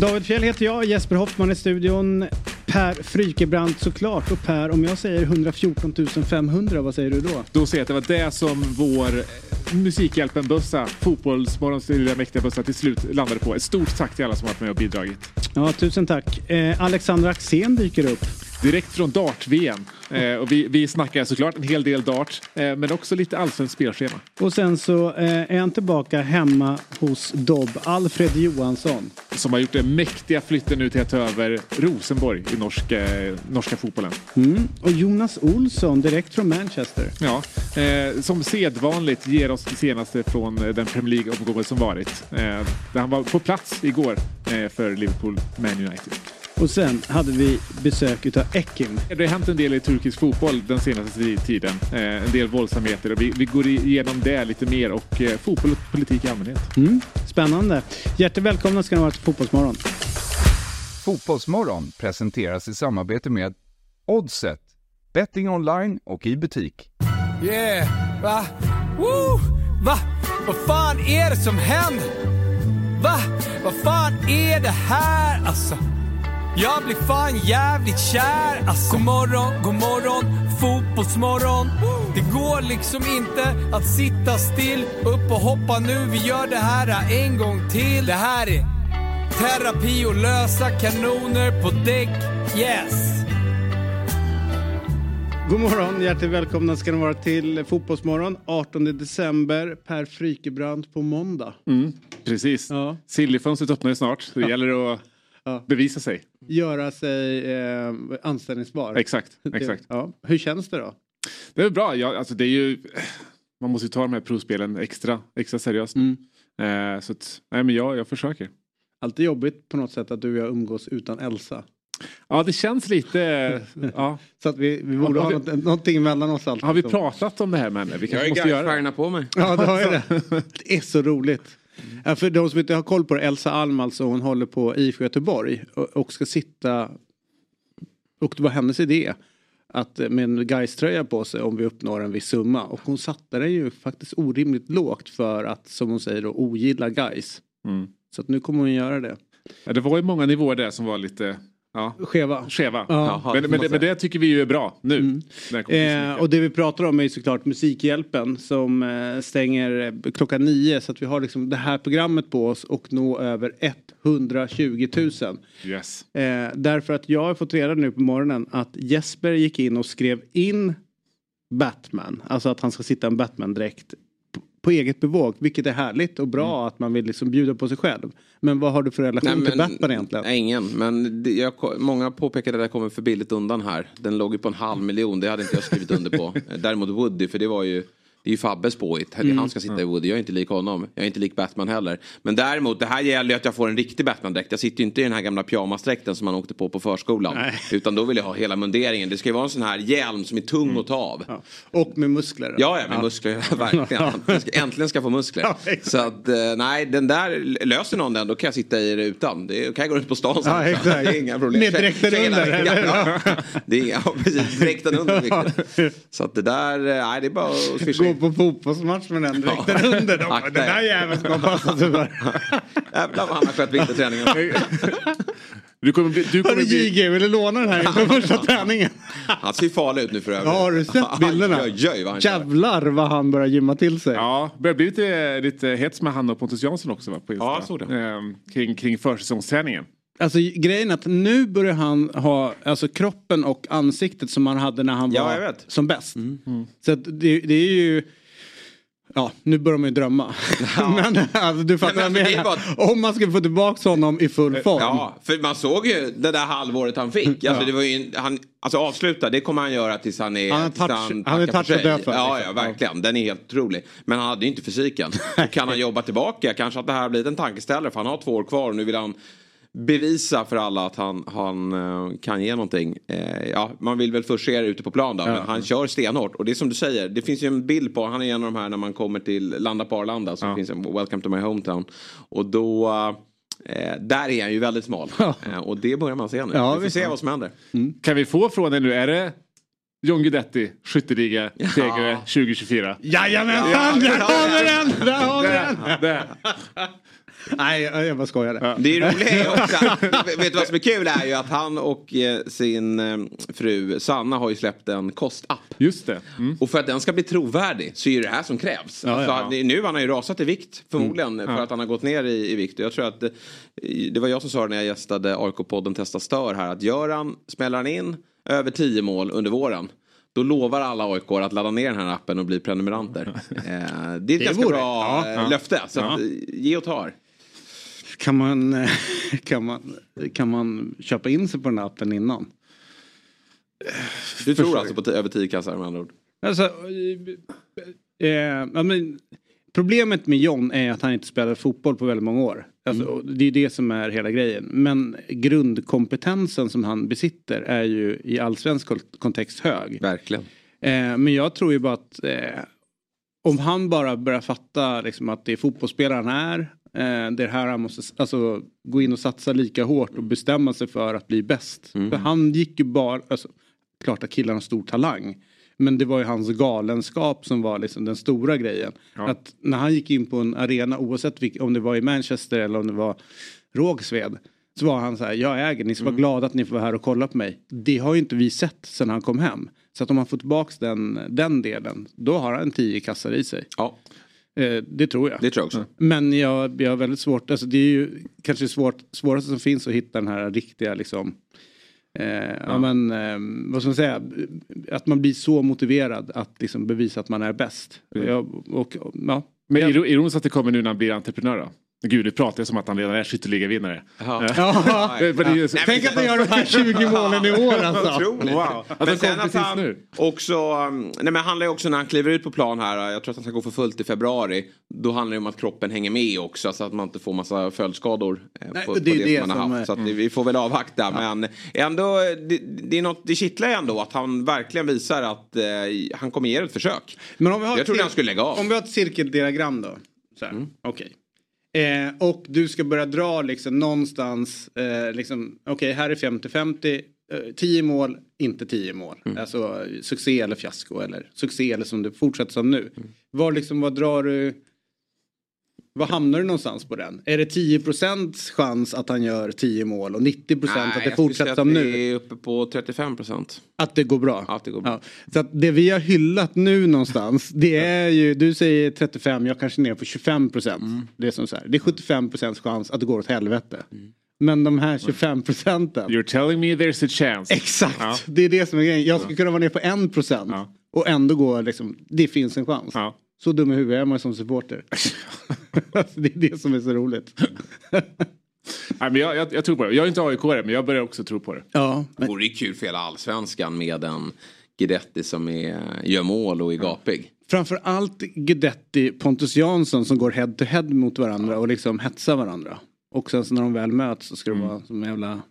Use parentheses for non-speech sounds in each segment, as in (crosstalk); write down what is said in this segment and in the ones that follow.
David Fjell heter jag, Jesper Hoffman i studion. Per Frykebrant såklart. Och Per, om jag säger 114 500, vad säger du då? Då säger jag att det var det som vår Musikhjälpen-bössa, Fotbollsmorgons lilla mäktiga bössa till slut landade på. Ett stort tack till alla som varit med och bidragit. Ja, tusen tack. Eh, Alexandra Axén dyker upp. Direkt från dart-VM. Eh, och vi, vi snackar såklart en hel del dart, eh, men också lite allsvenskt spelschema. Och sen så eh, är han tillbaka hemma hos Dobb, Alfred Johansson. Som har gjort den mäktiga flytten nu till att ta över Rosenborg i norska, eh, norska fotbollen. Mm. Och Jonas Olsson direkt från Manchester. Ja, eh, som sedvanligt ger oss det senaste från eh, den Premier League-omgången som varit. Där han var på plats igår för Liverpool Man United. Och sen hade vi besök utav Ekim. Det har hänt en del i turkisk fotboll den senaste tiden. Eh, en del våldsamheter och vi, vi går igenom det lite mer och eh, fotboll och politik i allmänhet. Mm. Spännande. Hjärtligt välkomna ska ni vara till Fotbollsmorgon. Fotbollsmorgon presenteras i samarbete med Oddset, betting online och i butik. Yeah, va? Woo! Va? Vad fan är det som händer? Va? Vad fan är det här alltså? Jag blir fan jävligt kär alltså. God morgon, god morgon, fotbollsmorgon. Det går liksom inte att sitta still. Upp och hoppa nu, vi gör det här en gång till. Det här är terapi och lösa kanoner på däck. Yes! God morgon, hjärtligt välkomna ska ni vara till Fotbollsmorgon 18 december. Per Frykebrant på måndag. Mm, precis. Ja. Sillyfönstret öppnar ju snart så det ja. gäller att ja. bevisa sig. Göra sig eh, anställningsbar. Exakt, exakt. Ja. Hur känns det då? Det är bra. Ja, alltså det är ju, man måste ju ta de här provspelen extra, extra seriöst. Mm. Eh, så att, nej men jag, jag försöker. Alltid jobbigt på något sätt att du och jag umgås utan Elsa. Ja det känns lite... (laughs) ja. Så att vi, vi borde ha, vi, ha någonting mellan oss alltid. Har vi pratat om det här med henne? Vi jag måste göra det. på mig. Ja det har jag (laughs) det. Det är så roligt. Mm. För de som inte har koll på det, Elsa Alm alltså, hon håller på IFK Göteborg och, ska sitta och det var hennes idé att med en Gais-tröja på sig om vi uppnår en viss summa. Och hon satte den ju faktiskt orimligt lågt för att som hon säger då ogilla Gais. Mm. Så att nu kommer hon göra det. Ja, det var ju många nivåer där som var lite Ja. Skeva. Skeva. Ja. Men, men, det, men, det tycker vi ju är bra nu. Mm. Eh, och det vi pratar om är ju såklart Musikhjälpen som eh, stänger klockan nio så att vi har liksom det här programmet på oss och nå över 120 000. Yes. Eh, därför att jag har fått reda nu på morgonen att Jesper gick in och skrev in Batman, alltså att han ska sitta en Batman-dräkt på eget bevåg, vilket är härligt och bra mm. att man vill liksom bjuda på sig själv. Men vad har du för relation nej, men, till Batman egentligen? Nej, ingen, men det, jag, många påpekade att det kommer för billigt undan här. Den låg ju på en halv miljon, det hade inte jag skrivit under på. (laughs) Däremot Woody, för det var ju det är ju Fabbes påhitt. Mm. Han ska sitta i Woody. Jag är inte lik honom. Jag är inte lik Batman heller. Men däremot, det här gäller ju att jag får en riktig Batman-dräkt. Jag sitter ju inte i den här gamla pyjamasdräkten som man åkte på på förskolan. Nej. Utan då vill jag ha hela munderingen. Det ska ju vara en sån här hjälm som är tung mm. att ta av. Ja. Och med muskler. Ja, ja med ja. muskler. (laughs) Verkligen. Äntligen ska, få muskler. Ja, så att, eh, nej, den där, löser någon den då kan jag sitta i det utan. Det kan jag gå ut på stan sen. Det är inga problem. Med dräkten under? Ja. Det är, ja, precis. Dräkten under. (laughs) Så att det där, eh, nej det är bara att swisha Gå på fotbollsmatch med den dräkten ja. under. De, den där jäveln ska man passa sig för. (laughs) Jävlar vad han har skött vinterträningen. (laughs) Du kommer bli, du kommer Hörru JG, vill du låna den här inför (laughs) första träningen? Han ser farlig ut nu för övrigt. Ja, har du sett bilderna? Jöj, vad han Jävlar vad han börjar gymma till sig. Ja, det börjar bli lite, lite hets med han och Pontus Jansson också va? På Insta. Ja, så det. Ehm, kring, kring försäsongsträningen. Alltså grejen är att nu börjar han ha alltså, kroppen och ansiktet som han hade när han ja, var som bäst. Mm. Mm. Så det, det är ju Ja, nu börjar man ju drömma. Ja. (laughs) men alltså, du fattar vad jag menar. Bara... Om man ska få tillbaka honom i full form. Ja, för man såg ju det där halvåret han fick. (laughs) Alltså, ja. det var ju, han, alltså avsluta, det kommer han göra tills han är... Han är touch, han är touch för Ja, liksom. ja, verkligen. Den är helt otrolig. Men han hade ju inte fysiken. (laughs) kan han jobba tillbaka? Kanske att det här har blivit en tankeställare för han har två år kvar och nu vill han bevisa för alla att han, han uh, kan ge någonting. Uh, ja, man vill väl först se det ute på plan då, ja. men han kör stenhårt. Och det är som du säger, det finns ju en bild på, han är en av de här när man kommer till Landa på Arlanda så ja. finns en Welcome to my hometown. Och då uh, där är han ju väldigt smal. Ja. och det börjar man se nu. Ja, vi får se vad som händer. Mm. Kan vi få från dig nu, är det John Guidetti, skytteliga segrare 2024. Jajamensan, där har vi den! Där har vi den! (laughs) Nej, jag bara skojade. Det är (laughs) roliga också. Vet du vad som är kul är ju att han och eh, sin eh, fru Sanna har ju släppt en kostapp. Just det. Mm. Och för att den ska bli trovärdig så är det det här som krävs. Ja, alltså, ja. det- Nu han har ju rasat i vikt förmodligen för Ja. att han har gått ner i, i vikt. Och jag tror att eh, det var jag som sa det när jag gästade AIK-podden Testa Stör här att gör han, smäller han in över 10 mål under våren då lovar alla aik att ladda ner den här appen och bli prenumeranter. (laughs) Det är ett ganska vore- bra ja, löfte. Så eh, ge och tar. Kan man, (laughs) kan, man, kan man köpa in sig på den här appen innan? Du tror alltså på över 10 kassar med andra ord? Alltså, eh, eh, men, problemet med John är att han inte spelat fotboll på väldigt många år. Alltså, och Det är det som är hela grejen. Men grundkompetensen som han besitter är ju i allsvensk kontext hög. Verkligen. Eh, men jag tror ju bara att eh, om han bara börjar fatta liksom, att det är fotbollsspelare han är. Eh, det är här han måste alltså, gå in och satsa lika hårt och bestämma sig för att bli bäst. För han gick ju bara, alltså, klart att killen har stor talang. Men det var ju hans galenskap som var liksom den stora grejen. Att när han gick in på en arena oavsett vilk, om det var i Manchester eller om det var Rågsved. Så var han så här, jag äger, ni ska vara glada att ni får vara här och kolla på mig. Det har ju inte vi sett sedan han kom hem. Så att om han får tillbaks den, den delen, då har han tio kassar i sig. Ja, det tror jag. det tror jag också. Men jag, jag har väldigt svårt, alltså det är ju kanske svårt, svåraste som finns att hitta den här riktiga liksom Eh, ja. men, eh, vad ska man säga, att man blir så motiverad att liksom bevisa att man är bäst. Jag, och, ja. Men Ja. iro- ironiskt att det kommer nu när han blir entreprenör då? Gud, nu pratar jag som att han redan är skytteligavinnare. Ja. (laughs) Ja. Eh, det Nej, Tänk att han gör de här 20 målen i år alltså. Otroligt. Wow. Att Men han sen att precis han nu. också, um, nej men handlar ju också när han kliver ut på plan här, jag tror att han ska gå för fullt i februari. Då handlar det om att kroppen hänger med också så att man inte får massa följdskador eh, Nej, på, det på det, det man har som haft. är- Så att det- vi får väl avvakta. Men ändå, det, det, är något, det kittlar ju ändå att han verkligen visar att eh, han kommer ge det ett försök. Men om vi har Jag ett trodde han skulle lägga av. Om vi har ett cirkeldiagram då. Så här, Okej. Eh, och du ska börja dra liksom någonstans, eh, liksom, okej här är 50-50, eh, 10 mål, inte 10 mål. Alltså succé eller fiasko eller succé eller som det fortsätter som nu. Var liksom, vad drar du, var hamnar du någonstans på den? Är det 10 chans att han gör 10 mål och 90% att det jag fortsätter att som nu? Vi är uppe på 35 procent. Att det går bra? Att det går bra. Ja. Så att det vi har hyllat nu någonstans (laughs) det är ju, du säger 35, jag kanske är nere på 25 procent. Det, är som så här, det är 75 procents chans att det går åt helvete. Men de här 25 procenten. You're telling me there's a chance. Exakt, Ja. det är det som är grejen. Jag skulle kunna vara ner på 1 procent. Ja. Och ändå gå liksom, det finns en chans. Ja. Så dum i huvudet är man som supporter. (laughs) Alltså, det är det som är så roligt. (laughs) Nej, men jag, jag, jag tror på det. Jag är inte aik men jag börjar också tro på det. ja, Det vore ju kul för hela allsvenskan med en Guidetti som är, gör mål och är gapig. Framför allt Guidetti, Pontus Jansson som går head to head mot varandra och liksom hetsar varandra. Och sen så när de väl möts så ska det vara som en jävla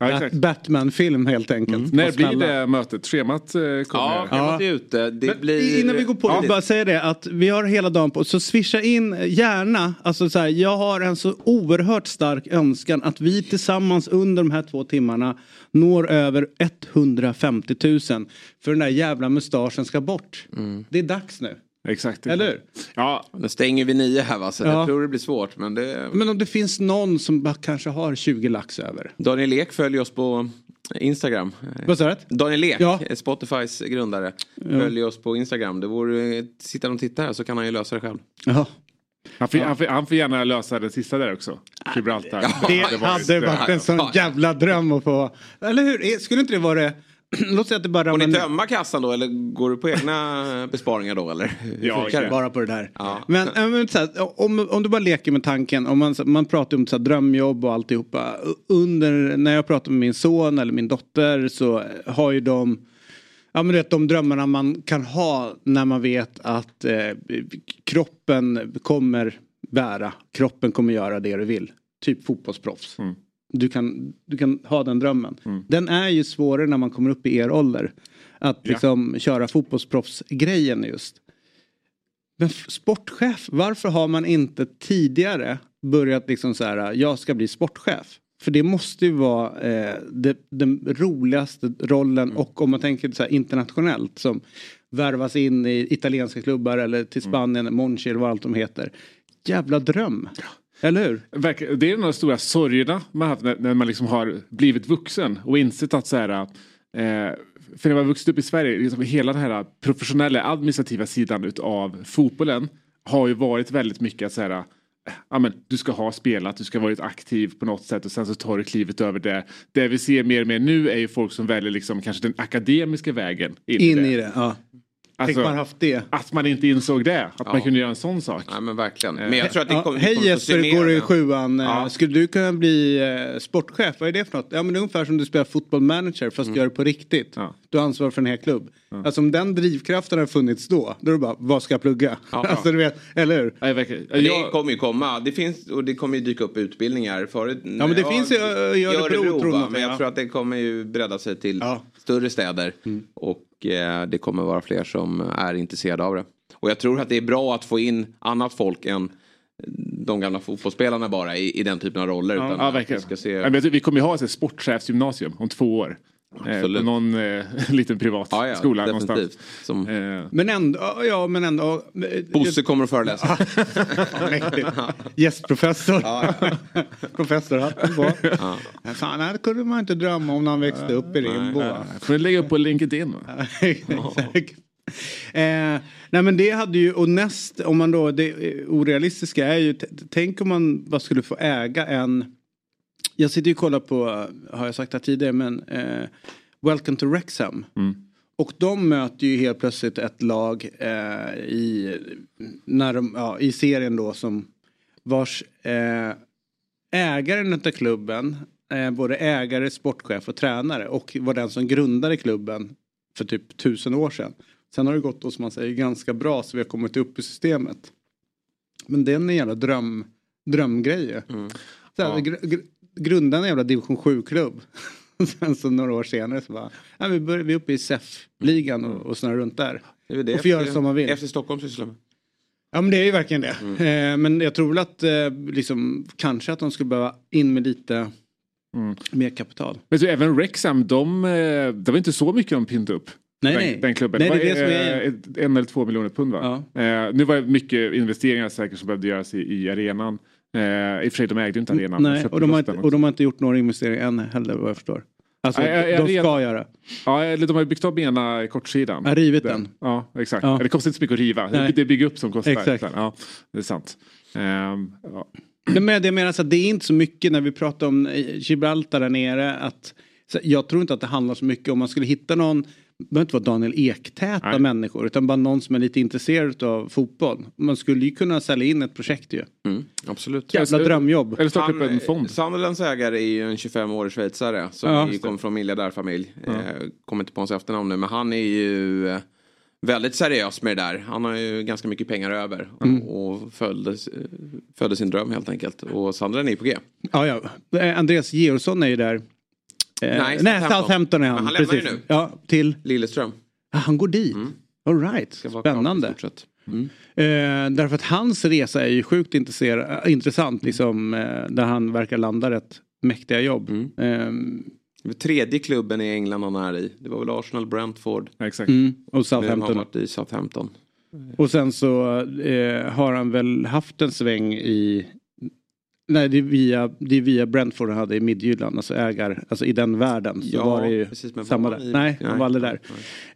Ja. Batman-film helt enkelt. När Och blir det mötet? Schemat eh, kommer. Ja, schemat är ute. Det Men blir... Innan vi går på, jag vill bara säga det att vi har hela dagen på så swisha in gärna. Alltså så här, jag har en så oerhört stark önskan att vi tillsammans under de här två timmarna når över 150 000. För den där jävla mustaschen ska bort. Det är dags nu. Exakt. Eller hur? Ja, Nu stänger vi nio här va, så Ja. jag tror det blir svårt. Men det... Men om det finns någon som bara kanske har 20 lax över. Daniel Ek följer oss på Instagram. Vad sa du? Daniel Ek, Ja. Spotifys grundare, följer oss på Instagram. Det vore, sitter och tittar här så kan han ju lösa det själv. Ja. han, får, han, får, han får gärna lösa det sista där också. Gibraltar. Det var hade varit en sån jävla dröm att få. Eller hur? Skulle inte det vara det? (clears throat) Låt säga att det bara Får ni tömma kassan då eller går du på egna (laughs) besparingar då eller? Ja, det? Bara på det där. Ja. Men, äh, men så här, om, om du bara leker med tanken. Om man, man pratar om så här, drömjobb och alltihopa. Under, när jag pratar med min son eller min dotter så har ju de Ja men du vet de drömmarna man kan ha när man vet att eh, kroppen kommer bära. Kroppen kommer göra det du vill. Typ fotbollsproffs. Du, kan, du kan ha den drömmen. Den är ju svårare när man kommer upp i er ålder. Att Ja. liksom köra fotbollsproffsgrejen just. Men sportchef, varför har man inte tidigare börjat liksom så här, jag ska bli sportchef? För det måste ju vara eh, det, den roligaste rollen och om man tänker så här internationellt som värvas in i italienska klubbar eller till Spanien, Monchi eller vad allt de heter. Jävla dröm. Eller hur? Det är en av de stora sorgerna man haft när, man liksom har blivit vuxen och insett att så här, eh, för när man vuxit upp i Sverige, liksom hela den här professionella administrativa sidan utav fotbollen har ju varit väldigt mycket att så här, eh, ja, men, du ska ha spelat, du ska ha varit aktiv på något sätt och sen så tar du klivet över det. Det vi ser mer och mer nu är ju folk som väljer liksom kanske den akademiska vägen in, In i det. Ja. Tänk Alltså, man haft det. Att man inte insåg det, att man kunde göra en sån sak. Nej men verkligen. Men jag tror att det Ja, kommer, hej Jesper, går du i sjuan? Ja. Eh, Skulle du kunna bli eh, sportchef? Vad är det för något? Ja men det är ungefär som du spelar fotboll manager fast du gör det på riktigt. Ja. Du har ansvar för en hel klubb. Alltså om den drivkraften har funnits då, då är det bara, vad ska jag plugga? Ja. (laughs) alltså du vet, eller hur? Nej, verkligen. Det Jag, kommer ju komma. Det finns och det kommer ju dyka upp utbildningar. Förut, Ja, men det finns ju, äh, i Örebro, tror va? jag, Men ja. jag tror att det kommer ju bredda sig till Ja. Större städer. Och eh, det kommer vara fler som är intresserade av det. Och jag tror att det är bra att få in annat folk än de gamla fotbollsspelarna bara i, i den typen av roller. utan ja, verkligen. vi ska se... Ja, vi kommer ju ha ett sportchefsgymnasium om två år. Eh, Absolut. på någon eh, (laughs) liten privat ja, ja, skola definitivt. någonstans. Som Eh, Men ändå, ja men ändå. Bosse kommer att föreläsa. Ja. Gästprofessor. (laughs) Professorhatten på. Ja. Fan, det här kunde man inte drömma om när han växte upp i Rimbo. får du lägga upp på LinkedIn. (laughs) Exakt. Eh, nej men det hade ju, och näst, om man då, det eh, orealistiska är ju, tänk om man bara skulle få äga en, jag sitter ju och kollar på, har jag sagt det tidigare, men eh, Welcome to Wrexham. Och de möter ju helt plötsligt ett lag eh, i, när de, ja, i serien då som vars eh, ägaren av klubben, eh, både ägare, sportchef och tränare och var den som grundade klubben för typ tusen år sedan. Sen har det gått då som man säger ganska bra så vi har kommit upp i systemet. Men det är en jävla dröm, drömgrej ju. Så här, gr- gr- Grunda en jävla division 7-klubb. (laughs) Sen så några år senare så bara, ja, vi, börjar, vi är uppe i SEF-ligan och, och snurrar runt där. Det är det Och får göra som man vill. Efter Stockholm sysslar med. Ja men det är ju verkligen det. Eh, men jag tror väl att eh, liksom, kanske att de skulle behöva in med lite mer kapital. Men så även Wrexham, de, eh, det var inte så mycket de pyntade upp. Nej, den, nej. den klubben. Nej, det det var det är- eh, en eller två miljoner pund va? Eh, nu var det mycket investeringar säkert som behövde göras i, i arenan. Eh, I och för sig, de ägde ju inte arenan. Nej, och de, har inte, den och de har inte gjort några investeringar än heller vad jag förstår. Alltså Nej, jag- jag de vet- ska göra. Ja, eller de har byggt om ena kortsidan. Ja, rivit den. Ja, exakt. Ja. Det kostar inte så mycket att riva. Nej. Det är bygga upp som kostar. Exakt. Ja, det är sant. Ehm, ja. Nej, men det menas att det är inte så mycket när vi pratar om eh, Gibraltar där nere. Att, så jag tror inte att det handlar så mycket om man skulle hitta någon behöver inte vara Daniel Ek-täta Nej. människor utan bara någon som är lite intresserad av fotboll. Man skulle ju kunna sälja in ett projekt ju. Mm, absolut. Jävla drömjobb. Eller starta upp en fond. Sunderlands ägare är ju en 25-årig schweizare som Ja. ju kommer från miljardärfamilj. Eh, kommer inte på hans efternamn nu men han är ju eh, väldigt seriös med det där. Han har ju ganska mycket pengar över Mm. och följde, följde sin dröm helt enkelt. Och Sunderland är på G. Ja, ja. Eh, Andreas Georgsson är ju där. Eh, Nej, nej, Southampton. Southampton är han. Men han lämnar ju precis. nu. Ja, till... Lilleström. Ah, han går dit. All right, spännande. stort sett. Eh, därför att hans resa är ju sjukt äh, intressant. Liksom, eh, där han verkar landa rätt mäktiga jobb. Det var Tredje klubben i England han är i. Det var väl Arsenal, Brentford. Exakt. mm, och Nu har han Southampton. varit i Southampton. Och sen så eh, har han väl haft en sväng i Nej, det är via, det är via Brentford han hade i Midtjylland, alltså ägar, alltså i den världen. Så Ja, var det ju precis, men samma där. i- Nej, han var aldrig där.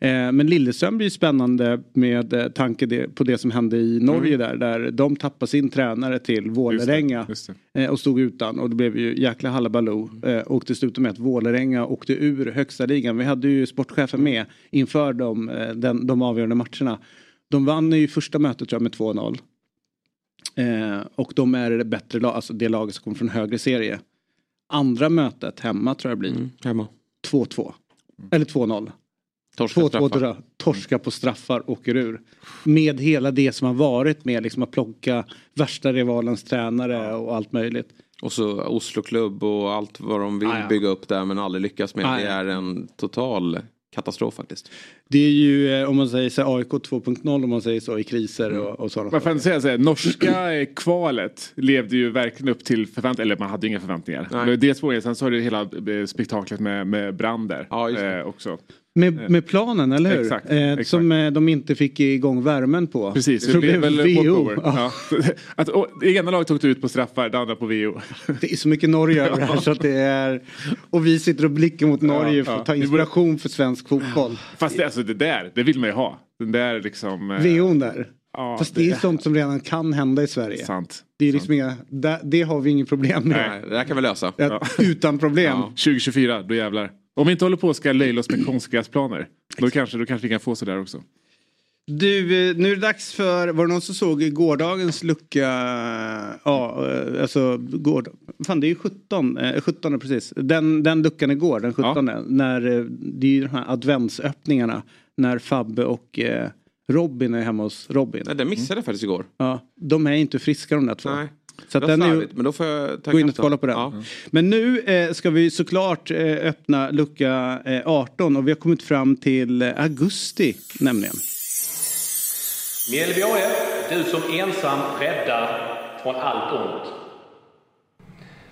Eh, men Lilleström blir ju spännande med eh, tanke det, på det som hände i Norge där, där de tappade sin tränare till Vålerenga eh, och stod utan och det blev ju jäkla halabaloo. Eh, och det slutade med att Vålerenga åkte ur högsta ligan. Vi hade ju sportchefen med inför de, eh, den, de avgörande matcherna. De vann ju första mötet tror jag med 2-0. Eh, och de är det bättre lag, alltså det laget som kommer från högre serie. Andra mötet hemma tror jag blir Mm, hemma. 2-2. Eller 2-0. Torska 2-2 straffar. dra- torska på straffar, åker ur. Med hela det som har varit med liksom att plocka värsta rivalens tränare och allt möjligt. Och så Oslo klubb och allt vad de vill Ah, ja. bygga upp där men aldrig lyckas med. Ah, det ja. är en total katastrof faktiskt. Det är ju eh, om man säger så AIK 2.0 om man säger så i kriser och, och sådana Man får ändå säga så här, norska eh, kvalet levde ju verkligen upp till förväntningar. Eller man hade ju inga förväntningar. Nej. Det är det. Sen så har det hela eh, spektaklet med, med brand där. Ja, just det. eh, också. Med, med planen, eller hur? Exakt, eh, exakt. Som eh, de inte fick igång värmen på. Precis, Så det blev väl VO. Ja. Ja. (laughs) Att, och, det ena laget tog ut på straffar, det andra på VO. (laughs) Det är så mycket Norge över det här så att det är... Och vi sitter och blickar mot Norge för ja. att ta inspiration för svensk fotboll. Fast det, alltså, det där, det vill man ju ha. Den där liksom... eh, VO'n där. Ja, Fast det är sånt som redan kan hända i Sverige. Sant. Det, är liksom inga, det, det har vi inget problem med. Nej, det där kan vi lösa. Ja. Utan problem. Ja. 2024, då jävlar. Om vi inte håller på och ska löjla oss med (clears throat) konstgräsplaner. Då kanske, då kanske vi kan få sådär också. Du, eh, nu är det dags för, var det någon som såg gårdagens lucka? Ja, eh, alltså gård, fan det är ju 17, eh, 17 precis. Den, den luckan igår, den 17. När, eh, det är ju de här adventsöppningarna. När Fabbe och eh, Robin är hemma hos Robin. Nej, den missade jag faktiskt igår. Ja, de är inte friska de där två. Nej. Så det att den är men då får jag ta gå in och kolla på den. Ja. Men nu eh, ska vi såklart eh, öppna lucka eh, 18 och vi har kommit fram till eh, augusti nämligen. Mjällbyåre, du som ensam räddar från allt ont.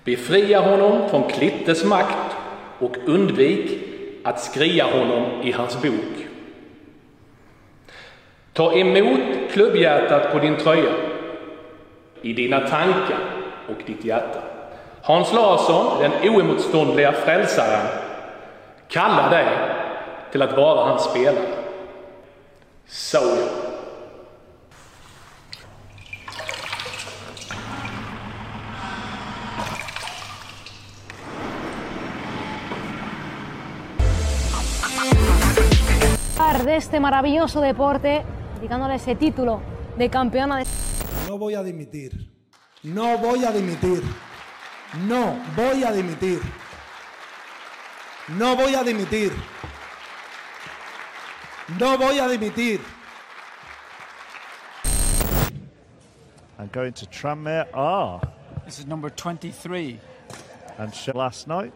Befria honom från Klittes makt och undvik att skria honom i hans bok. Ta emot klubbhjärtat på din tröja, i dina tankar och ditt hjärta. Hans Larsson, den oemotståndliga frälsaren, kallar dig till att vara hans spelare. Så ja. de este maravilloso deporte, dedicándole ese título de campeona de No voy a dimitir. No voy a dimitir. No voy a dimitir. No voy a dimitir. No voy a dimitir. And going to Tranmere are. This is number 23. And sh- last night,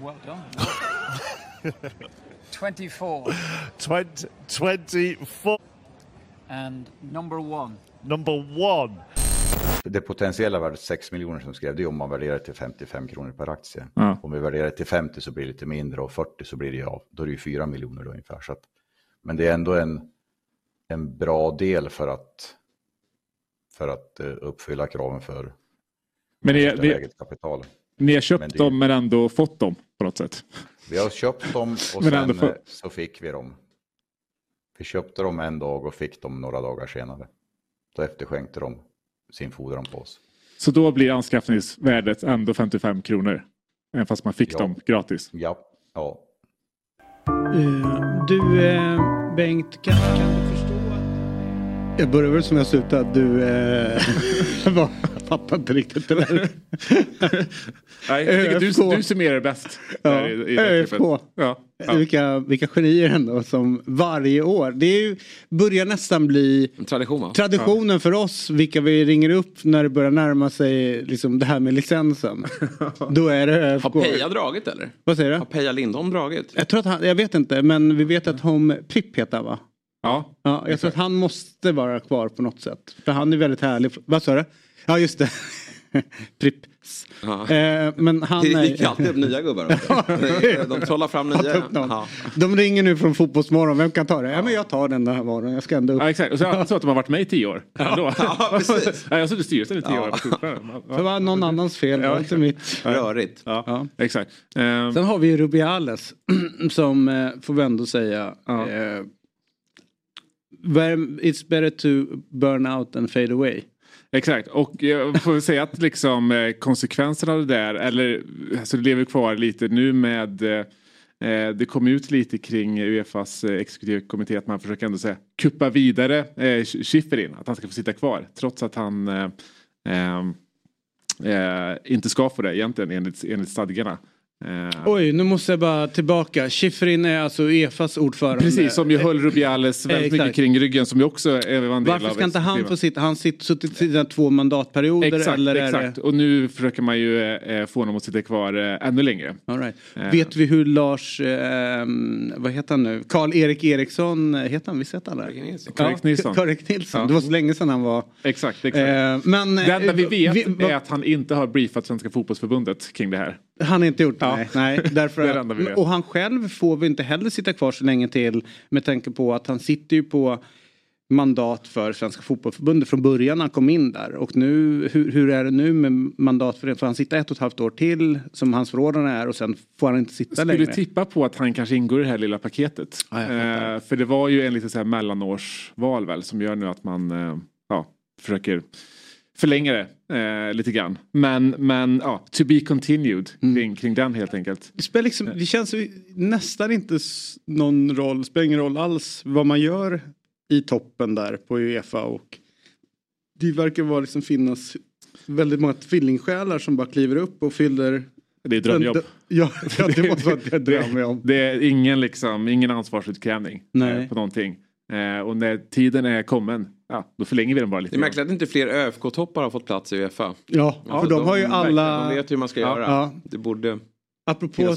Well done. (laughs) 24. 20, 24, And number one. number one. Det potentiella värdet 6 miljoner som skrev, det är om man värderar det till 55 kronor per aktie. Ja. Om vi värderar det till 50 så blir det lite mindre och 40 så blir det ja, då är det ju 4 miljoner då ungefär. Så att, men det är ändå en, en bra del för att, för att eh, uppfylla kraven för Men ni, första ni, läget kapital. ni har köpt Men det- dem men ändå fått dem på något sätt. Vi har köpt dem och sen för- eh, så fick vi dem. Vi köpte dem en dag och fick dem några dagar senare. Då efterskänkte de sin fordran på oss. Så då blir anskaffningsvärdet ändå 55 kronor. Även fast man fick Ja. dem gratis. Ja, ja. Eh, du eh, Bengt, kan, kan du förstå att... Jag börjar väl som jag slutade. Du eh, (laughs) var, jag fattar inte riktigt det där. (laughs) Nej, jag du, du summerar bäst. Ja, i- i det ÖFK. Ja, ja. Vilka, vilka genier ändå som varje år. Det är ju, börjar nästan bli tradition traditionen för oss vilka vi ringer upp när det börjar närma sig liksom, det här med licensen. Då är det Har ÖFK. Peja dragit eller? Vad säger Har du? Peja Lindholm dragit? Jag tror att han, jag vet inte men vi vet att Hom Pripp heter va? ja. Ja, jag tror att han måste vara kvar på något sätt. För han är väldigt härlig. Vad sa du? Ja just det. (laughs) Prips. Ja. Eh, men han Det är... dyker alltid upp nya gubbar. också. (laughs) De trollar fram nya. Ja. De ringer nu från Fotbollsmorgon. Vem kan ta det? Ja, men jag tar den där morgonen. Jag ska ändå upp. ja, exakt. Och så har jag så att de har varit med i tio år. (laughs) Ändå. Ja, precis. Ja, jag har suttit i styrelsen i tio Ja. år. Det var någon annans fel. det var inte mitt. Rörigt. Ja, exakt. Ehm, Sen har vi ju Rubiales (clears throat) som eh, får vi ändå säga. Ja. Eh, it's better to burn out and fade away. Exakt, och jag får väl säga att liksom eh, konsekvenserna av det där, eller alltså det lever kvar lite nu med eh, eh det kom ut lite kring Uefas eh, exekutivkommitté att man försöker ändå säga kuppa vidare eh, Schifferin, att han ska få sitta kvar trots att han eh, eh, inte ska få det egentligen enligt, enligt stadgarna. Eh, Oj, nu måste jag bara tillbaka. Schifrin är alltså Uefas ordförande. Precis, som ju höll Rubiales väldigt Eh, mycket exakt. kring ryggen som ju också är en del Varför av ska inte han få sitta? Han sitter suttit sina två mandatperioder Exakt, eller exakt. det... Och nu försöker man ju eh, få honom att sitta kvar eh, ännu längre. All right. Eh. Vet vi hur Lars, eh, vad heter han nu, Karl-Erik Eriksson, eh, heter han, visst heter han det? Karl-Erik Nilsson. Karl-Erik Nilsson, Ja. det var så länge sedan han var... Exakt, exakt. Eh, men, det enda vi vet vi- är att han inte har briefat Svenska fotbollsförbundet kring det här. Han har inte gjort det, Ja. nej. nej (laughs) därför Det det och han själv får vi inte heller sitta kvar så länge till med tanke på att han sitter ju på mandat för Svenska fotbollförbundet från början när han kom in där. Och nu, hur, hur är det nu med mandat för det? Får han sitta ett och ett halvt år till som hans förordnande är och sen får han inte sitta Skulle längre? tippa på att han kanske ingår i det här lilla paketet. Ja, eh, för det var ju en lite så här mellanårsval väl som gör nu att man eh, ja, försöker förlänga det eh, lite grann. Men, men ja, to be continued Mm. kring, kring den helt enkelt. Det, spelar liksom, det känns ju nästan inte någon roll, spelar ingen roll alls vad man gör i toppen där på Uefa och det verkar vara liksom finnas väldigt många tvillingsjälar som bara kliver upp och fyller Det är drömjobb. Ja, (laughs) ja det måste vara ett drömjobb. Det är ingen, liksom, ingen ansvarsutkrävning eh, på någonting. Eh, och när tiden är kommen, ja, då förlänger vi den bara lite Det är märkligt att inte fler ÖFK-toppar har fått plats i Uefa. Ja, för de har ju alla... De vet hur man ska Ja. göra. Ja. Det borde Apropå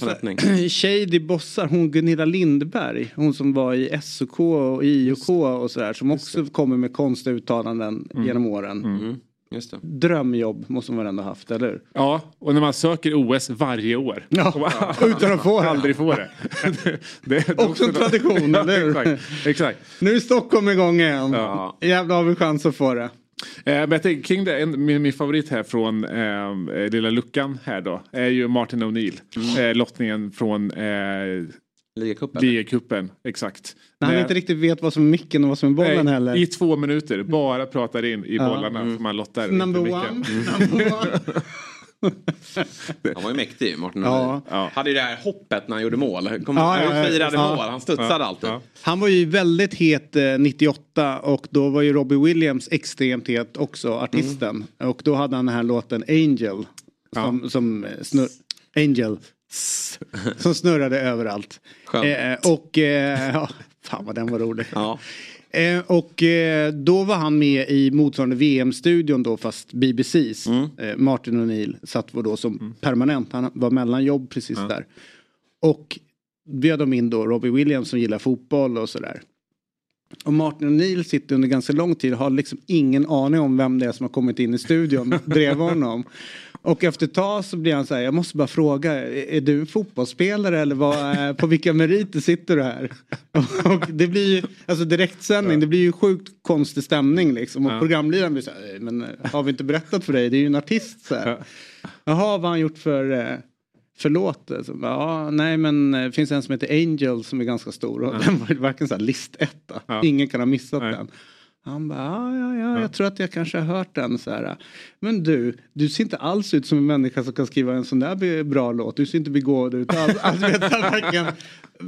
shady (clears throat) bossar, hon Gunilla Lindberg, hon som var i SOK och IOK och sådär som också kommer med konstiga uttalanden Mm. genom åren. Mm. Just det. Drömjobb måste man väl ändå haft, eller hur? Ja, och när man söker OS varje år. Ja, och (laughs) utan att få det. Aldrig få det. det, (laughs) det, det Också (laughs) en tradition, eller hur? exakt, exakt. Nu är Stockholm igång igen. Ja. Jävla har vi chans att få det. Eh, men jag tänker kring det, en, min, min favorit här från eh, lilla luckan här då är ju Martin O'Neill. Mm. Eh, lottningen från eh, Ligacupen. ligacupen. Exakt. När han När- inte riktigt vet vad som är micken och vad som är bollen Nej, heller. I två minuter, bara pratar in i Ja. bollarna Mm. som man lottar. Number one. (laughs) Number one. Han var ju mäktig Martin Ja. Hade ju det här hoppet när han gjorde mål. Kom, Ja, han firade Ja. mål. Han studsade Ja. alltid. Ja. Han var ju väldigt het eh, 98 och då var ju Robbie Williams extremt het också, artisten. Och då hade han den här låten Angel. Som, som eh, snurr... Angel. Som snurrade överallt. Skönt. Eh, och eh, ja, fan vad den var rolig. Ja. Eh, och eh, då var han med i motsvarande VM-studion då fast BBCs. Mm. Eh, Martin O'Neill satt var då som permanent. Han var mellanjobb precis där. Och bjöd de in då Robbie Williams som gillar fotboll och sådär. Och Martin O'Neill sitter under ganska lång tid och har liksom ingen aning om vem det är som har kommit in i studion (laughs) bredvid honom. Och efter ett tag så blir han så här, jag måste bara fråga, är, du fotbollsspelare eller vad, eh, på vilka meriter sitter du här? (laughs) Och det blir ju, alltså direktsändning, det blir ju sjukt konstig stämning liksom. Och programledaren blir så här, "Eh, men eh, har vi inte berättat för dig, det är ju en artist så här. Jaha, vad har han gjort för, för låt? Så, ja, nej men eh, det finns en som heter Angel som är ganska stor och den var verkligen så här listetta. Ja. Ingen kan ha missat Nej. den. Han bara, ja, ja, ja, jag tror att jag kanske har hört den så här. Men du, du ser inte alls ut som en människa som kan skriva en sån där bra låt. Du ser inte begåvad ut alls. (laughs) Alltså, vet, han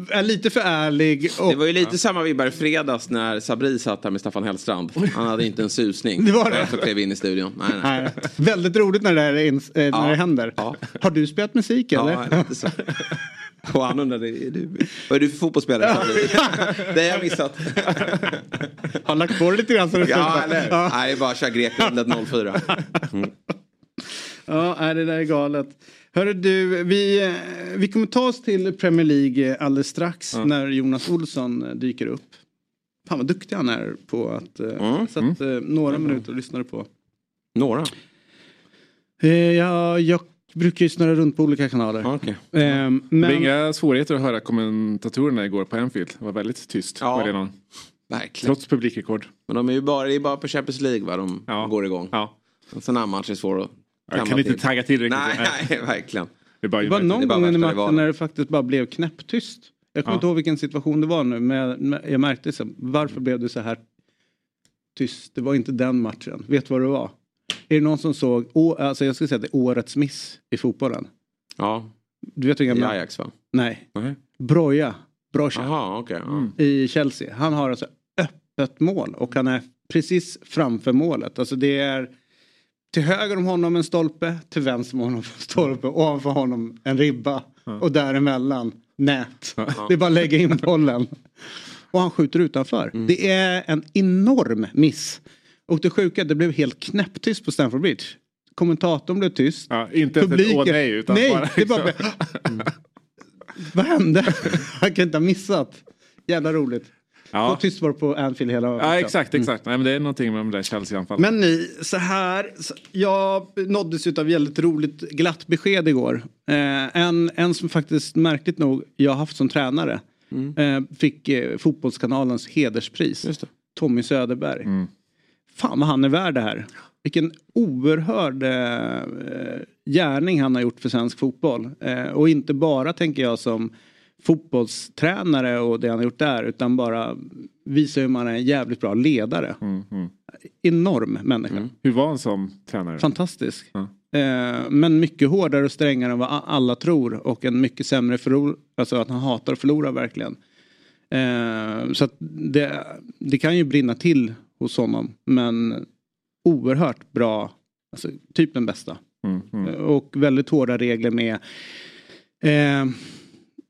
är lite för ärlig. Och, Det var ju lite samma vibbar i fredags när Sabri satt här med Staffan Hellstrand. Han hade inte en susning. (laughs) Det var det. Så klev in i studion. Nej, nej. Nej, väldigt roligt när det, här är ins- eh, när Ja. det händer. Ja. Har du spelat musik eller? Ja, lite så. (laughs) (laughs) Och han undrade, är du, vad är du för fotbollsspelare? (laughs) Det har jag missat. (laughs) Har lagt på det lite grann så det Ja, eller? Ja. Nej, det är bara att köra Greklandet 04. Ja, nej, det där är galet. Hörru du, vi, vi kommer ta oss till Premier League alldeles strax när Jonas Olsson eh, dyker upp. Fan vad duktig han är på att... eh, Mm, satt eh, några minuter och lyssnade på. Några? Eh, ja, jag brukar ju snurra runt på olika kanaler. Okej. Eh, Det var men, inga svårigheter att höra kommentatorerna igår på Anfield. Det var väldigt tyst Ja. på arenan. Verkligen. Trots publikrekord. Men de är ju bara, det är bara på Champions League va, de Ja. går igång. Ja. En sån här match är svår att Jag kan inte till. tagga tillräckligt. Nej, nej, (laughs) verkligen. Det bara det var någon det gång under matchen när det faktiskt bara blev knäpptyst. Jag kommer Ja. inte ihåg vilken situation det var nu men jag, men jag märkte så, varför blev det så här tyst? Det var inte den matchen. Vet du vad det var? Är det någon som såg, å, alltså jag skulle säga att det är årets miss i fotbollen? Ja, Du vet vilken i jag Ajax va? Nej. Nej. Broja. Broja Jaha, okej. ja. i Chelsea. Han har alltså öppet mål och han är precis framför målet. Alltså det är till höger om honom en stolpe, till vänster om honom en stolpe och ovanför honom en ribba. och däremellan nät. Det är bara att lägga in bollen. Och han skjuter utanför. Mm. Det är en enorm miss. Och det sjuka, det blev helt knäpptyst på Stamford Bridge. Kommentatorn blev tyst. Ja, inte efter ett åh nej utan nej, bara, det bara liksom. (laughs) Vad hände? Han kan inte ha missat. Jävla roligt. Ja. Så tyst var på Anfield hela Ja exakt, exakt. Nej, men det är någonting med de där Chelsea-anfallen. Men ni, så här. så- Jag nåddes av väldigt roligt glatt besked igår. Eh, en, en som faktiskt märkligt nog jag haft som tränare. Eh, fick eh, Fotbollskanalens hederspris. Tommy Söderberg. Fan vad han är värd det här. Vilken oerhörd eh, gärning han har gjort för svensk fotboll. Eh, och inte bara tänker jag som fotbollstränare och det han har gjort där utan bara visar hur man är en jävligt bra ledare. Enorm människa. Hur var han som tränare? Fantastisk. Eh, men mycket hårdare och strängare än vad alla tror och en mycket sämre förlor, alltså att han hatar att förlora verkligen. Eh, så att det, det kan ju brinna till hos honom men oerhört bra, alltså typ den bästa. Eh, Och väldigt hårda regler med eh,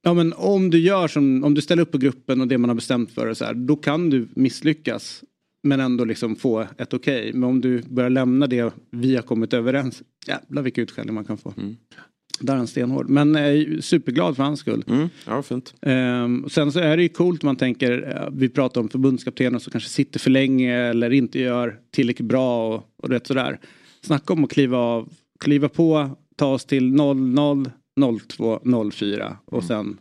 Ja men om du gör som, om du ställer upp på gruppen och det man har bestämt för och så här, då kan du misslyckas. Men ändå liksom få ett okej. Men om du börjar lämna det vi har kommit överens. Jävlar vilka utskällning man kan få. Där är han stenhård. Men eh, superglad för hans skull. Ja, fint. Och sen så är det ju coolt man tänker, eh, vi pratar om förbundskaptener som kanske sitter för länge eller inte gör tillräckligt bra och, och rätt sådär. Snacka om att kliva av, kliva på, ta oss till 00, 02, 04 och sen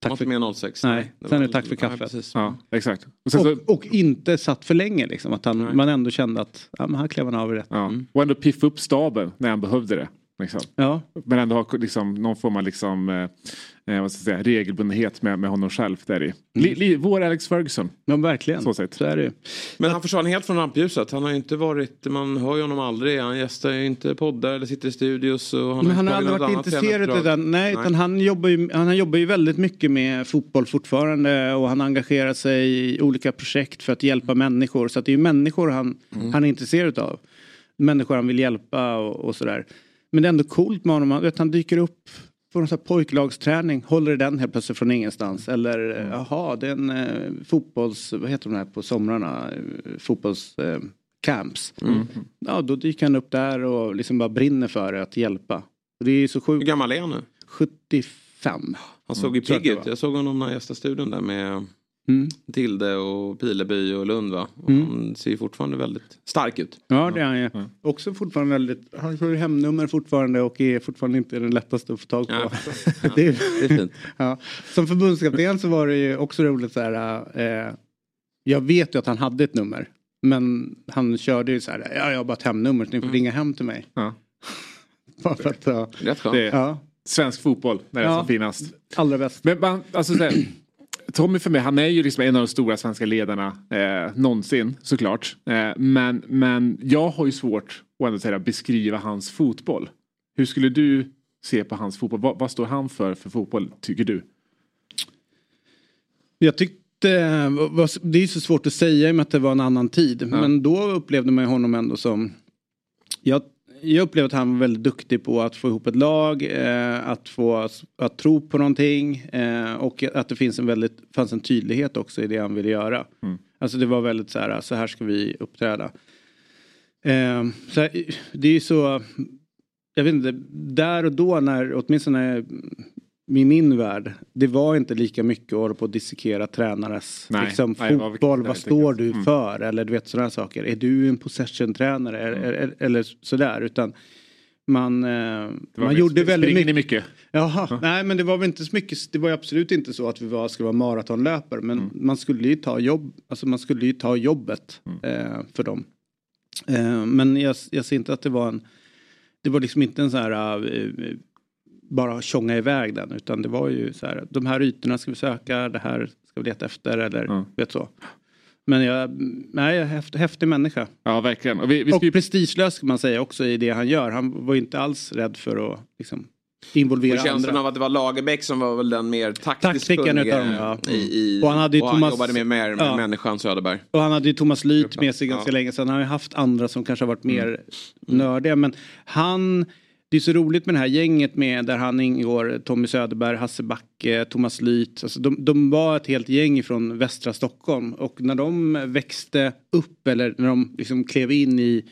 Tack för, med 06. nej, Det sen är det tack för kaffet. precis. Ja, exakt. Och, Och, och inte satt för länge liksom. Att han, man ändå kände att ja, men här klev han av rätt. ja. och ändå piffa upp staben när han behövde det. Liksom. Ja. Men ändå ha liksom, någon form av liksom, eh, eh, vad ska jag säga, regelbundenhet med, med honom själv. Där i. Li, li, vår Alex Ferguson. Ja verkligen. Så sett. Så är det. Men han försvann helt från rampljuset. Han har inte varit, man hör ju honom aldrig. Han gästar ju inte poddar eller sitter i studios. Och han Men han har aldrig varit intresserad av den. Nej, utan han jobbar, ju, han jobbar ju väldigt mycket med fotboll fortfarande och han engagerar sig i olika projekt för att hjälpa människor. Så att det är ju människor han, han är intresserad av. Människor han vill hjälpa och, och sådär. Men det är ändå coolt med honom. Han, vet, han dyker upp på någon sån här pojklagsträning. Håller i den helt plötsligt från ingenstans. Eller eh, jaha, det är en eh, fotbolls... Vad heter de här på somrarna? Eh, Fotbolls... Eh, camps. Ja, då dyker han upp där och liksom bara brinner för det, att hjälpa. Och det är så sjukt. Hur gammal är han nu? 75. Han såg ju pigg ut. Jag såg honom när jag gästade studion där med Mm. Tilde och Pileby och Lund va? Och Mm. Han ser ju fortfarande väldigt stark ut. Ja, det är han ju. Också fortfarande väldigt... Han har ju hemnummer fortfarande och är fortfarande inte den lättaste att få tag på. Ja. (laughs) det, är, Det är fint. ja. Som förbundskapten så var det ju också roligt så här. Eh, jag vet ju att han hade ett nummer. Men han körde ju så här. Ja, jag har bara ett hemnummer så ni får ringa hem till mig. Ja. (laughs) Bara för att... Ja. Rätt skönt. Det är ja. svensk fotboll när det är Ja. som finast. Allra bäst. Men man, alltså, så här, Tommy för mig, han är ju liksom en av de stora svenska ledarna eh, någonsin såklart. Eh, men, men jag har ju svårt att ändå säga, beskriva hans fotboll. Hur skulle du se på hans fotboll? Vad, vad står han för för fotboll tycker du? Jag tyckte, det är ju så svårt att säga i och med att det var en annan tid. Men då upplevde man ju honom ändå som, jag, jag upplevde att han var väldigt duktig på att få ihop ett lag, eh, att få att tro på någonting eh, och att det finns en väldigt, fanns en tydlighet också i det han ville göra. Alltså det var väldigt så här, så här ska vi uppträda. Eh, så här, det är ju så, jag vet inte, där och då när, åtminstone i min värld, det var inte lika mycket att hålla på att dissekera tränares Nej, liksom, nej, fotboll. Vad står du Mm. för? Eller du vet sådana saker. Är du en possession-tränare? Eller, eller, eller sådär. Utan man, eh, man gjorde väldigt mycket. mycket? Jaha, nej men det var väl inte så mycket, det var ju absolut inte så att vi var, skulle vara maratonlöpare men Mm. man skulle ju ta jobb, alltså man skulle ju ta jobbet Mm. eh, för dem. Eh, men jag, jag ser inte att det var en, det var liksom inte en så här eh, bara tjonga iväg den utan det var ju så här, de här ytorna ska vi söka, det här ska vi leta efter eller vet så. Men jag, nej, jag är häftig, häftig människa. Ja, verkligen. Och, vi, vi Och ju- prestigelös kan man säga också i det han gör. Han var ju inte alls rädd för att liksom, involvera Och känslan andra. av att det var Lagerbäck som var väl den mer taktiskt kunniga dem, ja. i, i, Och han hade ju Thomas- jobbade mer med, med Ja. människan Söderberg. Och han hade ju Thomas Lyth med sig ganska Ja. länge. Sen har han ju haft andra som kanske har varit mer nördiga. Men han, det är så roligt med det här gänget med där han ingår Tommy Söderberg, Hasse Backe, Thomas Lyth. Alltså de, de var ett helt gäng från västra Stockholm och när de växte upp eller när de liksom klev in i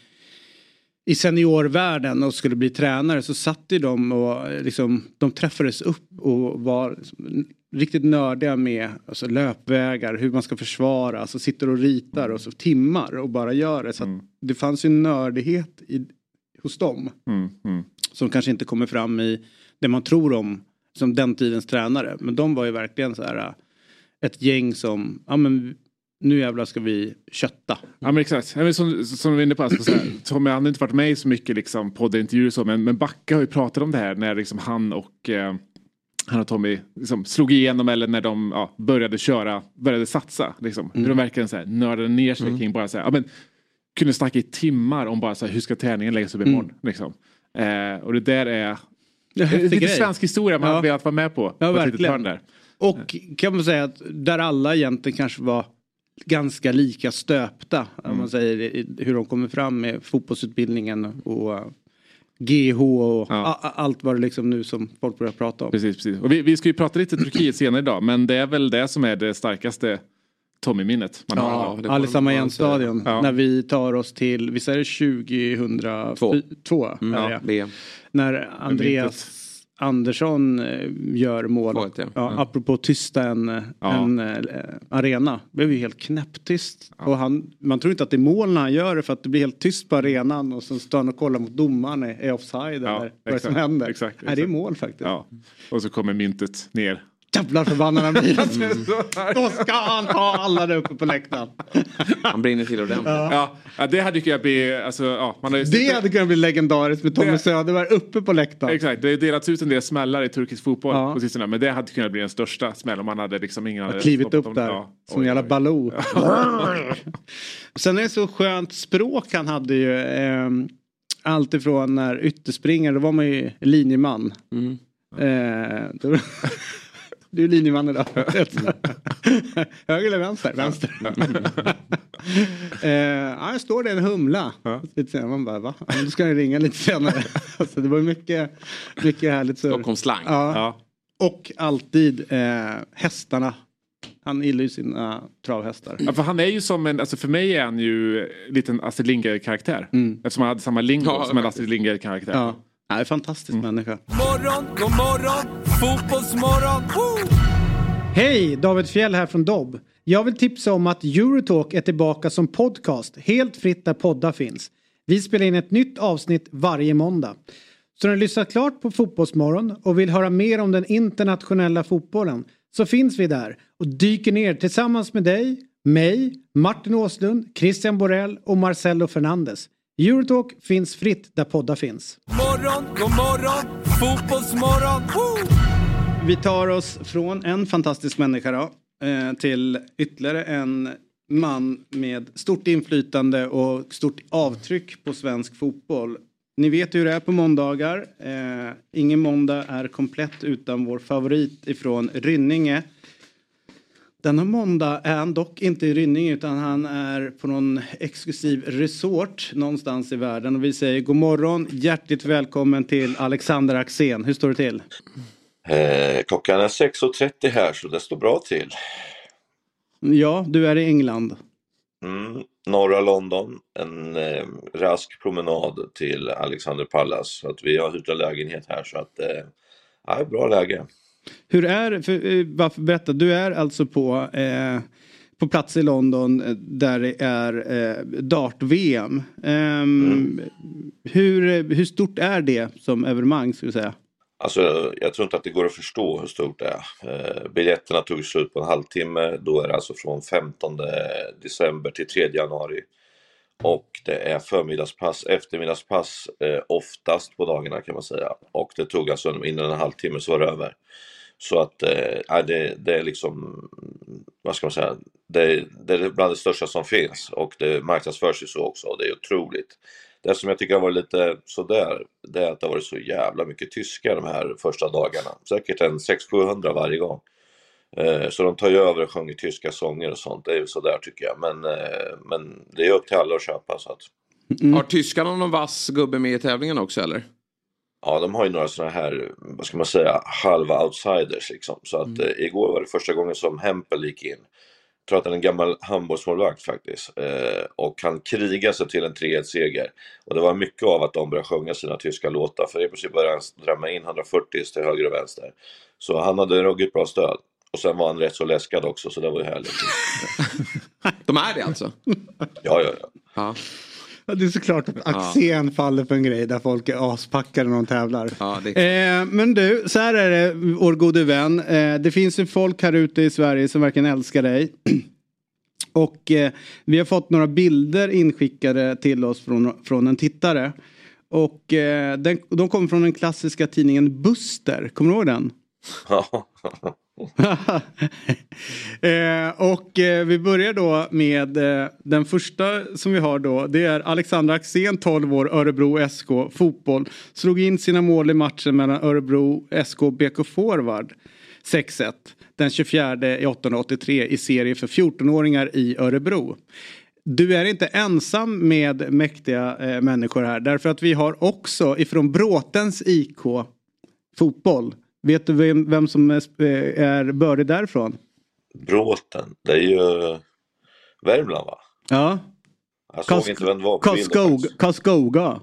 i seniorvärlden och skulle bli tränare så satt ju de och liksom, de träffades upp och var liksom, riktigt nördiga med alltså, löpvägar, hur man ska försvara, alltså sitter och ritar och så timmar och bara gör det. Så att det fanns ju nördighet i, hos dem Mm, mm. Som kanske inte kommer fram i det man tror om som den tidens tränare. Men de var ju verkligen så här äh, ett gäng som, ja men nu jävlar ska vi kötta. Ja men exakt. Ja, men som, som vi var inne på, alltså, så här, Tommy han har inte varit med i så mycket liksom, poddintervjuer och så men, men Backa har ju pratat om det här när liksom, han och eh, han och Tommy liksom, slog igenom eller när de ja, började köra, började satsa. Liksom. Hur de verkligen så här, nördade ner sig kring bara så här, ja, men, kunde snacka i timmar om bara så här, hur ska träningen läggas upp imorgon. Liksom. Eh, och det där är (laughs) lite grej. svensk historia man Ja. har velat vara med på. Ja, på verkligen. Där. Och kan man säga att där alla egentligen kanske var ganska lika stöpta. Om man säger i- hur de kommer fram med fotbollsutbildningen och GH och Ja. allt vad det liksom nu som folk börjar prata om. Precis, precis. Och vi, vi ska ju prata lite Turkiet senare idag men det är väl det som är det starkaste Tommy-minnet har. Ja, Alisama Jens-stadion. Ja. När vi tar oss till, visst är det 2002? Mm, ja, det? VM. När Andreas Andersson eh, gör mål. Två ett, ja. Ja, Ja. Apropå tysta en, Ja. en eh, arena. Det blev ju helt knäpptyst. Och han, man tror inte att det är mål när han gör det för att det blir helt tyst på arenan och så står han och kollar mot domaren. Är offside eller vad exakt, som händer? exakt, Nej, det är exakt. mål faktiskt. Ja. Och så kommer myntet ner. Jävlar förbannad han blir. (laughs) Då ska han ta alla där uppe på läktaren. Han brinner till ordentligt. Ja. Ja, det hade kunnat bli, alltså, ja, man har ju Det hade kunnat bli legendariskt med Tommy Det- Söderberg uppe på läktaren. Exakt, det har delats ut en del smällar i turkisk fotboll Ja. på sistone. Men det hade kunnat bli den största smäll om man hade liksom ingen hade klivit upp dem. där Ja. som en jävla. Baloo. (laughs) Sen är det så skönt språk han hade ju. Eh, allt ifrån när ytterspringare, då var man ju linjeman. Mm. Eh, då, (laughs) du är linjeman idag. (laughs) Höger eller vänster? Vänster. (laughs) eh, ja, står det en humla. Lite man bara va? Ja, men då ska jag ringa lite senare. (laughs) alltså, det var mycket, mycket härligt. Stockholmsslang. Ja. Ja. Och alltid eh, hästarna. Han gillar ju sina travhästar. Ja, för han är ju som en, alltså för mig är han ju en liten Astrid Lindgren-karaktär. Eftersom han hade samma lingo Ja, som en. Astrid Lindgren-karaktär. Ja. Han är en fantastisk människa. Morgon, god morgon, fotbollsmorgon. Woo! Hej! David Fjell här från Dobb. Jag vill tipsa om att Eurotalk är tillbaka som podcast helt fritt där poddar finns. Vi spelar in ett nytt avsnitt varje måndag. Så när du lyssnat klart på Fotbollsmorgon och vill höra mer om den internationella fotbollen så finns vi där och dyker ner tillsammans med dig, mig, Martin Åslund, Christian Borell och Marcelo Fernandes. Eurotalk finns fritt där poddar finns. Morgon, god morgon, fotbollsmorgon. Woo! Vi tar oss från en fantastisk människa då, eh, till ytterligare en man med stort inflytande och stort avtryck på svensk fotboll. Ni vet hur det är på måndagar. Eh, ingen måndag är komplett utan vår favorit ifrån Rynninge. Denna måndag är han dock inte i Rynninge utan han är på någon exklusiv resort någonstans i världen. Och vi säger god morgon, hjärtligt välkommen till Alexander Axén. Hur står det till? Eh, klockan är 6.30 här så det står bra till. Ja, du är i England. Mm, norra London, en eh, rask promenad till Alexander Palace. Så att vi har hyrt en lägenhet här så att eh, ja, bra läge. Hur är för, eh, varför berätta, du är alltså på, eh, på plats i London eh, där det är eh, dart-VM. Ehm, hur, hur stort är det som evenemang skulle jag säga? Alltså, jag tror inte att det går att förstå hur stort det är. Eh, biljetterna tog slut på en halvtimme. Då är det alltså från 15 december till 3 januari. Och det är förmiddagspass, eftermiddagspass eh, oftast på dagarna kan man säga. Och det tog alltså innan en halvtimme så var det över. Så att eh, det, det är liksom, vad ska man säga, det, det är bland det största som finns och det marknadsförs ju så också och det är otroligt. Det som jag tycker har varit lite sådär, det är att det har varit så jävla mycket tyskar de här första dagarna. Säkert en 600-700 varje gång. Eh, Så de tar ju över och sjunger tyska sånger och sånt, det är ju sådär tycker jag. Men, eh, men det är upp till alla att köpa så att. Har tyskarna någon vass gubbe med i tävlingen också eller? Ja, de har ju några sådana här, vad ska man säga, halva outsiders liksom. Så att Mm. eh, igår var det första gången som Hempel gick in. Jag tror att han är en gammal handbollsmålvakt faktiskt. Eh, och han krigade sig till en 3-1-seger. Och det var mycket av att de började sjunga sina tyska låtar. För i princip började han drämma in 140 till höger och vänster. Så han hade ruggigt bra stöd. Och sen var han rätt så läskad också, så det var ju härligt. (laughs) De är det alltså? Ja, ja, ja. Ja. Ja, det är såklart att Axén faller för en grej där folk är aspackade när de tävlar. Ja, det Eh, men du, så här är det vår gode vän. Eh, det finns ju folk här ute i Sverige som verkligen älskar dig. (clears throat) Och eh, vi har fått några bilder inskickade till oss från, från en tittare. Och eh, den, de kommer från den klassiska tidningen Buster. Kommer du ihåg den? (laughs) eh, och eh, vi börjar då med eh, den första som vi har då. Det är Alexander Axén, 12 år, Örebro SK, fotboll. Slog in sina mål i matchen mellan Örebro SK och BK Forward. 6-1. Den 24 i 883 i serie för 14-åringar i Örebro. Du är inte ensam med mäktiga eh, människor här. Därför att vi har också ifrån Bråtens IK fotboll. Vet du vem, vem som är, eh, är bördig därifrån? Bråten, det är ju Värmland va? Ja. Jag såg inte vem det var på. Karlskoga.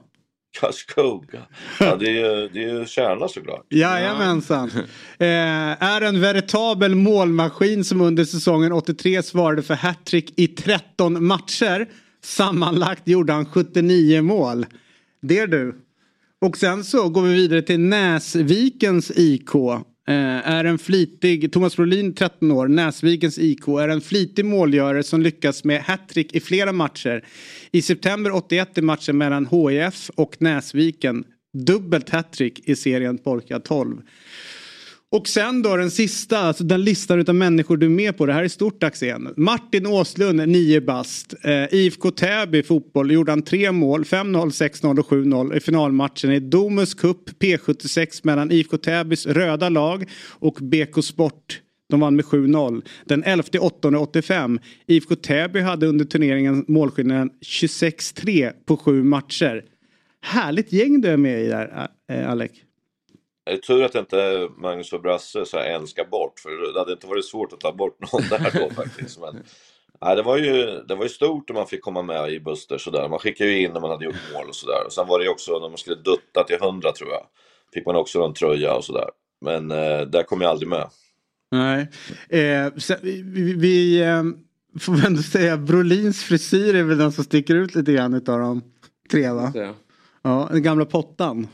Karlskoga. Ja, det är ju, det är ju Kärna såklart. Jajamensan. Eh, är en veritabel målmaskin som under säsongen 83 svarade för hattrick i 13 matcher. Sammanlagt gjorde han 79 mål. Det är du. Och sen så går vi vidare till Näsvikens IK. Eh, är en flitig, Thomas Brolin 13 år, Näsvikens IK är en flitig målgörare som lyckas med hattrick i flera matcher. I september 81 i matchen mellan HIF och Näsviken dubbelt hattrick i serien Porka 12. Och sen då den sista, alltså den listan utav människor du är med på. Det här är stort Axén. Martin Åslund, 9 bast. Eh, IFK Täby fotboll gjorde han tre mål, 5-0, 6-0 och 7-0 i finalmatchen i Domus Cup P76 mellan IFK Täbys röda lag och BK Sport. De vann med 7-0. Den 11 8 85. IFK Täby hade under turneringen målskillnaden 26-3 på sju matcher. Härligt gäng du är med i där, eh, Alec. Det är tur att inte Magnus och Brasse så här en ska bort, för det hade inte varit svårt att ta bort någon där då (laughs) faktiskt. Men, nej, det, var ju, det var ju stort när man fick komma med i Buster sådär. Man skickade ju in när man hade gjort mål och sådär. Och sen var det ju också när man skulle dutta till 100 tror jag. Fick man också en tröja och sådär. Men eh, där kom jag aldrig med. Nej. Eh, sen, vi vi eh, får väl ändå säga Brolins frisyr är väl den som sticker ut lite grann utav de tre va? Ja, den gamla pottan.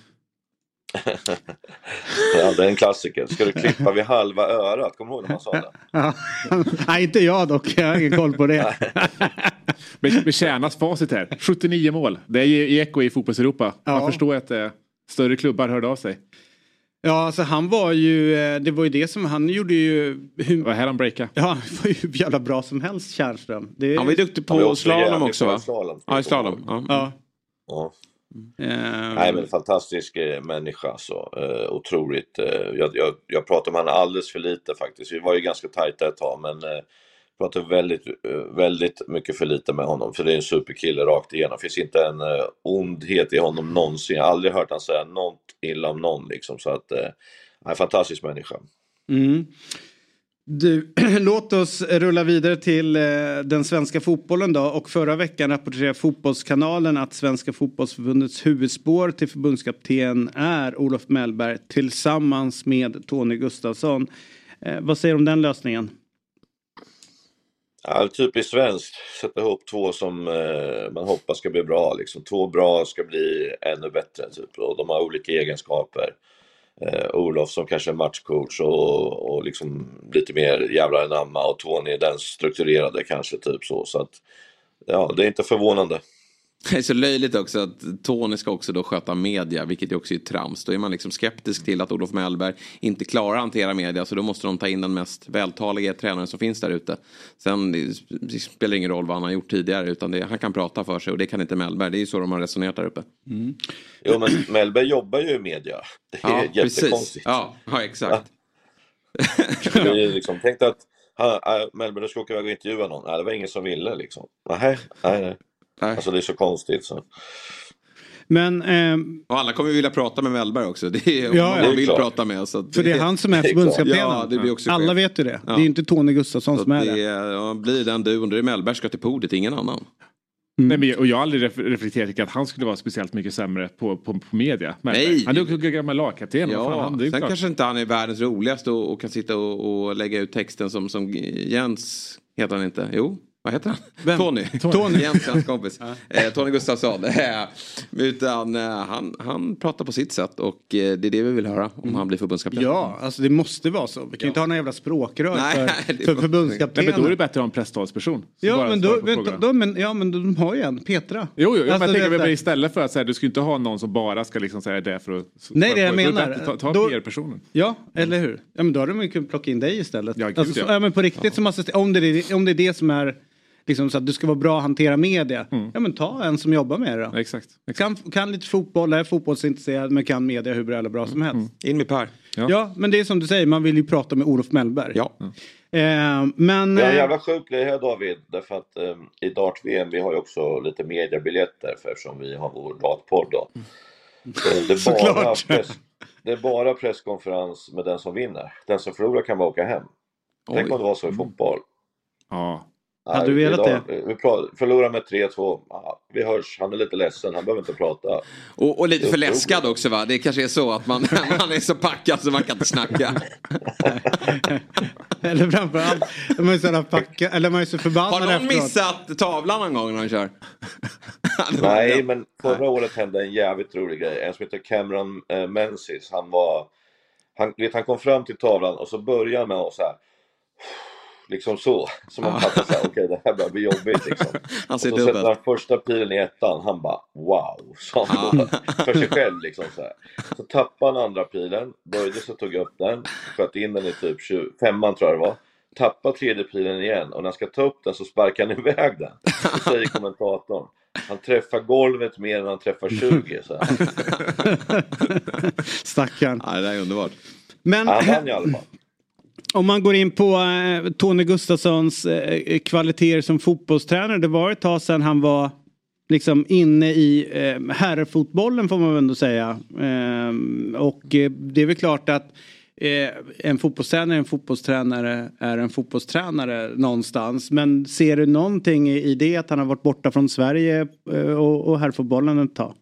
Ja, det är en klassiker. Ska du klippa vid halva örat? Kommer du ihåg när man sa det? Ja. Nej, inte jag dock. Jag har ingen koll på det. (laughs) Med Kärnas facit här. 79 mål. Det är ju eko i fotbolls-Europa. Man Ja. förstår att eh, större klubbar hörde av sig. Ja, alltså han var ju, eh, det var ju det som, han gjorde ju... Det var här han breakade. Ja, han var ju hur jävla bra som helst Tjärnström. Det... Han var ju duktig på slalom också va? slalom. Ja, i slalom. Ja. Ja. Eh, Nej men fantastisk eh, människa så. Eh, otroligt. Eh, jag, jag, jag pratar om honom alldeles för lite faktiskt. Vi var ju ganska tajta ett tag men eh, pratar väldigt, eh, väldigt mycket för lite med honom. För det är en superkille rakt igenom. finns inte en eh, ondhet i honom någonsin. Jag har aldrig hört han säga något illa om någon liksom. Så att, eh, en fantastisk människa. Mm. Du, (clears throat) låt oss rulla vidare till eh, den svenska fotbollen då. Och förra veckan rapporterade Fotbollskanalen att Svenska fotbollsförbundets huvudspår till förbundskapten är Olof Mellberg tillsammans med Tony Gustafsson. Eh, vad säger du om den lösningen? Ja, typiskt svenskt. Sätta ihop två som eh, man hoppas ska bli bra. Liksom. Två bra ska bli ännu bättre. Typ. Och de har olika egenskaper. Eh, Olof som kanske är matchcoach och, och liksom lite mer jävlar anamma och Tony den strukturerade kanske typ så. så att, ja, det är inte förvånande. Det är så löjligt också att Tony ska också då sköta media, vilket också är trams. Då är man liksom skeptisk till att Olof Mellberg inte klarar att hantera media, så då måste de ta in den mest vältaliga tränaren som finns där ute. Sen det det spelar ingen roll vad han har gjort tidigare, utan det, han kan prata för sig och det kan inte Mellberg. Det är ju så de har resonerat där uppe. Jo men Mellberg jobbar ju i media. Det är Ja, jättekonstigt. precis. Ja, ja exakt. Det är liksom, tänk att äh, Mellberg du ska åka iväg och intervjua någon. Nej, det var ingen som ville liksom. Nej, nej, nej. Alltså det är så konstigt så. Men, ehm, Och alla kommer ju vilja prata med Mellberg också. Det är Ja, man vill Det är klart. prata med. Så för det är han som är förbundskaptenen. Ja, det blir också Alla vet ju det. Ja. Det är inte Tony Gustafsson Så som är det. ja, blir den är det Mellberg ska till podiet, ingen annan. Nej, men, och jag har aldrig ref- reflekterat kring att han skulle vara speciellt mycket sämre på, på, på media. Nej. Han är ju gammal lagkapten. Ja, han, sen klart. kanske inte han är världens roligaste och, och kan sitta och, och lägga ut texten som, som Jens, heter han inte? Jo, vad heter han? Vem? Tony. Tony. Jens, hans (laughs) kompis. eh, Tony Gustafsson. (laughs) Eh, Utan eh, han, han pratar på sitt sätt och eh, det är det vi vill höra om han blir förbundskapten. Ja, alltså det måste vara så. Vi kan ju inte ha några jävla språkrör Nej, för, (laughs) det för förbundskaptenen. Men då är det bättre att ha en presstalsperson. Ja men, då, vet, då, men, ja men de har ju en, Petra. Jo, jo jag Alltså, bara det tänker istället för att säga, du ska inte ha någon som bara ska liksom säga det för att... Nej, det för, jag då är menar. bättre, Ta, ta Då- PR-personen. Ja, eller hur? Ja, men då hade de ju kunnat plocka in dig istället. Ja, gud, alltså, så, ja. ja. men på riktigt som assistent, om det, är, om det är det som är liksom så att du ska vara bra att hantera media. Ja men ta en som jobbar med det då. Mm. Exakt. Kan, kan lite fotboll, är fotbollsintresserad men kan media hur bra eller bra som helst. In med Per. Ja. men det är som du säger, man vill ju prata med Olof Mellberg. Ja. Eh, men... Vi har en eh, jävla sjuk grej här David, därför att eh, i Dart-VM vi har ju också lite mediabiljetter för eftersom vi har vår dartpodd då. Så det, är (laughs) bara Såklart. press, det är bara presskonferens med den som vinner. Den som förlorar kan bara åka hem. Tänk om det var så i fotboll. Ja. Hade du velat idag, Vi pratar, förlorar med 3-2. Ah, vi hörs, han är lite ledsen, han behöver inte prata. Och, och lite Det för läskad också va? Det kanske är så att man, (laughs) man är så packad så man kan inte snacka. (laughs) Eller framförallt, de är så packa, eller man är så förbannad Har någon efteråt. missat tavlan någon gång när han kör? (laughs) Nej, men förra året hände en jävligt rolig grej. En som heter Cameron eh, Menzies, han var... Han, vet, han kom fram till tavlan och så började han med att så här... Liksom så. Så man fattar så här, okej det här börjar bli jobbigt liksom. (laughs) Han och ser så dubbel. sätter han första pilen i ettan, han bara wow. Så han då, (laughs) för sig själv liksom så här. Så tappade han andra pilen, böjde sig och tog upp den, sköt in den i typ 20, femman tror jag det var. Tappade tredje pilen igen och när han ska ta upp den så sparkar han iväg den. Så säger kommentatorn. Han träffar golvet mer än han träffar 20. Så här. (laughs) Stackarn. Ja, det där är underbart. Men Han vann i alla fall om man går in på eh, Tony Gustafssons eh, kvaliteter som fotbollstränare. Det var ett tag sedan han var liksom inne i eh, herrfotbollen får man väl ändå säga. Eh, och eh, det är väl klart att eh, en fotbollstränare är en fotbollstränare är en fotbollstränare någonstans. Men ser du någonting i, i det att han har varit borta från Sverige eh, och, och herrfotbollen ett tag?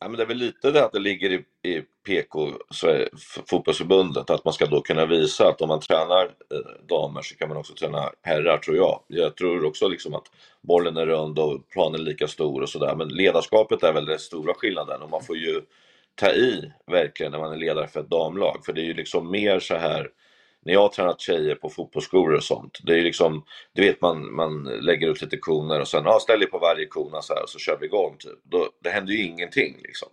Ja, men det är väl lite det att det ligger i, i PK, Sverige- fotbollsförbundet, att man ska då kunna visa att om man tränar eh, damer så kan man också träna herrar tror jag. Jag tror också liksom att bollen är rund och planen är lika stor och sådär. Men ledarskapet är väl den stora skillnaden och man får ju ta i verkligen när man är ledare för ett damlag. För det är ju liksom mer så här när jag har tränat tjejer på fotbollsskolor och sånt, det är ju liksom, du vet man, man lägger ut lite koner och sen, ja ställ dig på varje kona så här och så kör vi igång typ. Då, det händer ju ingenting liksom.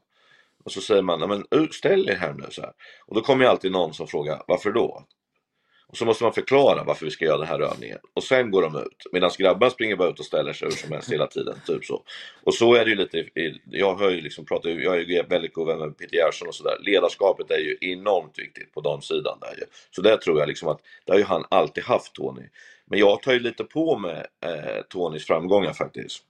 Och så säger man, "Ja, men ställ er här nu så här. Och då kommer ju alltid någon som frågar, varför då? Och så måste man förklara varför vi ska göra den här övningen. Och sen går de ut. Medan grabbarna springer bara ut och ställer sig hur som helst hela tiden. Typ så. Och så är det ju lite, i- jag har ju liksom pratat, jag är ju väldigt god vän med Peter Gerhardsson och sådär. Ledarskapet är ju enormt viktigt på damsidan där ju. Så där tror jag liksom att, det har ju han alltid haft Tony. Men jag tar ju lite på mig eh, Tonys framgångar faktiskt.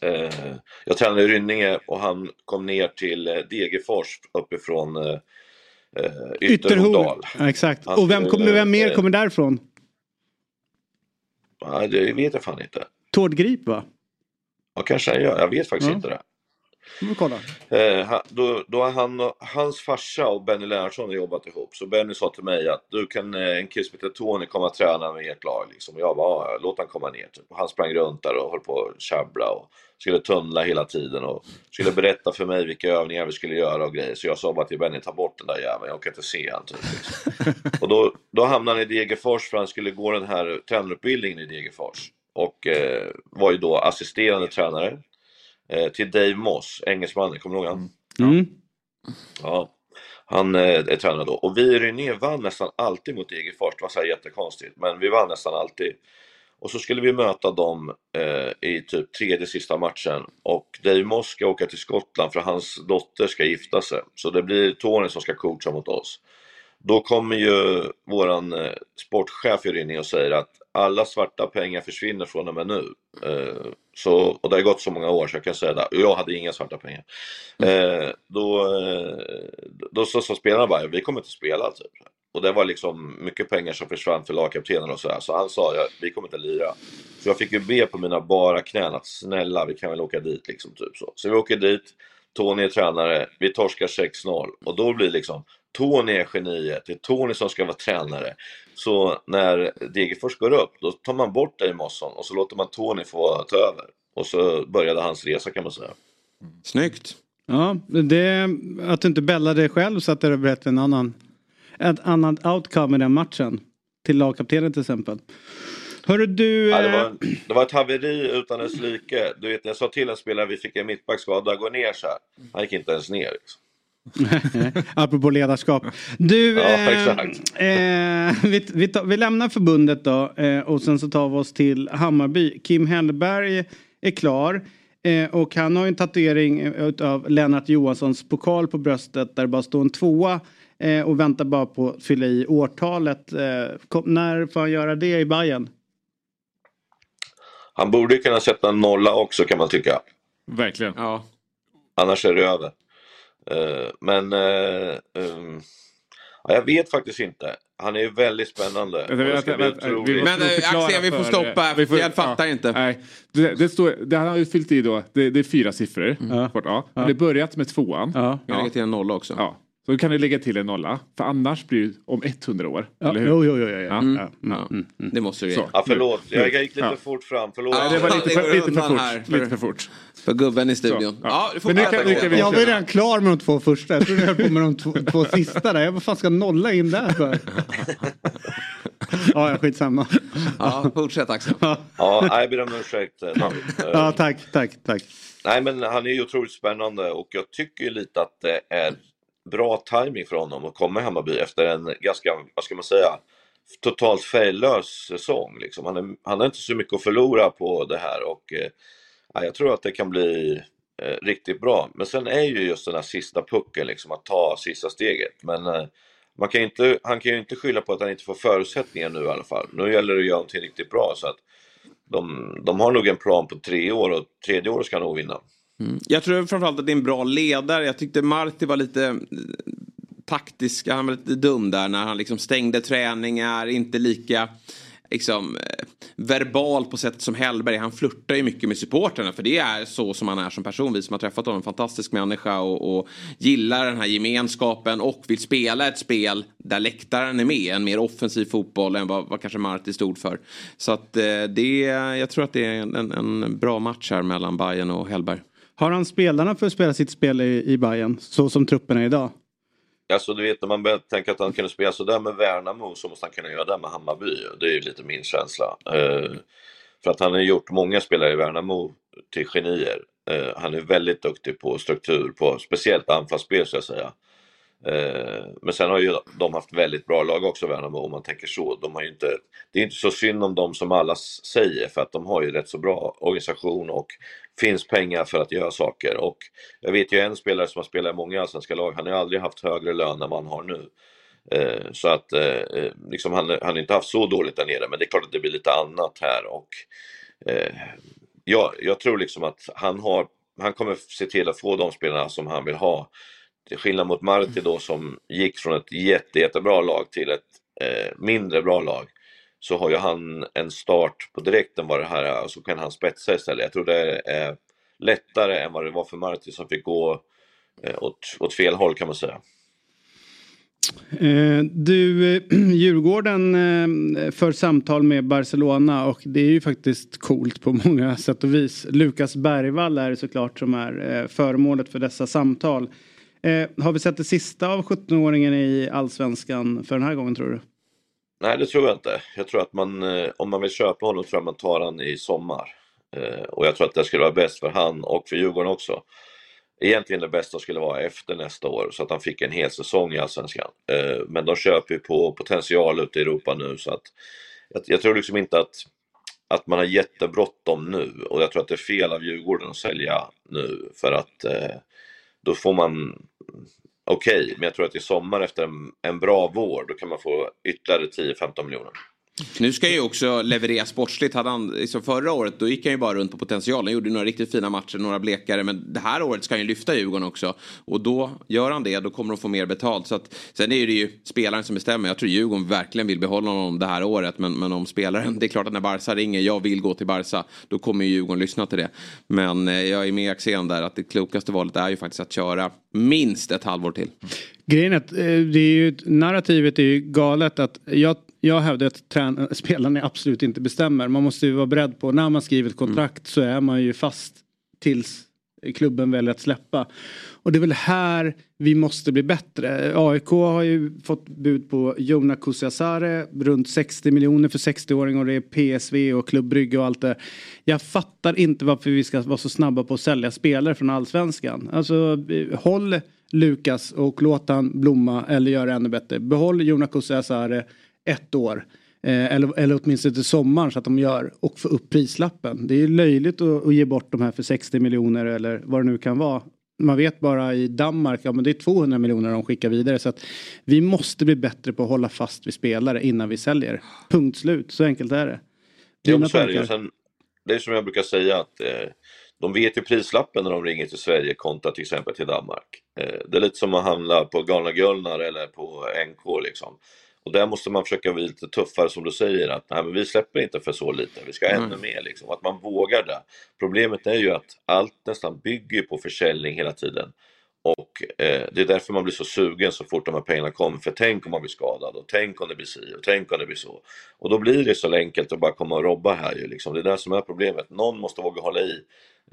Eh, jag tränade i Rynninge och han kom ner till eh, Degerfors uppifrån eh, eh, Ytterhogdal. Ja, exakt. Han Och vem, kommer, vem mer eh, kommer därifrån? Nej, det vet jag fan inte. Tord Grip va? Ja, kanske han gör. Jag vet faktiskt Ja. inte det. Vi kolla. Eh, då, då har han, och- hans farsa och Benny Lennartsson jobbat ihop. Så Benny sa till mig att du kan eh, en kille som heter Tony komma och träna med ert lag. Liksom. Och jag "Ja, låt han komma ner. Typ. Och Han sprang runt där och höll på att tjabbla och skulle tunnla hela tiden och skulle berätta för mig vilka övningar vi skulle göra och grejer. Så jag sa bara till Benny, ta bort den där jäveln, jag orkar inte se han. Typ, (laughs) och då, då hamnade han i Degerfors för han skulle gå den här tränarutbildningen i Degerfors. Och eh, var ju då assisterande tränare till Dave Moss, engelsmannen, kommer du ihåg han? Mm. Ja. Han eh, är tränare då. Och vi i Rynninge vann nästan alltid mot Degerfors. Det var så här jättekonstigt. Men vi vann nästan alltid. Och så skulle vi möta dem eh, i typ tredje sista matchen. Och Dave Moss ska åka till Skottland för hans dotter ska gifta sig. Så det blir Tony som ska coacha mot oss. Då kommer ju våran eh, sportchef i Rynninge och säger att alla svarta pengar försvinner från och med nu. Eh, Så, och det har gått så många år så jag kan säga det. Jag hade inga svarta pengar. Eh, då, eh, då så sa spelarna bara, vi kommer inte spela typ. Och det var liksom mycket pengar som försvann för lagkaptenen och sådär. Så han sa, ja, vi kommer inte lira. Så jag fick ju be på mina bara knän att snälla, vi kan väl åka dit liksom. Typ så. så vi åker dit, Tony är tränare, vi torskar 6-0. Och då blir liksom, Tony är geniet, det är Tony som ska vara tränare. Så när Degerfors går upp, då tar man bort Eimosson och så låter man Tony få ta över. Och så började hans resa kan man säga. Snyggt. Ja, det, att du inte bällade själv så att det berättat en annan, ett annat outcome i den matchen. Till lagkaptenen till exempel. Hörru du... Ja, det, eh, var, det var ett haveri utan dess like. Du vet, jag sa till en spelare, vi fick en mittbackskada, gå ner så här. Han gick inte ens ner. Liksom. (laughs) Apropå ledarskap. Du, Ja, eh, eh, vi, vi, tar, vi lämnar förbundet då eh, och sen så tar vi oss till Hammarby. Kim Hellberg är klar. Eh, och han har ju en tatuering av Lennart Johanssons pokal på bröstet där det bara står en tvåa eh, och väntar bara på att fylla i årtalet. Eh, kom, när får han göra det i Bayern? Han borde ju kunna sätta en nolla också kan man tycka. Verkligen. Ja. Annars är det över. Eh, men eh, ehm, ja, jag vet faktiskt inte. Han är ju väldigt spännande. Och det ska bli otroligt. Men eh, Axel, vi får stoppa. Vi får- Jag fattar ja, inte. Nej, det, det står, det, han har ju fyllt i då, det, det är fyra siffror. Mm. Ja. Men Det börjat med tvåan. Jag lägger till en nolla också. Ja. Så då kan du lägga till en nolla. För annars blir det om 100 år. Ja, eller hur? jo, jo, jo, jo, ja. Ja. Mm. Ja. Det måste du ge. Ja, förlåt. Jag gick lite Ja. fort fram. Förlåt. Ja, Det var lite för, lite för fort. här Lite för fort. För gubben i studion. Så, ja. ja. du får Men nu kan- nu kan vi- Jag var redan klar med de två första. Jag trodde du höll på med de två, två sista där. Jag vad fan ska nolla in där för? Ja, skitsamma. Ja, fortsätt Axel. Ja, jag ber om ursäkt Ja, tack, tack, tack. Nej, men han är ju otroligt spännande och jag tycker lite att det är bra timing för honom att komma i Hammarby efter en ganska, vad ska man säga, totalt färglös säsong. Liksom. Han, är, han har inte så mycket att förlora på det här och eh, jag tror att det kan bli eh, riktigt bra. Men sen är ju just den här sista pucken, liksom, att ta sista steget. Men eh, man kan inte, han kan ju inte skylla på att han inte får förutsättningar nu i alla fall. Nu gäller det att göra någonting riktigt bra. Så att de, de har nog en plan på tre år och tredje året ska han nog vinna. Mm. Jag tror framförallt att det är en bra ledare. Jag tyckte Marti var lite eh, taktisk, han var lite dum där när han liksom stängde träningar, inte lika liksom, eh, verbal på sättet som Hellberg. Han flörtar ju mycket med supporterna för det är så som han är som person. Vi som har träffat honom, en fantastisk människa och, och gillar den här gemenskapen och vill spela ett spel där läktaren är med. En mer offensiv fotboll än vad, vad kanske Marti stod för. Så att eh, det, jag tror att det är en, en, en bra match här mellan Bayern och Hellberg. Har han spelarna för att spela sitt spel i, i Bayern så som truppen är idag? Alltså du vet när man börjar tänka att han kunde spela sådär med Värnamo så måste han kunna göra det med Hammarby. Det är ju lite min känsla. Eh, för att han har gjort många spelare i Värnamo till genier. Eh, han är väldigt duktig på struktur, på speciellt anfallsspel så jag säga. Eh, men sen har ju de haft väldigt bra lag också Värnamo om man tänker så. De har ju inte, det är inte så synd om dem som alla säger för att de har ju rätt så bra organisation och finns pengar för att göra saker. Och jag vet ju en spelare som har spelat i många allsvenska lag, han har ju aldrig haft högre lön än vad han har nu. Eh, så att eh, liksom han, han har inte haft så dåligt där nere men det är klart att det blir lite annat här och jag, jag tror liksom att han har han kommer se till att få de spelarna som han vill ha. Till skillnad mot Marti då som gick från ett jätte, jättebra lag till ett eh, mindre bra lag. Så har ju han en start på direkten vad det här är och så kan han spetsa istället. Jag tror det är lättare än vad det var för Marti som fick gå eh, åt, åt fel håll kan man säga. Eh, du, eh, (clears throat) Djurgården eh, för samtal med Barcelona och det är ju faktiskt coolt på många sätt och vis. Lukas Bergvall är det såklart som är eh, föremålet för dessa samtal. Eh, har vi sett det sista av 17-åringen i allsvenskan för den här gången tror du? Nej, det tror jag inte. Jag tror att man, eh, om man vill köpa honom tror jag man tar han i sommar. Eh, och jag tror att det skulle vara bäst för han och för Djurgården också. Egentligen det bästa skulle vara efter nästa år så att han fick en hel säsong i Allsvenskan. Eh, men de köper ju på potential ute i Europa nu så att jag, jag tror liksom inte att, att man har jättebråttom nu och jag tror att det är fel av Djurgården att sälja nu för att eh, då får man okej, men jag tror att i sommar efter en, en bra vår då kan man få ytterligare 10-15 miljoner. Nu ska ju också leverera sportsligt. Hade han, liksom förra året då gick han ju bara runt på potential. Han gjorde några riktigt fina matcher, några blekare. Men det här året ska han ju lyfta Djurgården också. Och då gör han det, då kommer de få mer betalt. Så att, sen är det ju spelaren som bestämmer. Jag tror Djurgården verkligen vill behålla honom det här året. Men, men om spelaren, det är klart att när Barca ringer, jag vill gå till Barca. Då kommer ju Djurgården lyssna till det. Men eh, jag är med Axén där att det klokaste valet är ju faktiskt att köra minst ett halvår till. Grejen är att eh, det är ju, narrativet är ju galet att jag, jag hävdar att trän- (laughs) spelarna absolut inte bestämmer. Man måste ju vara beredd på när man skriver ett kontrakt så är man ju fast tills klubben väljer att släppa. Och det är väl här vi måste bli bättre. AIK har ju fått bud på Jona Kusiasare runt 60 miljoner för 60-åring och det är PSV och Klubb Brygge och allt det. Jag fattar inte varför vi ska vara så snabba på att sälja spelare från allsvenskan. Alltså håll Lukas och låt han blomma eller göra ännu bättre. Behåll Jona Kusiasare ett år. Eh, eller, eller åtminstone till sommaren så att de gör och få upp prislappen. Det är löjligt att, att ge bort de här för 60 miljoner eller vad det nu kan vara. Man vet bara i Danmark, ja men det är 200 miljoner de skickar vidare. Så att vi måste bli bättre på att hålla fast vid spelare innan vi säljer. Punkt slut, så enkelt är det. Är det, tankar? Sen, det är som jag brukar säga att eh, de vet ju prislappen när de ringer till Sverige kontra till exempel till Danmark. Eh, det är lite som att handla på Galna Gullnar eller på NK liksom. Och där måste man försöka bli lite tuffare som du säger att nej, men vi släpper inte för så lite, vi ska ha ännu Mm. mer liksom. Att man vågar det. Problemet är ju att allt nästan bygger på försäljning hela tiden. Och eh, det är därför man blir så sugen så fort de här pengarna kommer. För tänk om man blir skadad och tänk om det blir si och tänk om det blir så. Och då blir det så enkelt att bara komma och robba här ju liksom. Det är det som är problemet. Någon måste våga hålla i.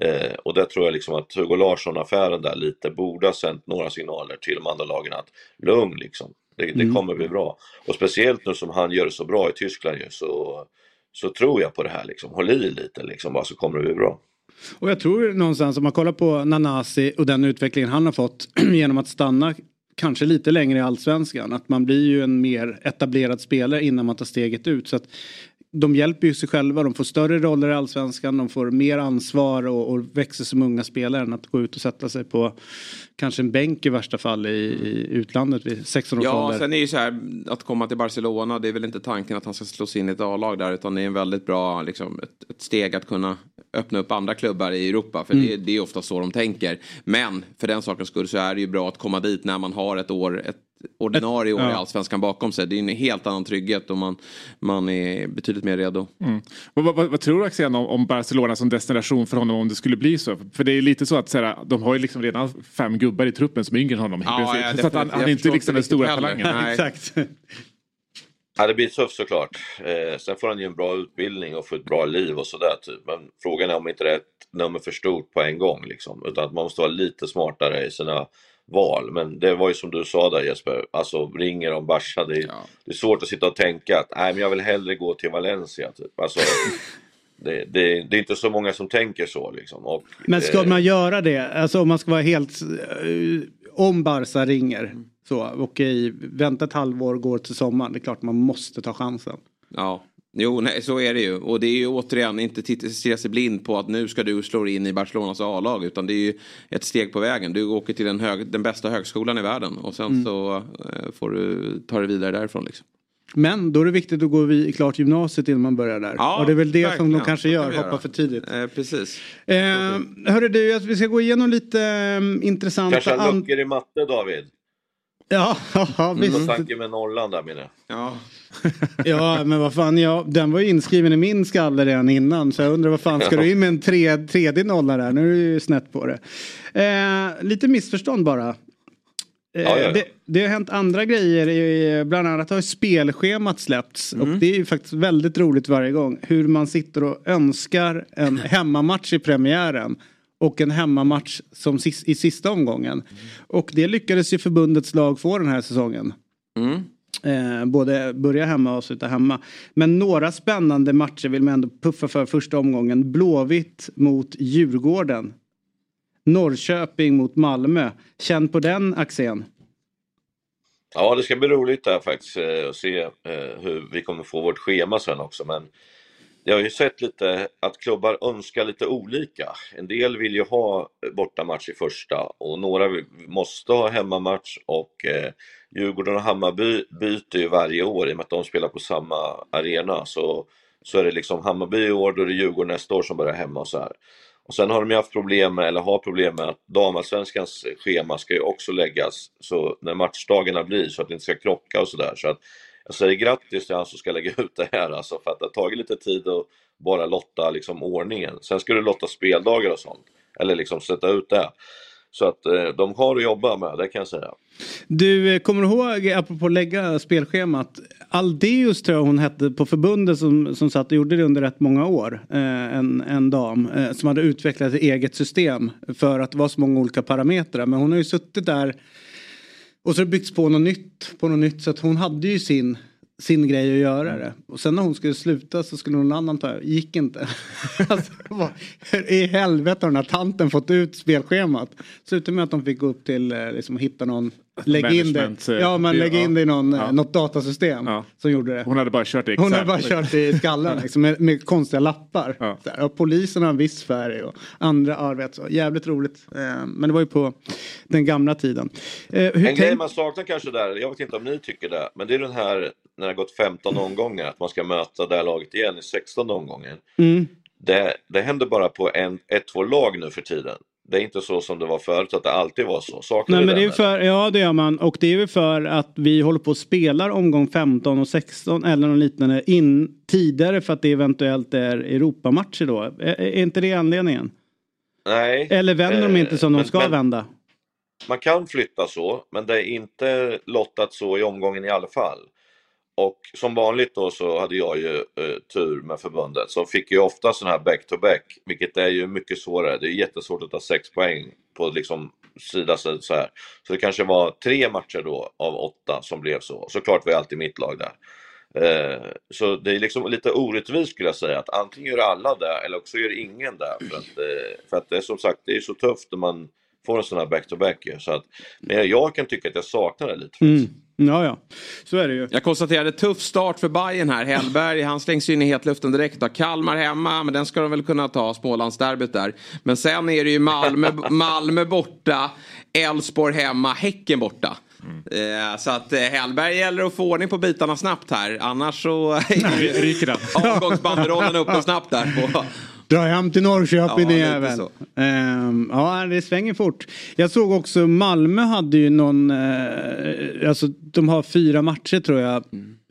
Eh, och där tror jag liksom att Hugo Larsson-affären där lite borde ha sänt några signaler till de andra lagen att lugn liksom. Det, det Mm. kommer bli bra. Och speciellt nu som han gör det så bra i Tyskland ju så, så tror jag på det här liksom. Håll i lite liksom bara så kommer det bli bra. Och jag tror någonstans om man kollar på Nanasi och den utvecklingen han har fått (clears throat) genom att stanna kanske lite längre i allsvenskan. Att man blir ju en mer etablerad spelare innan man tar steget ut. Så att de hjälper ju sig själva. De får större roller i allsvenskan. De får mer ansvar och, och växer som unga spelare än att gå ut och sätta sig på kanske en bänk i värsta fall i, i utlandet vid 16 års Ja, ålder. sen är ju så här att komma till Barcelona. Det är väl inte tanken att han ska slås in i ett A-lag där. Utan det är en väldigt bra, liksom, ett, ett steg att kunna öppna upp andra klubbar i Europa. För Mm. det, det är ofta så de tänker. Men för den sakens skull så är det ju bra att komma dit när man har ett år, ett ordinarie år ja. i allsvenskan bakom sig. Det är en helt annan trygghet och man, man är betydligt mer redo. Mm. Vad, vad, vad tror du Axén om, om Barcelona som destination för honom om det skulle bli så? För det är lite så att så här, de har ju liksom redan fem gubbar i truppen som är yngre än honom. Ja, ja, så att han, han är inte liksom den stora talangen. Exakt. Ja, det blir tufft såklart. Eh, sen får han ju en bra utbildning och får ett bra liv och sådär typ. Men frågan är om inte det är ett nummer för stort på en gång liksom. Utan att man måste vara lite smartare i sina val. Men det var ju som du sa där Jesper, alltså ringer de Barca, det är, det är svårt att sitta och tänka att nej men jag vill hellre gå till Valencia typ. Alltså, (laughs) det, det, det är inte så många som tänker så liksom. Och, Men ska eh, man göra det, alltså om man ska vara helt, eh, om Barca ringer, så okej, vänta ett halvår, går till sommaren, det är klart man måste ta chansen. Ja, jo nej, så är det ju. Och det är ju återigen inte titta- stirra sig blind på att nu ska du slå dig in i Barcelonas A-lag. Utan det är ju ett steg på vägen. Du åker till den, hög, den bästa högskolan i världen. Och sen Mm. så eh, får du ta det vidare därifrån. Liksom. Men då är det viktigt att gå vid, klart gymnasiet innan man börjar där. Ja, och det är väl det som verkligen. de kanske gör, kan vi hoppa göra. för tidigt. Eh, precis. Eh, hörru du, att vi ska gå igenom lite eh, intressanta... Kanske luckor i matte David? Ja, (laughs) ja visst. tanke med nollan där menar jag. Ja. (laughs) Ja, men vad fan, ja, den var ju inskriven i min skalle redan innan. Så jag undrar vad fan, ska du in med en tre, tredje nolla där? Nu är du ju snett på det. Eh, lite missförstånd bara. Eh, Ja, ja, ja. Det, det har hänt andra grejer, i- bland annat har spelschemat släppts. Och det är ju faktiskt väldigt roligt varje gång. Hur man sitter och önskar en hemmamatch i premiären. Och en hemmamatch som sis- i sista omgången. Och det lyckades ju förbundets lag få den här säsongen. Mm. Eh, både börja hemma och sluta hemma. Men några spännande matcher vill man ändå puffa för första omgången. Blåvitt mot Djurgården. Norrköping mot Malmö. Känn på den Axén. Ja, det ska bli roligt där faktiskt eh, att se eh, hur vi kommer få vårt schema sen också. Men jag har ju sett lite att klubbar önskar lite olika. En del vill ju ha bortamatch i första och några måste ha hemmamatch och eh, Djurgården och Hammarby byter ju varje år i och med att de spelar på samma arena. Så, så är det liksom Hammarby i år, då är det Djurgården nästa år som börjar hemma och så här. Och sen har de ju haft problem med, eller har problem med att damallsvenskans schema ska ju också läggas så när matchdagarna blir så att det inte ska krocka och sådär. Så att jag säger grattis till han som ska lägga (laughs) ut det här alltså för att det har tagit lite tid att bara lotta liksom ordningen. Sen ska du lotta speldagar och sånt. Eller liksom sätta ut det. Så att eh, de har att jobba med, det kan jag säga. Du, eh, kommer du ihåg, eh, apropå lägga spelschemat, Aldeus tror jag hon hette på förbundet som, som satt och gjorde det under rätt många år. Eh, en, en dam eh, som hade utvecklat ett eget system för att det var så många olika parametrar. Men hon har ju suttit där och så har det byggts på något nytt, på något nytt så att hon hade ju sin sin grej att göra det. Och sen när hon skulle sluta så skulle någon annan ta Gick inte. (laughs) alltså, vad, hur i helvete har den här tanten fått ut spelschemat? Slutade med att de fick gå upp till eh, liksom, hitta någon Lägg in det. Eh, Ja men lägg in det i någon, ja. något datasystem som gjorde det. Hon hade bara kört det Hon exakt. hade bara kört det i skallen liksom, med, med konstiga lappar. Ja. Och polisen har en viss färg och andra, ja, så. jävligt roligt. Eh, men det var ju på den gamla tiden. Eh, hur En grej man saknar kanske där, jag vet inte om ni tycker det, men det är den här när det gått 15 omgångar, att man ska möta det här laget igen i 16 omgången. Mm. Det, det händer bara på en, ett, två lag nu för tiden. Det är inte så som det var förut, att det alltid var så. Saknar Nej men det är för, ja det gör man och det är väl för att vi håller på och spelar omgång 15 och 16 eller något liknande in tidigare för att det eventuellt är Europamatcher då. Är, är inte det anledningen? Nej. Eller vänder de Eh, inte som de men- ska men- vända? Man kan flytta så, men det är inte lottat så i omgången i alla fall. Och som vanligt då så hade jag ju eh, tur med förbundet, så fick ju ofta sådana här back-to-back, vilket är ju mycket svårare. Det är jättesvårt att ta sex poäng på liksom sida så här. Så det kanske var tre matcher då av åtta som blev så. Såklart var ju alltid mitt lag där. Eh, så det är liksom lite orättvist skulle jag säga, att antingen gör alla det eller också gör ingen det. För att, eh, för att det är som sagt, det är så tufft när man får en sån här back-to-back -back, Så att, men jag kan tycka att jag saknar det lite. Mm. Ja ja, så är det ju. Jag konstaterade tuff start för Bayern här. Hellberg, han slängs in i hetluften direkt. Då. Kalmar hemma, men den ska de väl kunna ta, Smålandsderbyt där. Men sen är det ju Malmö, (laughs) Malmö borta, Elfsborg hemma, Häcken borta. Eh, så att eh, Hellberg gäller att få ordning på bitarna snabbt här. Annars så (laughs) ryker den. (laughs) avgångsbanderollen uppe snabbt där. På. Dra hem till Norrköping Ja, din lite jävel. så. Ehm, ja, det svänger fort. Jag såg också Malmö hade ju någon, eh, alltså de har fyra matcher tror jag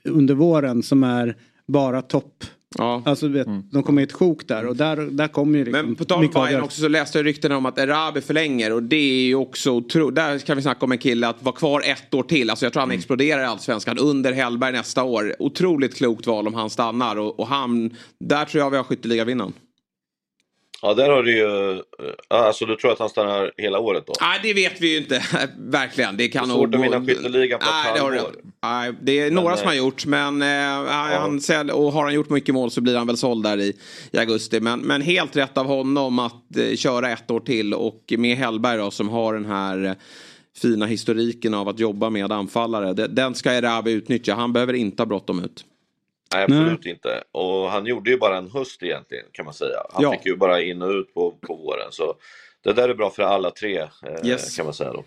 under våren som är bara topp. Ja. Alltså vet, de kommer i ett sjok där och där, där kommer ju liksom Men på tal om Bayern också så läste jag rykten om att Erabi förlänger och det är ju också otroligt. Där kan vi snacka om en kille att vara kvar ett år till. Alltså jag tror han exploderar i Allsvenskan under Hellberg nästa år. Otroligt klokt val om han stannar och, och han, där tror jag vi har skytteligavinnaren. Ja, där har du ju... eh, Alltså du tror att han stannar hela året då? Nej, det vet vi ju inte. (laughs) Verkligen. Det kan Det är svårt nog att vinna skytteligan på ett Nej, halvår. Nej, det är Men, några som eh, har gjort. Men eh, han, säl- och har han gjort mycket mål så blir han väl såld där i, i augusti. Men, men helt rätt av honom att eh, köra ett år till. Och med Hellberg då som har den här eh, fina historiken av att jobba med anfallare. De- Den ska Erabi utnyttja. Han behöver inte ha bråttom ut. Nej, absolut inte. Och han gjorde ju bara en höst egentligen kan man säga. Han Ja. fick ju bara in och ut på, på våren. Så det där är bra för alla tre eh, Yes. kan man säga då.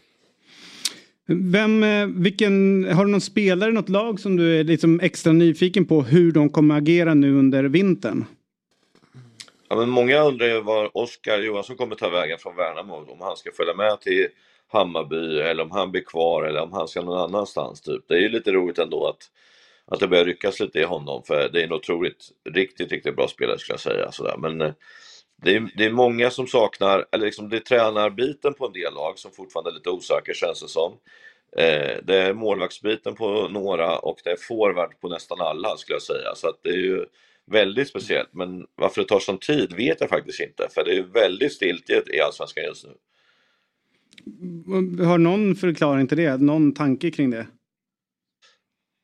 Vem, eh, vilken, har du någon spelare något lag som du är liksom extra nyfiken på hur de kommer agera nu under vintern? Ja, men många undrar ju var Oskar Johansson kommer ta vägen från Värnamo. Om han ska följa med till Hammarby eller om han blir kvar eller om han ska någon annanstans. Typ. Det är ju lite roligt ändå att, att det börjar ryckas lite i honom för det är en otroligt, riktigt, riktigt bra spelare skulle jag säga. Sådär. Men eh, det är, det är många som saknar, eller liksom det är tränarbiten på en del lag som fortfarande är lite osäker känns det som. Eh, det är målvaktsbiten på några och det är forward på nästan alla skulle jag säga. Så att det är ju väldigt speciellt. Men varför det tar sån tid vet jag faktiskt inte. För det är ju väldigt stiltje i Allsvenskan just nu. Har någon förklaring till det? Någon tanke kring det?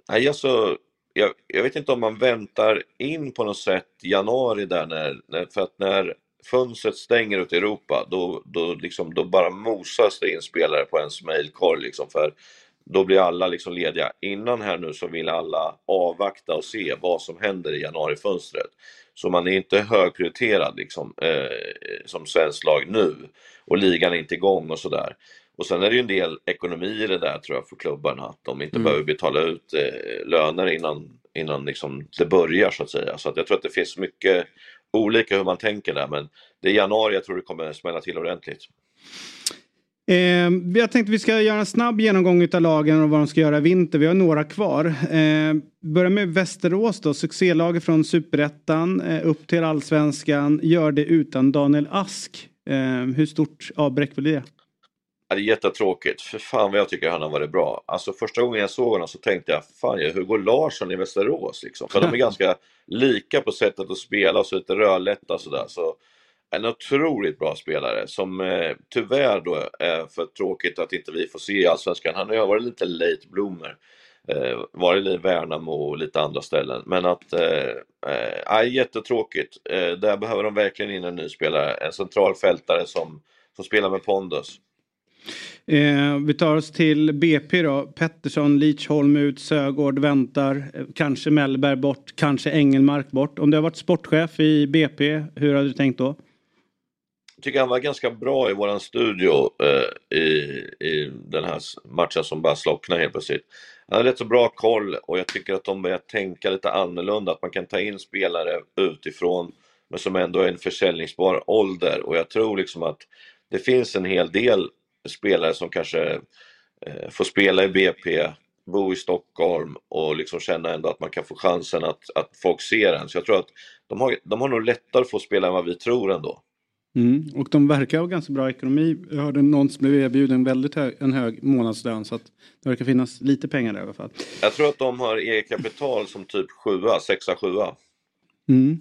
Nej, alltså, jag, jag vet inte om man väntar in på något sätt januari där när, när, för att när fönstret stänger ut i Europa då, då, liksom, då bara mosas det in spelare på ens mejlkorg liksom för då blir alla liksom lediga. Innan här nu så vill alla avvakta och se vad som händer i januarifönstret. Så man är inte högprioriterad liksom, eh, som svensk lag nu. Och ligan är inte igång och sådär. Och sen är det ju en del ekonomi i det där tror jag för klubbarna. Att de inte Mm. behöver betala ut eh, löner innan, innan liksom det börjar så att säga. Så att jag tror att det finns mycket olika hur man tänker där. Men det är januari jag tror det kommer smälla till ordentligt. Eh, jag tänkte vi ska göra en snabb genomgång av lagen och vad de ska göra i vinter. Vi har några kvar. Eh, börjar med Västerås då, succélaget från superettan eh, upp till allsvenskan. Gör det utan Daniel Ask. Eh, hur stort avbräck blir det? Det är jättetråkigt. För fan vad jag tycker han har varit bra. Alltså första gången jag såg honom så tänkte jag, fan jag Hugo Larsson i Västerås liksom. För de är (laughs) ganska lika på sättet att spela så lite rödlätta sådär. Så en otroligt bra spelare som eh, tyvärr då är för tråkigt att inte vi får se i Allsvenskan. Han har ju varit lite late bloomer. Eh, varit i Värnamo och lite andra ställen. Men att, eh, eh, jättetråkigt. Eh, där behöver de verkligen in en ny spelare. En central fältare som, som spelar med pondus. Eh, vi tar oss till BP då. Pettersson, Leachholm ut, Sögård väntar. Eh, kanske Mellberg bort, kanske Engelmark bort. Om du har varit sportchef i BP, hur har du tänkt då? Jag tycker han var ganska bra i våran studio eh, i, i den här matchen som bara slocknade helt plötsligt. Han har rätt så bra koll och jag tycker att de börjar tänka lite annorlunda, att man kan ta in spelare utifrån men som ändå är en försäljningsbar ålder och jag tror liksom att det finns en hel del spelare som kanske eh, får spela i BP, bo i Stockholm och liksom känna ändå att man kan få chansen att, att folk ser en. Så jag tror att de har, de har nog lättare att få spela än vad vi tror ändå. Mm. Och de verkar ha ganska bra ekonomi. Jag hörde någon som blev erbjuden väldigt hög, en hög månadslön så att det verkar finnas lite pengar där i alla fall. Jag tror att de har eget kapital som typ sjua, sexa, sjua. Mm.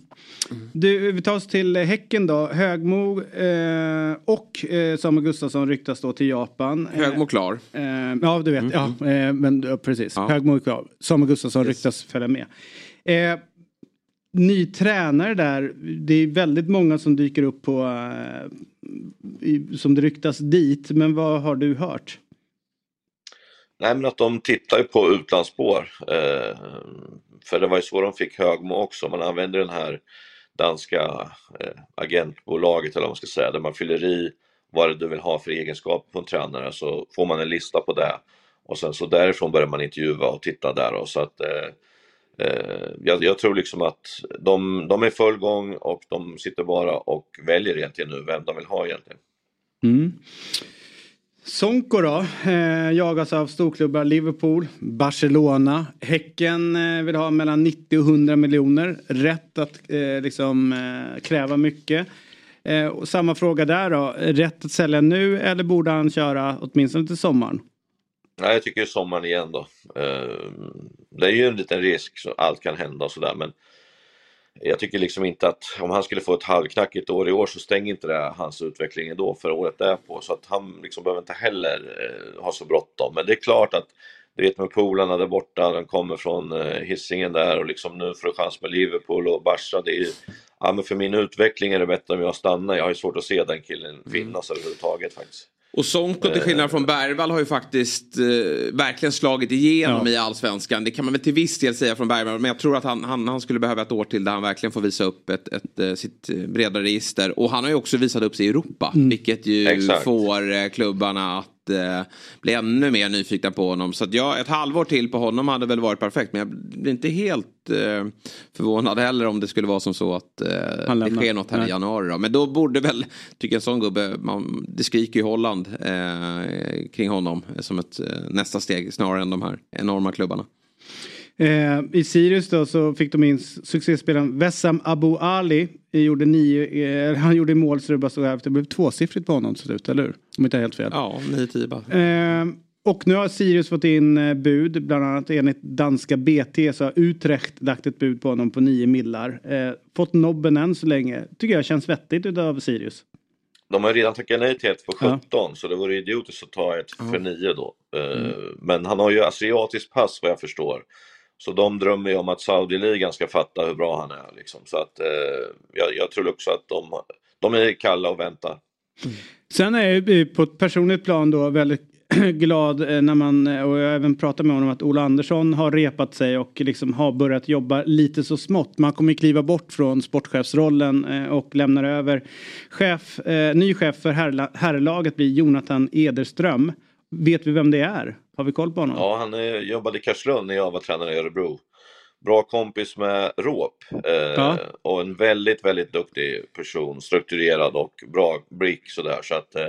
Du, vi tar oss till Häcken då. Högmo eh, och eh, Samuel Gustafsson ryktas då till Japan. Eh, Högmo klar. Eh, ja, du vet. Ja, eh, men ja, precis. Högmo är klar. Samuel Gustafsson ryktas följa med. Eh, ny tränare där. Det är väldigt många som dyker upp på eh, i, som det ryktas dit. Men vad har du hört? Nej men att de tittar ju på utlandsspår. Eh, för det var ju så de fick Högmo också. Man använder den här danska eh, agentbolaget eller vad man ska säga. Där man fyller i vad det du vill ha för egenskaper på en tränare. Så får man en lista på det. Och sen så därifrån börjar man intervjua och titta där. Och så att, eh, eh, jag, jag tror liksom att de, de är i full gång och de sitter bara och väljer egentligen nu vem de vill ha egentligen. Mm. Sonko då, eh, jagas av storklubbar Liverpool, Barcelona, Häcken eh, vill ha mellan 90 och 100 miljoner. Rätt att eh, liksom eh, kräva mycket. Eh, och samma fråga där då, rätt att sälja nu eller borde han köra åtminstone till sommaren? Nej, jag tycker sommaren igen då. Eh, det är ju en liten risk, så allt kan hända och sådär men jag tycker liksom inte att om han skulle få ett halvknackigt år i år så stänger inte det hans utveckling då för året därpå så att han liksom behöver inte heller eh, ha så bråttom. Men det är klart att du vet med polarna där borta, de kommer från eh, Hisingen där och liksom nu får du chans med Liverpool och Barca. Det är ja men för min utveckling är det bättre om jag stannar. Jag har ju svårt att se den killen finnas överhuvudtaget faktiskt. Och Sonko till skillnad från Bergvall har ju faktiskt eh, verkligen slagit igenom Ja. i allsvenskan. Det kan man väl till viss del säga från Bergvall. Men jag tror att han, han, han skulle behöva ett år till där han verkligen får visa upp ett, ett, eh, sitt eh, breda register. Och han har ju också visat upp sig i Europa. Mm. Vilket ju Exakt. får eh, klubbarna att eh, bli ännu mer nyfikna på honom. Så att ja, ett halvår till på honom hade väl varit perfekt. Men jag blir inte helt eh, förvånad heller om det skulle vara som så att eh, det sker något här Nej. i januari. Då. Men då borde väl, tycker jag en sån gubbe, man, det skriker ju Holland eh, kring honom som ett eh, nästa steg snarare än de här enorma klubbarna. Eh, I Sirius då så fick de in succéspelaren Wessam Abu Ali. Gjorde nio, eh, han gjorde mål så det bara stod här. Det blev tvåsiffrigt på honom till slut, eller hur? Om inte helt fel. Ja, 9-10 bara. Eh, och nu har Sirius fått in eh, bud, bland annat enligt danska BT så har Utrecht lagt ett bud på honom på 9 millar. Eh, fått nobben än så länge. Tycker jag känns vettigt utav Sirius. De har redan tackat nej till ett för Ja. 17 så det vore idiotiskt att ta ett för 9 då. Eh, Men han har ju asiatiskt pass vad jag förstår. Så de drömmer ju om att Saudi-ligan ska fatta hur bra han är. Liksom. Så att eh, jag, jag tror också att de, de är kalla och väntar. Sen är jag på ett personligt plan då väldigt (clears throat) glad eh, när man, eh, och jag har även pratat med honom, att Ola Andersson har repat sig och liksom har börjat jobba lite så smått. Man kommer kliva bort från sportchefsrollen eh, och lämnar över chef, ny chef för herrlaget blir Jonathan Ederström. Vet vi vem det är? Har vi koll på honom? Ja, han jobbade i Karlslund när jag var tränare i Örebro. Bra kompis med Råp eh, Ja. och en väldigt, väldigt duktig person, strukturerad och bra brick sådär. Så att eh,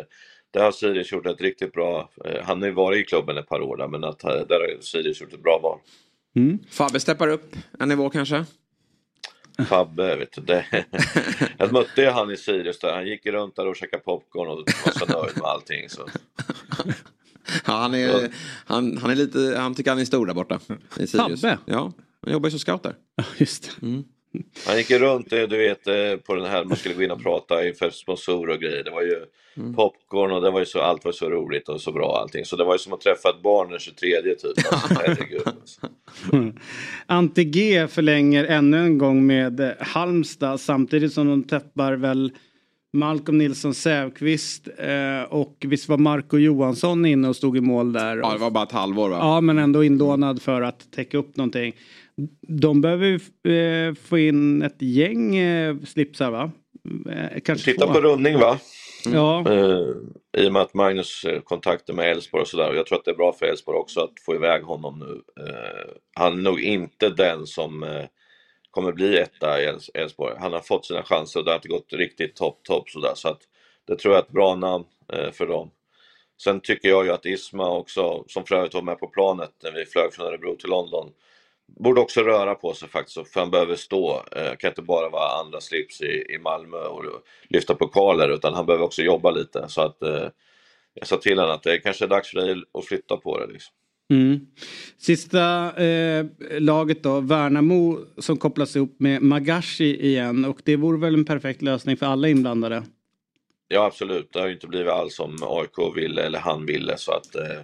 där har Sirius gjort ett riktigt bra, eh, han har ju varit i klubben ett par år där, men att, eh, där har Sirius gjort ett bra val. Fabbe steppar upp en nivå kanske? Fabbe, vet du, det. (laughs) jag mötte ju han i Sirius där, han gick runt där och käkade popcorn och var så nöjd med allting. Så. (laughs) (laughs) Ja, han, är, han, han är lite, han tycker han är stor där borta. I Sirius. Fabbe? Ja, han jobbar ju som scout där. Just det. Han gick ju runt eh, du vet eh, på den här man skulle gå in och prata inför sponsorer och grejer. Det var ju popcorn och det var ju så, allt var så roligt och så bra allting. Så det var ju som att träffa ett barn den 23 typ. (laughs) Alltså, herregud. alltså. (laughs) Ante G förlänger ännu en gång med eh, Halmstad samtidigt som de tappar väl Malcolm Nilsson Säfqvist eh, och visst var Marco Johansson inne och stod i mål där. Ja, det var bara ett halvår va? Ja, men ändå inlånad för att täcka upp någonting. De behöver ju eh, få in ett gäng eh, slipsar va? Kanske Titta två. på rundning va? Ja. Eh, I och med att Magnus kontakter med Elfsborg och sådär. Jag tror att det är bra för Elfsborg också att få iväg honom nu. Han är nog inte den som kommer bli etta i Elfsborg. Han har fått sina chanser och det har inte gått riktigt topp, topp sådär. Så att det tror jag är ett bra namn eh, för dem. Sen tycker jag ju att Isma också, som för övrigt var med på planet när vi flög från Örebro till London, borde också röra på sig faktiskt, för han behöver stå. Eh, kan inte bara vara andra slips i, i Malmö och lyfta pokaler, utan han behöver också jobba lite. Så att eh, jag sa till honom att det kanske är dags för dig att flytta på det. Liksom. Mm. Sista eh, laget då, Värnamo som kopplas ihop med Magashi igen och det vore väl en perfekt lösning för alla inblandade. Ja absolut, det har ju inte blivit alls som AIK ville eller han ville så att eh,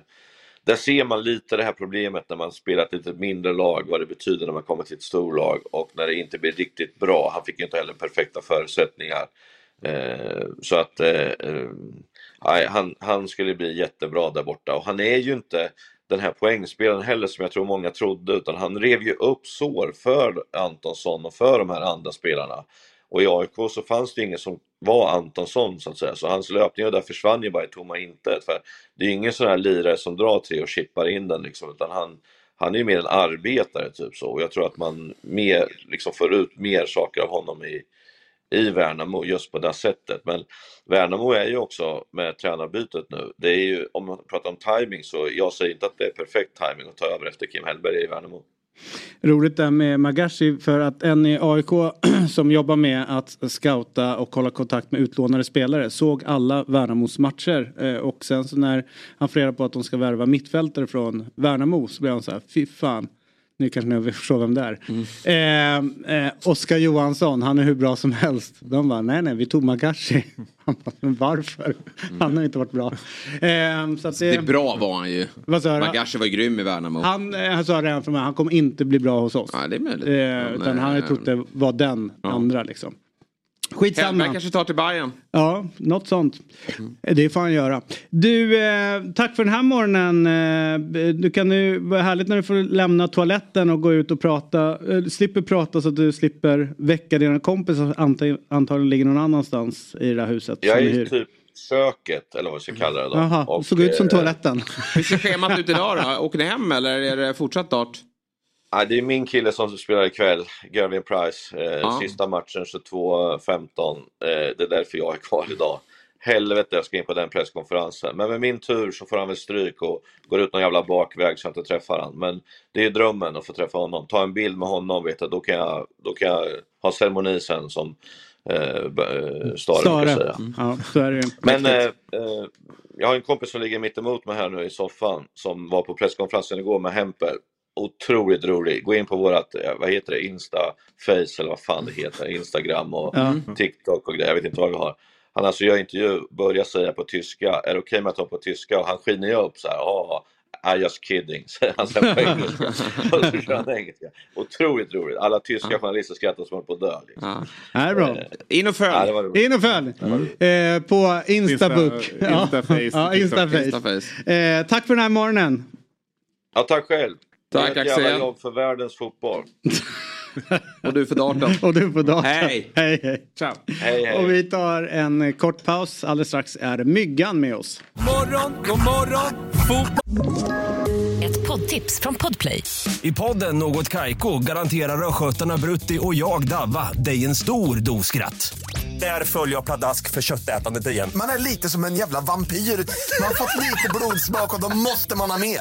där ser man lite det här problemet när man spelar ett lite mindre lag, vad det betyder när man kommer till ett storlag och när det inte blir riktigt bra. Han fick ju inte heller perfekta förutsättningar. Eh, så att eh, eh, han, han skulle bli jättebra där borta och han är ju inte den här poängspelaren heller som jag tror många trodde utan han rev ju upp sår för Antonsson och för de här andra spelarna. Och i AIK så fanns det ingen som var Antonsson så att säga, så hans löpningar där försvann ju bara i tomma intet. För det är ju ingen sån här lirare som drar tre och chippar in den liksom, utan han, han är ju mer en arbetare typ så. Och jag tror att man mer, liksom får ut mer saker av honom i, i Värnamo just på det sättet. Men Värnamo är ju också med tränarbytet nu, det är ju, om man pratar om timing så jag säger inte att det är perfekt timing att ta över efter Kim Hellberg i Värnamo. Roligt där med Magashi för att en i AIK (clears throat) som jobbar med att scouta och hålla kontakt med utlånade spelare såg alla Värnamos matcher eh, och sen så när han får reda på att de ska värva mittfältare från Värnamo så blir han så här, fy fan. Nu kanske ni förstår vem det är. Eh, eh, Oskar Johansson, han är hur bra som helst. De bara, nej nej vi tog Magashi. Han bara, men varför? Han har inte varit bra. Eh, så att Det är bra var han ju. Magashi var grym i Värnamo. Han, eh, han sa redan från början, han kommer inte bli bra hos oss. Ja, det är möjligt. Eh, utan han eh, trott det var den andra liksom. Skitsamma. Hellberg kanske tar till Bayern. Ja, något sånt. Det får han göra. Du, eh, tack för den här morgonen. Eh, du kan nu, vad härligt när du får lämna toaletten och gå ut och prata. Eh, slipper prata så att du slipper väcka dina kompisar som anta- antagligen ligger någon annanstans i det här huset. Jag är hyr. typ köket eller vad vi ska kalla det då. Jaha, Och, såg ut som eh, toaletten. Hur ser schemat ut idag då? Åker ni hem eller är det fortsatt dart? Nej, det är min kille som spelar ikväll, Gervin Price. Eh, Ja. Sista matchen 22-15. Eh, det är därför jag är kvar idag. Helvete, jag ska in på den presskonferensen. Men med min tur så får han väl stryk och går ut någon jävla bakväg så jag inte träffar han. Men det är drömmen att få träffa honom. Ta en bild med honom, vet jag, då, kan jag, då kan jag ha ceremoni sen som eh, eh, Stare säga. Mm. Ja, så är det ju. Men eh, eh, jag har en kompis som ligger mitt emot mig här nu i soffan som var på presskonferensen igår med Hemper. Otroligt rolig. Gå in på vårat, eh, vad heter det, Insta, Face eller vad fan det heter, Instagram och Ja. TikTok och grejer. Jag vet inte vad vi har. Han alltså gör intervju, börjar säga på tyska, är det okej med att ta på tyska? Och han skiner ju upp så här, ja, I just kidding, (laughs) säger han sen på engelska. (laughs) Och så kör han engelska. Otroligt roligt. Alla tyska journalister skrattar som håller på att dö. Liksom. Det är bra. In och Ja, följ. roligt. In och följ. Eh, på Instabook. Insta- Instaface, ja, Instaface. Instaface. Eh, tack för den här morgonen. Ja, tack själv. Tack, det är ett jävla Axel. jobb för världens fotboll. (laughs) Och du för darten. (laughs) Och du på datorn. Hej. hej, hej. Ciao. Hej, hej. Och vi tar en kort paus. Alldeles strax är Myggan med oss. Morgon, god morgon, fotboll. Ett poddtips från Podplay. I podden Något Kaiko garanterar östgötarna Brutti och jag, Davva, dig en stor dos skratt. Där följer jag pladask för köttätandet igen. Man är lite som en jävla vampyr. Man har fått lite blodsmak och då måste man ha mer.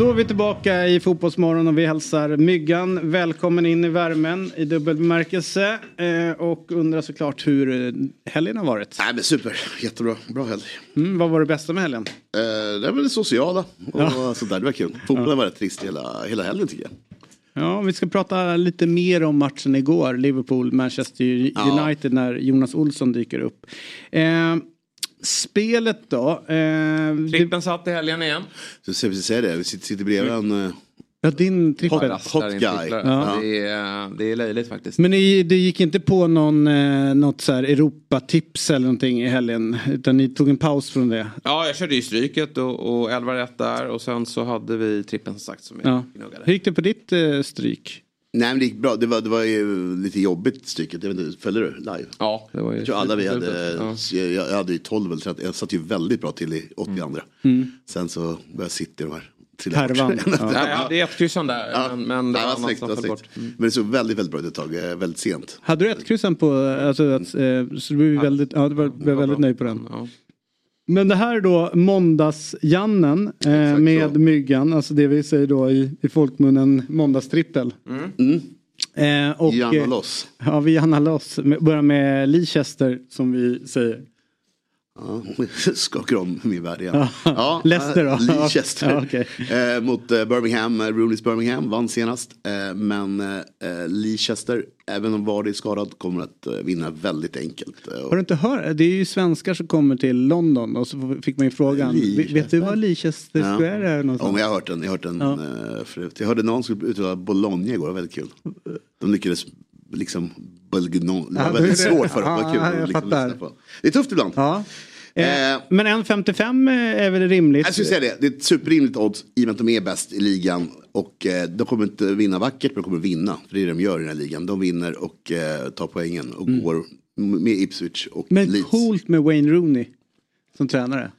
Då är vi tillbaka i Fotbollsmorgon och vi hälsar Myggan välkommen in i värmen i dubbel bemärkelse. Eh, och undrar såklart hur helgen har varit. Nej men super, jättebra, bra helg. Mm, vad var det bästa med helgen? Eh, det väl det sociala och Ja. (laughs) sånt där, det var kul. Fotbollen var rätt trist hela, hela helgen tycker jag. Ja, vi ska prata lite mer om matchen igår, Liverpool-Manchester Ja. United när Jonas Olsson dyker upp. Eh, spelet då? Eh, det, Trippen satt i helgen igen. Så ska vi säga det, vi sitter, sitter bredvid en eh, ja, din trippel. hot, hot guy. Ja. Det, är, det är löjligt faktiskt. Men ni, det gick inte på någon, eh, något så här Europatips eller någonting i helgen? Utan ni tog en paus från det? Ja, jag körde ju Stryket och, och 11 rätt där och sen så hade vi trippen som sagt som vi Ja. gnuggade. Hur gick det på ditt eh, stryk? Nej men det gick bra, det var, det var ju lite jobbigt stycket, jag vet inte, följde du live? Ja, det var ju... Jag tror alla vi hade, Ja. jag, jag hade ju 12 eller 13, jag satt ju väldigt bra till i 82. Mm. Sen så började City de här Härvan. Ja. (laughs) Nej, jag hade ett kryssen där, Ja. men, men det var det snyggt, det var snyggt. Mm. Men det såg väldigt, väldigt bra ut ett tag, eh, väldigt sent. Hade du ett kryssen på, alltså, att, eh, så du blev väldigt, ja, du var, blev väldigt nöjd på den? Men det här är då måndagsjannen eh, med myggan, alltså det vi säger då i, i folkmunnen måndagstrippel. Mm. Eh, och, Janna eh, loss. Ja, vi jannar loss. Med- Börjar med Leicester som vi säger. Ja, (laughs) skakar om min värld igen. Ja. (laughs) Leicester då? äh, Leicester. (laughs) Ja, okej. eh, mot eh, Birmingham, eh, Rooneys Birmingham vann senast. Eh, men eh, Leicester, även om Vardy är skadad, kommer att eh, vinna väldigt enkelt. Eh, Har du inte hört? Det är ju svenskar som kommer till London och så fick man ju frågan. Leicester. Vet du var Leicester Ja. Square är Ja, någonstans? men jag har hört den, jag har hört den Ja. eh, förut. Jag hörde någon skulle uttala Bologna igår, det var väldigt kul. De lyckades liksom, Bologna, det var väldigt svårt för kul. Ja, att jag liksom lyssna på. Det är tufft ibland. Ja. Eh, men 1,55 är väl rimligt? Jag skulle säga det, det är ett superrimligt odds i och med att de är bäst i ligan. Och eh, de kommer inte vinna vackert, men de kommer vinna. För det är det de gör i den här ligan. De vinner och eh, tar poängen och Mm. går med Ipswich och Men Leeds. coolt med Wayne Rooney som tränare.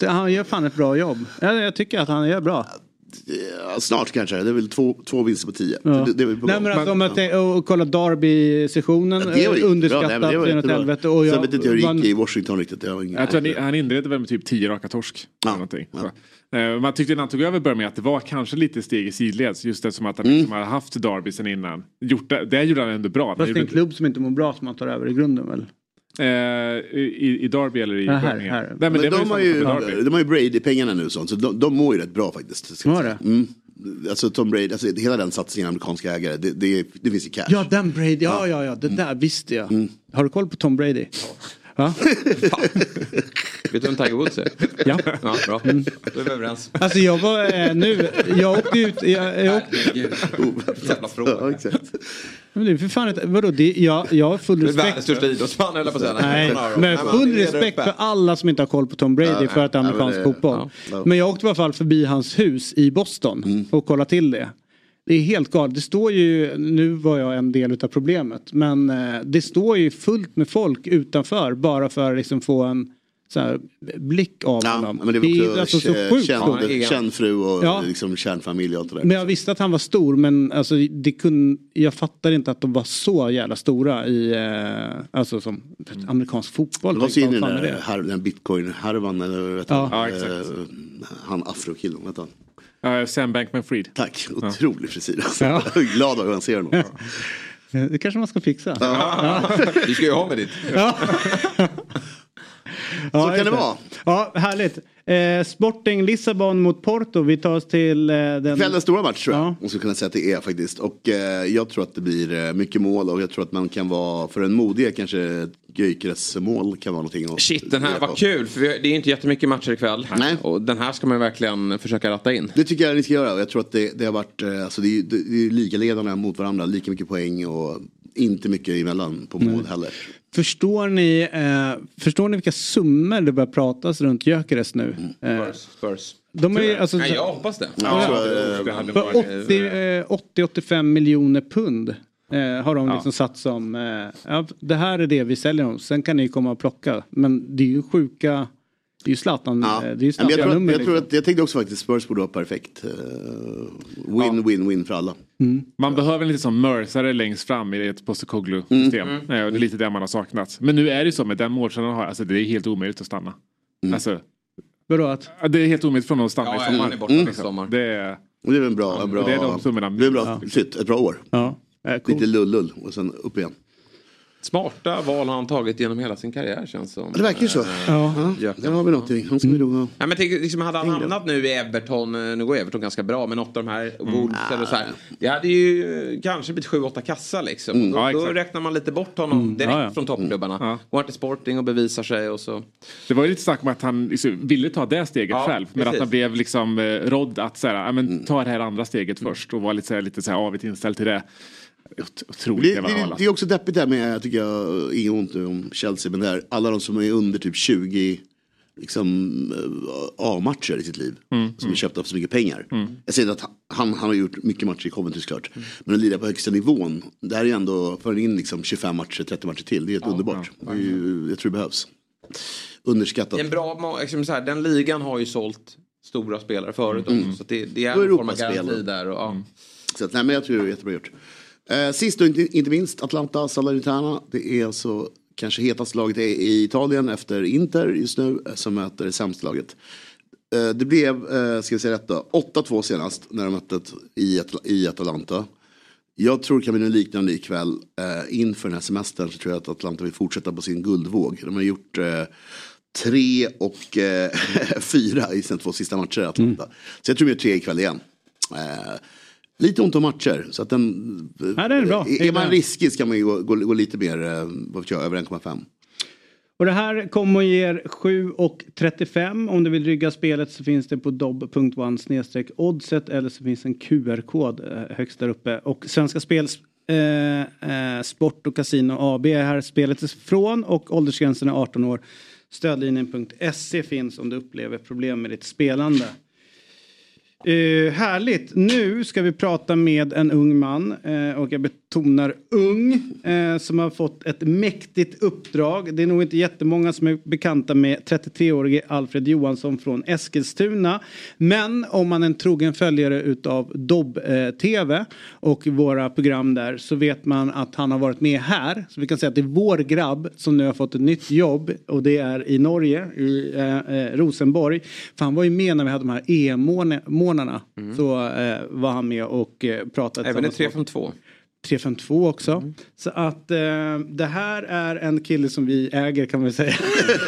Han gör fan ett bra jobb. Jag, jag tycker att han gör bra. Ja, snart kanske, det är väl två, två vinster på tio. Ja. Det, det är på Nej men alltså om jag och kolla Derby-sessionen, Ja, eh, underskattat, ja, nej, men det helvete. Och Sen jag, vet inte hur det gick i Washington riktigt. Jag, har Jag tror han, han inledde väl med typ 10 raka torsk. eller någonting. Så. Eh, Man tyckte när han tog över Birmingham att det var kanske lite steg i sidleds. Just eftersom att han Mm. liksom hade haft Derby sen innan. Gjort det, det gjorde han ändå bra. Han Fast det är en klubb som inte mår bra som man tar över i grunden väl? Eh, i, I Derby eller i Ja, här, Birmingham? här. Nej, men Men de, har ju, de har ju Brady-pengarna nu och sånt, så de, de mår ju rätt bra faktiskt. säga. det? Mm. Alltså Tom Brady, alltså, hela den satsningen amerikanska ägare, det, det, det finns i cash. Ja, den Brady, ja ja ja, det där visste jag. Har du koll på Tom Brady? Ja. (laughs) Vet du vem Tiger Woods är? Ja. ja bra. Då är vi överens. Alltså jag var eh, nu, jag åkte ut, jag, jag åkte, Jävla fråga. men det är för fan inte, vadå, det, jag, jag har full Du är respekt. världens största idrottsman höll jag på att säga. Nej, men Nej, full respekt för alla som inte har koll på Tom Brady för att det är amerikansk fotboll. Men jag åkte i alla fall förbi hans hus i Boston och kollade till det. Det är helt galet. Det står ju, nu var jag en del av problemet, men eh, det står ju fullt med folk utanför bara för att liksom få en så här, blick av honom. Men det var är också alltså så sjukt känd, känd fru och Ja. liksom kärnfamilj och allt det där. Men jag visste att han var stor men alltså, det kunde, jag fattar inte att de var så jävla stora i eh, alltså, som amerikansk fotboll. Det var så in i Vad den är det? här- den bitcoin-härvan eller vet Ja. han, Ja, exakt. eh, han afrokillen, vet han. Ja, Sam Bankman-Fried. Tack, otrolig frisyr. Alltså. Ja. Jag är glad av hur han ser honom. Det kanske man ska fixa. Vi ska ju ha med ditt. Ja. Så kan det vara. Ja, härligt. Eh, Sporting Lissabon mot Porto. Vi tar oss till eh, den... Kvällens stora match tror jag. Ja. skulle kunna säga att det är faktiskt. Och eh, jag tror att det blir eh, mycket mål och jag tror att man kan vara, för en modig kanske Gyökeres mål kan vara någonting att Shit, den här var kul. För det är inte jättemycket matcher ikväll. Nej. Och den här ska man verkligen försöka ratta in. Det tycker jag ni ska göra och jag tror att det, det har varit, eh, alltså det är ju det, är ju ligaledarna mot varandra, lika mycket poäng och inte mycket emellan på mål heller. Förstår ni, eh, förstår ni vilka summor det börjar pratas runt Gyökeres nu? Mm. Eh, Spurs. Spurs. de är alltså, Nej, jag hoppas det. Ja, Ja, så, det hade för varit- 80 eh, 80-85 miljoner pund eh, har de Ja. liksom satt som, eh, ja, det här är det vi säljer dem. Sen kan ni komma och plocka. Men det är ju sjuka, det är ju Zlatan, Ja. eh, det är ju Ja, jag, tror att, Zlatan-nummer. jag, tror liksom. att, jag tänkte också faktiskt Spurs borde vara perfekt. Eh, Win, win, win för alla. Man behöver en lite som mörsare längst fram i ett Postecoglou-system. Mm. Och Det är lite det man har saknat. Men nu är det ju så med den målkänslan han har, alltså det är helt omöjligt att stanna. Mm. Alltså, Vadå att? ja, det är helt omöjligt för honom att stanna Ja, i ja, sommar. han är borta liksom. i sommar. Det är, Och det är väl en bra, en bra, det är de summorna. det är bra flytt, ett bra år. Ja. Eh, coolt. Lite lull-lull och sen upp igen. Smarta val har han tagit genom hela sin karriär känns som. Det verkar ju så. Eh, Ja, där har vi någonting. Han nog ha. Ja, men tänk, liksom, hade han hamnat nu i Everton, eh, nu går Everton ganska bra, men något av de här Wolves eller så här. Det hade ju kanske blivit 7-8 kassa liksom. Mm. Då, Ja, då räknar man lite bort honom direkt Ja, ja. från toppklubbarna. Ja. Går till Sporting och bevisar sig och så. Det var ju lite snack om att han liksom ville ta det steget Ja, själv. Men precis. att han blev liksom eh, rådd att så här, ja, men, ta det här andra steget först och var lite så här, lite så här avigt inställd till det. Ot- Otroligt Det, det, det är också deppigt där med, jag tycker jag, inget ont om Chelsea, men där, alla de som är under typ 20 liksom, eh, A-matcher i sitt liv. Som är köpta för så mycket pengar. Jag säger inte att han, han har gjort mycket matcher i Coventry såklart. Men att lira på högsta nivån, där är ju ändå, för in liksom 25 matcher, 30 matcher till, det är helt underbart. Det är ju, jag tror det behövs. Underskattat. Det är en bra, liksom så här, den ligan har ju sålt stora spelare förut också. Så det, det är en form av garanti där. Och, ja. Så att, nej, men jag tror det är jättebra gjort. Eh, sist och inte, inte minst Atlanta Salernitana. Det är alltså kanske hetaste laget i Italien efter Inter just nu eh, som möter det sämsta laget. Eh, det blev, eh, ska vi säga då, 8-2 senast när de möttes i, i Atalanta. Jag tror det kan bli något liknande ikväll. Eh, inför den här semestern så tror jag att Atlanta vill fortsätta på sin guldvåg. De har gjort eh, tre och eh, (laughs) fyra i sina två sista matcher i Atlanta. Så jag tror det blir tre ikväll igen. Eh, lite ont om matcher. Så att den, Ja, det är bra. Är, är man riskig ska man ju gå, gå, gå lite mer, eh, över 1,5. Och det här kommer att ge 7,35. Om du vill rygga spelet så finns det på snedstreck oddset eller så finns en QR-kod eh, högst där uppe. Och Svenska Spels eh, eh, Sport och Casino AB är här spelet är från och åldersgränsen är 18 år. Stödlinjen.se finns om du upplever problem med ditt spelande. Uh, härligt. Nu ska vi prata med en ung man Uh, och jag betonar ung eh, som har fått ett mäktigt uppdrag. Det är nog inte jättemånga som är bekanta med 33-årige Alfred Johansson från Eskilstuna. Men om man är en trogen följare utav Dobb eh, TV och våra program där så vet man att han har varit med här. Så vi kan säga att det är vår grabb som nu har fått ett nytt jobb och det är i Norge, i eh, eh, Rosenborg. För han var ju med när vi hade de här EM-månaderna. Så eh, var han med och eh, pratade. Även i tillsammans 352. 352 också. Så att eh, det här är en kille som vi äger kan man säga.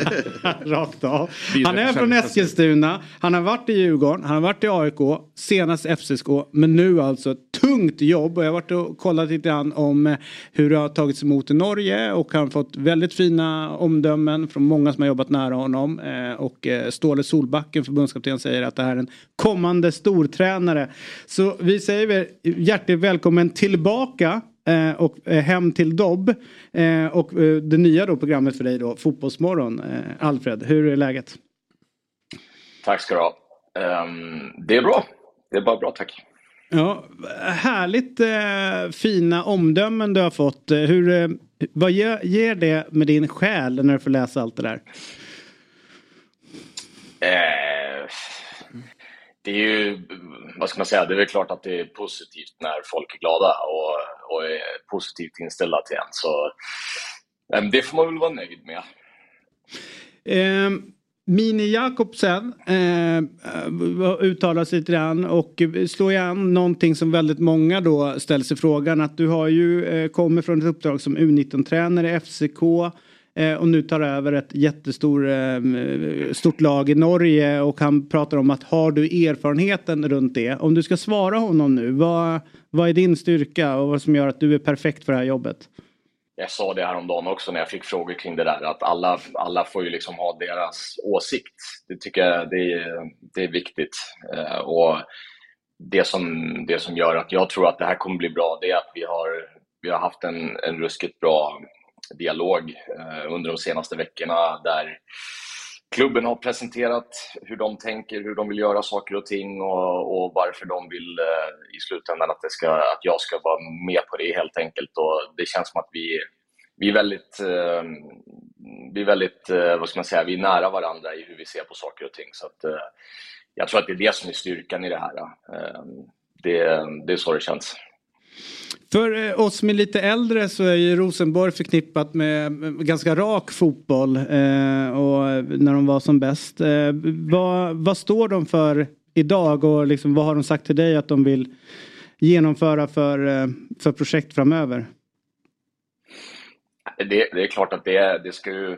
(laughs) Rakt av. Han är från Eskilstuna. Han har varit i Djurgården. Han har varit i AIK. Senast FCSK. Men nu alltså ett tungt jobb. Och jag har varit och kollat lite grann om eh, hur det har tagits emot i Norge. Och han har fått väldigt fina omdömen från många som har jobbat nära honom. Eh, och eh, Ståle Solbacken, förbundskapten, säger att det här är en kommande stortränare. Så vi säger hjärtligt välkommen tillbaka eh, och eh, hem till Dobb. Eh, och det nya då programmet för dig då, Fotbollsmorgon. Alfred, hur är läget? Tack ska du ha. Ehm, det är bra. Det är bara bra, tack. Ja, härligt fina omdömen du har fått. Hur, vad ger, ger det med din själ när du får läsa allt det där? Det är ju, vad ska man säga, det är väl klart att det är positivt när folk är glada och, och är positivt inställda till en. Så eh, det får man väl vara nöjd med. Um... Mini Jakobsen eh, uttalar sig lite grann och slår igen någonting som väldigt många då ställer sig frågan att du har ju eh, kommer från ett uppdrag som U19-tränare i FCK eh, Eh, och nu tar över ett jättestort eh, stort lag i Norge och han pratar om att har du erfarenheten runt det? Om du ska svara honom nu, vad, vad är din styrka och vad som gör att du är perfekt för det här jobbet? jag sa det häromdagen också när jag fick frågor kring det där, att alla, alla får ju liksom ha deras åsikt. Det tycker jag det är, det är viktigt. Eh, och det som, det som gör att jag tror att det här kommer bli bra, det är att vi har, vi har haft en, en ruskigt bra dialog eh, under de senaste veckorna där klubben har presenterat hur de tänker, hur de vill göra saker och ting och, och varför de vill eh, i slutändan att, det ska, att jag ska vara med på det helt enkelt. Och det känns som att vi, vi är väldigt, eh, vi är väldigt eh, vad ska man säga, vi är nära varandra i hur vi ser på saker och ting. Så att, eh, jag tror att det är det som är styrkan i det här. Eh, det, det är så det känns. För eh, oss som är lite äldre så är ju Rosenborg förknippat med ganska rak fotboll eh, och när de var som bäst. Eh, vad, vad står de för idag och liksom, vad har de sagt till dig att de vill genomföra för, eh, för projekt framöver? Det, det är klart att det, det ska ju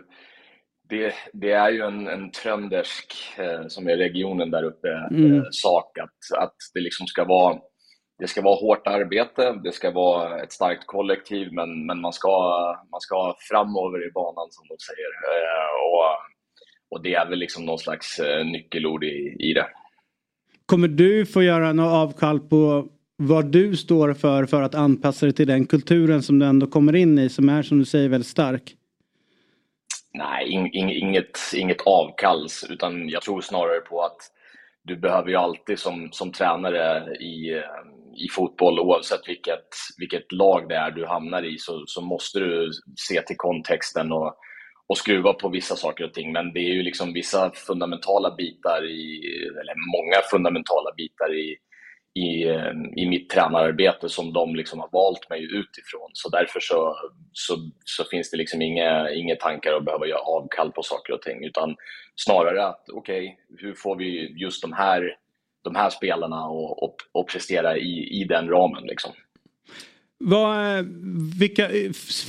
det, det, är ju en, en tröndersk, eh, som är regionen där uppe, Mm. eh, sak att, att det liksom ska vara det ska vara hårt arbete, det ska vara ett starkt kollektiv, men, men man, ska, man ska framover i banan som de säger. Eh, och, och det är väl liksom någon slags eh, nyckelord i, i det. Kommer du få göra något avkall på vad du står för för att anpassa dig till den kulturen som du ändå kommer in i som är som du säger väldigt stark? Nej, ing, ing, inget, inget avkalls, utan jag tror snarare på att du behöver ju alltid som, som tränare i, eh, i fotboll, oavsett vilket, vilket lag det är du hamnar i, så, så måste du se till kontexten och, och skruva på vissa saker och ting. Men det är ju liksom vissa fundamentala bitar, i, eller många fundamentala bitar i, i, eh, i mitt tränararbete som de liksom har valt mig utifrån. Så därför så, så, så finns det liksom inga, inga tankar att behöva göra avkall på saker och ting, utan snarare att okej, okay, hur får vi just de här, de här spelarna att och, och prestera i, i den ramen liksom. Vad, vilka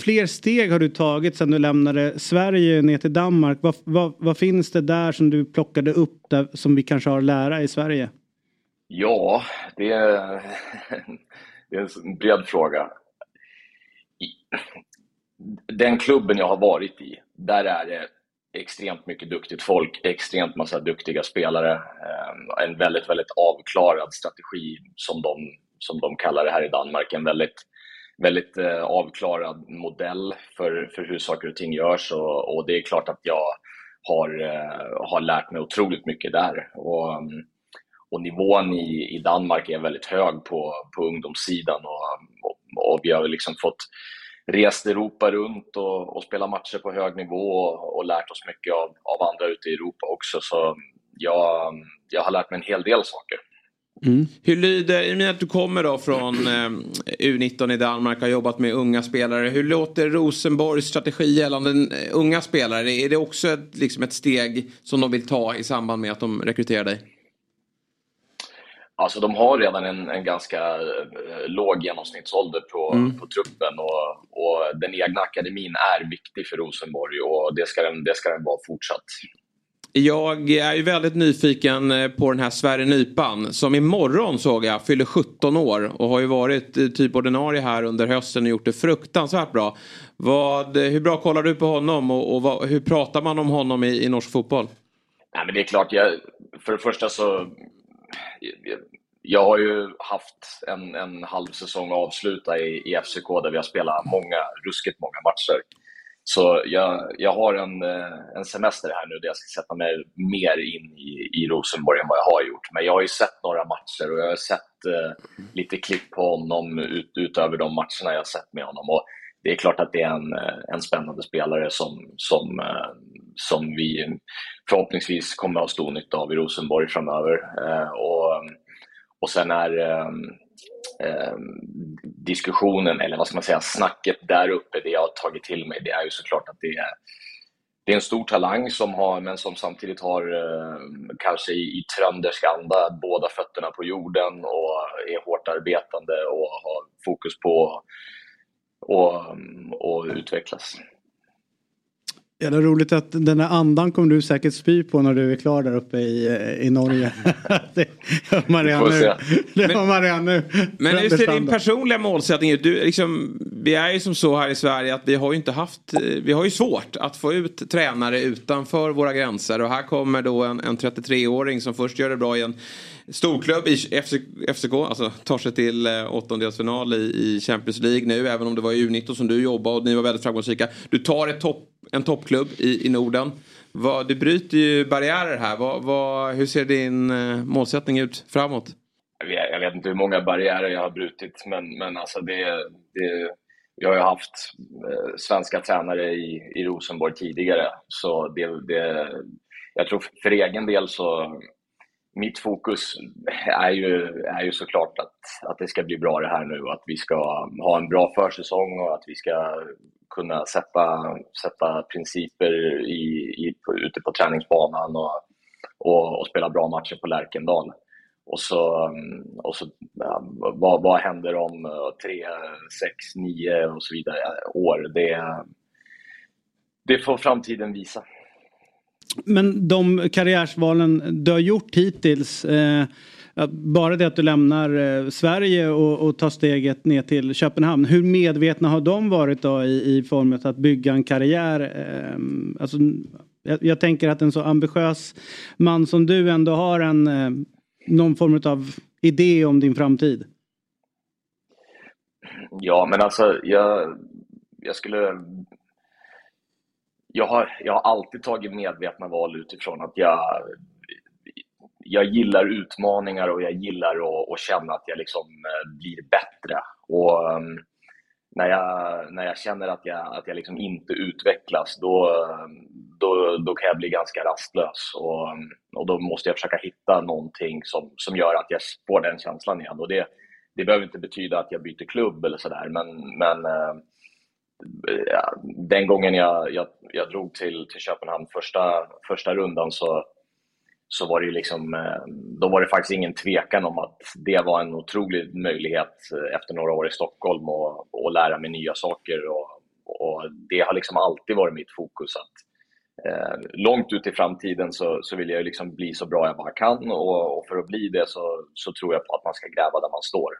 fler steg har du tagit sedan du lämnade Sverige ner till Danmark? Vad, vad, vad finns det där som du plockade upp där, som vi kanske har att lära i Sverige? Ja, det är, det är en bred fråga. Den klubben jag har varit i, där är det extremt mycket duktigt folk, extremt massa duktiga spelare. Eh, en väldigt, väldigt avklarad strategi som de, som de kallar det här i Danmark. En väldigt, väldigt eh, avklarad modell för, för hur saker och ting görs och, och det är klart att jag har, eh, har lärt mig otroligt mycket där. Och, och nivån i, i Danmark är väldigt hög på, på ungdomssidan och, och, och vi har liksom fått rest Europa runt och, och spelat matcher på hög nivå och, och lärt oss mycket av, av andra ute i Europa också. Så jag, jag har lärt mig en hel del saker. Mm. Hur lyder, i och med att du kommer då från eh, U19 i Danmark, och har jobbat med unga spelare. Hur låter Rosenborgs strategi gällande eh, unga spelare? Är det också ett, liksom ett steg som de vill ta i samband med att de rekryterar dig? Alltså de har redan en, en ganska eh, låg genomsnittsålder på, Mm. på truppen och, och den egna akademin är viktig för Rosenborg och det ska den, det ska den vara fortsatt. Jag är ju väldigt nyfiken eh, på den här Sverre Nypan som imorgon såg jag fyller 17 år och har ju varit eh, typ ordinarie här under hösten och gjort det fruktansvärt bra. Vad, hur bra kollar du på honom och, och vad, hur pratar man om honom i, i norsk fotboll? Nej, men det är klart, jag, för det första så jag, har ju haft en, en halv säsong att avsluta i, i FCK där vi har spelat många, ruskigt många matcher. Så jag, jag har en, eh, en semester här nu där jag ska sätta mig mer in i, i Rosenborg än vad jag har gjort. Men jag har ju sett några matcher och jag har sett eh, lite klipp på honom ut, utöver de matcherna jag har sett med honom. Och det är klart att det är en, eh, en spännande spelare som, som, eh, som vi förhoppningsvis kommer att ha stor nytta av i Rosenborg framöver. Eh, och, och sen är eh, eh, diskussionen, eller vad ska man säga, snacket där uppe, det jag har tagit till mig, det är ju såklart att det är, det är en stor talang som har, men som samtidigt har eh, kanske i, i tröndersk anda båda fötterna på jorden och är hårt arbetande och har fokus på och, och utvecklas. Ja, det är roligt att den här andan kommer du säkert spy på när du är klar där uppe i, i Norge. (laughs) det hör man redan nu. se. Det hör man redan nu. Men hur ser din personliga målsättning ut? Du, liksom, vi är ju som så här i Sverige att vi har ju inte haft, eh, vi har ju svårt att få ut tränare utanför våra gränser. Och här kommer då en, en 33-åring som först gör det bra i en storklubb i FCK, alltså tar sig till eh, åttondelsfinal i, i Champions League nu, även om det var i U19 som du jobbade och ni var väldigt framgångsrika. Du tar ett topp, en toppklubb i, i Norden. Vad, du bryter ju barriärer här. Vad, vad, hur ser din eh, målsättning ut framåt? Jag vet, inte hur många barriärer jag har brutit, men, men alltså det, det, jag har ju haft eh, svenska tränare i, i Rosenborg tidigare, så det, det, jag tror för egen del så mitt fokus är ju, är ju såklart att, att det ska bli bra det här nu och att vi ska ha en bra försäsong och att vi ska kunna sätta, sätta principer i, i, ute på träningsbanan och, och, och spela bra matcher på Lärkendal. Och så, och så ja, vad, vad händer om eh, tre, sex, nio och så vidare år? Det, det får framtiden visa. Men de karriärsvalen du har gjort hittills. Eh, bara det att du lämnar eh, Sverige och, och tar steget ner till Köpenhamn. Hur medvetna har de varit då i, i form av att bygga en karriär? Eh, alltså, jag, jag tänker att en så ambitiös man som du ändå har en eh, någon form av idé om din framtid. Ja, men alltså jag, jag skulle... Jag har, jag har alltid tagit medvetna val utifrån att jag, jag gillar utmaningar och jag gillar att, att känna att jag liksom eh, blir bättre. Och ehm, när jag, när jag känner att jag, att jag liksom inte utvecklas, då, ehm, då, då kan jag bli ganska rastlös. Och, ehm, och då måste jag försöka hitta någonting som, som gör att jag får den känslan igen. Och det, det behöver inte betyda att jag byter klubb eller sådär, men, men eh, den gången jag, jag, jag drog till, till Köpenhamn första, första rundan så, så var det liksom, eh, då var det faktiskt ingen tvekan om att det var en otrolig möjlighet eh, efter några år i Stockholm och, och lära mig nya saker. Och, och det har liksom alltid varit mitt fokus. att eh, Långt ut i framtiden så, så vill jag liksom bli så bra jag bara kan och, och för att bli det så, så tror jag på att man ska gräva där man står.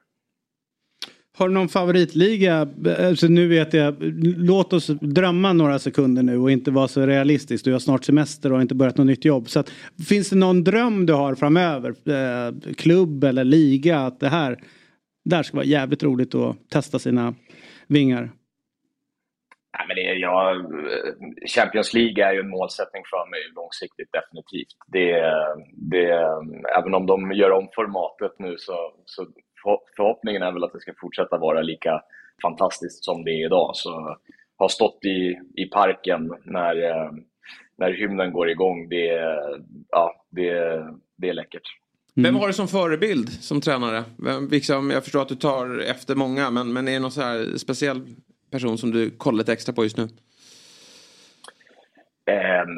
Har du någon favoritliga? Alltså nu vet jag, låt oss drömma några sekunder nu och inte vara så realistisk. Du har snart semester och har inte börjat något nytt jobb. Så att, finns det någon dröm du har framöver? Eh, klubb eller liga? Att det här, där ska vara jävligt roligt att testa sina vingar. Nej, men det är, jag, Champions League är ju en målsättning för mig långsiktigt, definitivt. Det, det, även om de gör om formatet nu så, så förhoppningen är väl att det ska fortsätta vara lika fantastiskt som det är idag. Så har stått i, i parken när, eh, när hymnen går igång, det, ja, det, det är läckert. Vem har du som förebild som tränare? Vem, liksom, jag förstår att du tar efter många, men, men är det någon så här speciell person som du kollar lite extra på just nu? Ehm,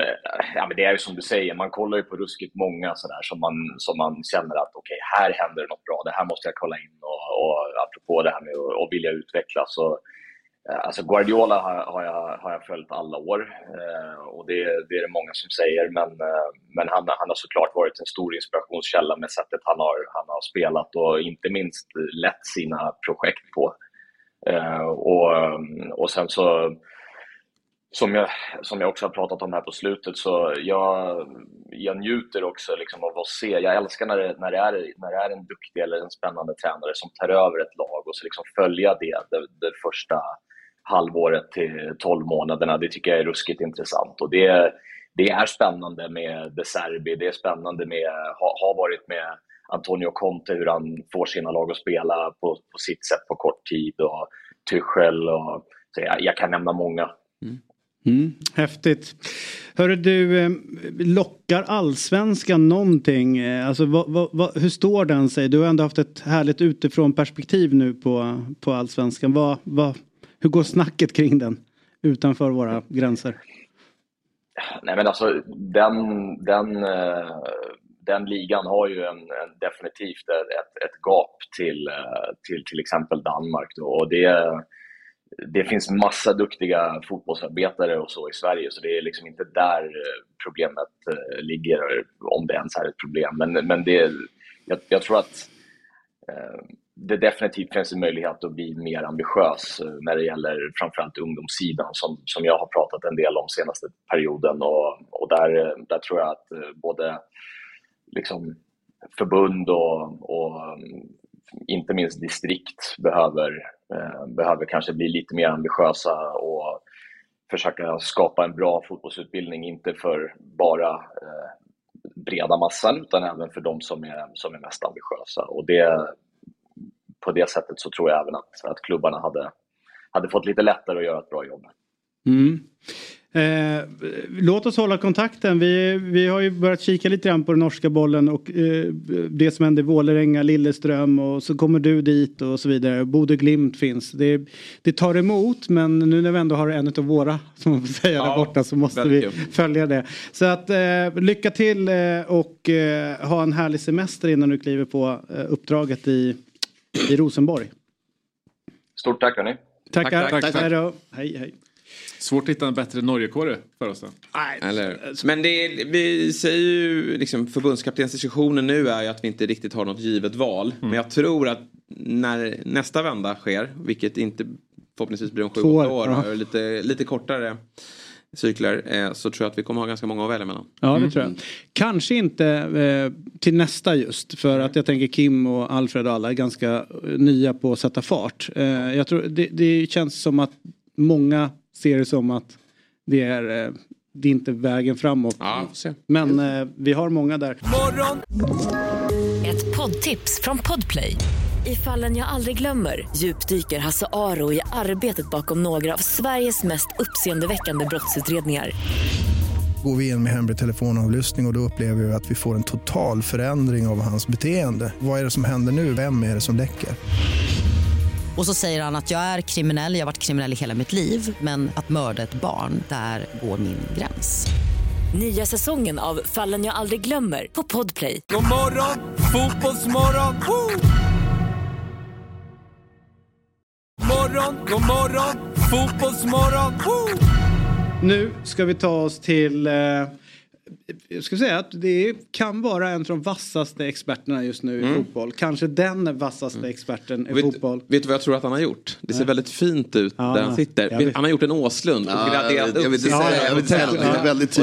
ja, men det är ju som du säger, man kollar ju på ruskigt många sådär som man, som man känner att okej, här händer det något bra, det här måste jag kolla in och, och apropå det här med att, och vilja utvecklas. Så, eh, alltså Guardiola har, har, jag, har jag följt alla år eh, och det, det är det många som säger, men, eh, men han, han har såklart varit en stor inspirationskälla med sättet han har, han har spelat och inte minst lett sina projekt på. Eh, och, och sen så som jag, som jag också har pratat om här på slutet, så jag, jag njuter också liksom av att se, jag älskar när det, när, det är, när det är en duktig eller en spännande tränare som tar över ett lag och så liksom följa det, det, det första halvåret till 12 månaderna, det tycker jag är ruskigt intressant. Och det, det är spännande med De Serbi, det är spännande med, har ha varit med Antonio Conte, hur han får sina lag att spela på, på sitt sätt på kort tid och Tuchel och så jag, jag kan nämna många. Mm, häftigt. Hörru du, eh, lockar allsvenskan någonting? Eh, Alltså, vad, vad, vad, hur står den sig? Du har ändå haft ett härligt utifrån perspektiv nu på, på allsvenskan. Vad, vad, hur går snacket kring den utanför våra gränser? Nej men alltså den, den, eh, den ligan har ju en, en definitivt ett, ett gap till, till till exempel Danmark. Då. Och det, det finns massa duktiga fotbollsarbetare och så i Sverige så det är liksom inte där eh, problemet eh, ligger, eh, om det ens är ett problem. Men, men det, jag, jag tror att det definitivt finns en möjlighet att bli mer ambitiös när det gäller framförallt ungdomssidan som, som jag har pratat en del om senaste perioden och, och där, där tror jag att både liksom förbund och, och mm, inte minst distrikt behöver, eh, behöver kanske bli lite mer ambitiösa och försöka skapa en bra fotbollsutbildning, inte för bara eh, breda massan utan även för de som är, som är mest ambitiösa. Och det, på det sättet så tror jag även att, att klubbarna hade, hade fått lite lättare att göra ett bra jobb. Mm. Eh, låt oss hålla kontakten. Vi, vi har ju börjat kika lite grann på den norska bollen och eh, det som händer i Vålerenga, Lilleström och så kommer du dit och så vidare. Bode Glimt finns. Det, det tar emot men nu när vi ändå har en av våra som man får säga Ja, där borta så måste vi kul. följa det. Så att eh, lycka till eh, och eh, ha en härlig semester innan du kliver på eh, uppdraget i, i Rosenborg. Stort tack hörni. Tackar. Tack, tack, tack. Hej då. Hej hej. Svårt att hitta en bättre Norgekåre för oss. då. Eller, men det är, vi säger ju liksom förbundskaptensdiskussionen nu är ju att vi inte riktigt har något givet val. Men jag tror att när nästa vända sker, vilket inte förhoppningsvis blir om sju år, år, ja. och lite, lite kortare cykler, eh, så tror jag att vi kommer ha ganska många att välja mellan. Ja det tror jag. Kanske inte eh, till nästa just för att jag tänker Kim och Alfred och alla är ganska eh, nya på att sätta fart. Eh, jag tror det, det känns som att många ser det som att det är, eh, det är inte vägen framåt. Men eh, vi har många där. Morgon! Ett poddtips från Podplay. I fallen jag aldrig glömmer djupdyker Hasse Aro i arbetet bakom några av Sveriges mest uppseendeväckande brottsutredningar. Går vi in med hemlig telefonavlyssning och, och då upplever vi att vi får en total förändring av hans beteende. Vad är det som händer nu? Vem är det som läcker? Och så säger han att jag är kriminell, jag har varit kriminell i hela mitt liv men att mörda ett barn, där går min gräns. Nya säsongen av Fallen jag aldrig glömmer på Podplay. God morgon, fotbollsmorgon! Woo! Morgon, god morgon, fotbollsmorgon! Woo! Nu ska vi ta oss till eh, jag ska säga att det kan vara en av de vassaste experterna just nu i Mm. fotboll. Kanske den vassaste experten i Vet, fotboll. vet du vad jag tror att han har gjort? Det ser Nej. väldigt fint ut Ja, där han sitter. Han har gjort en Åslund och Ja, graderat jag upp jag säga.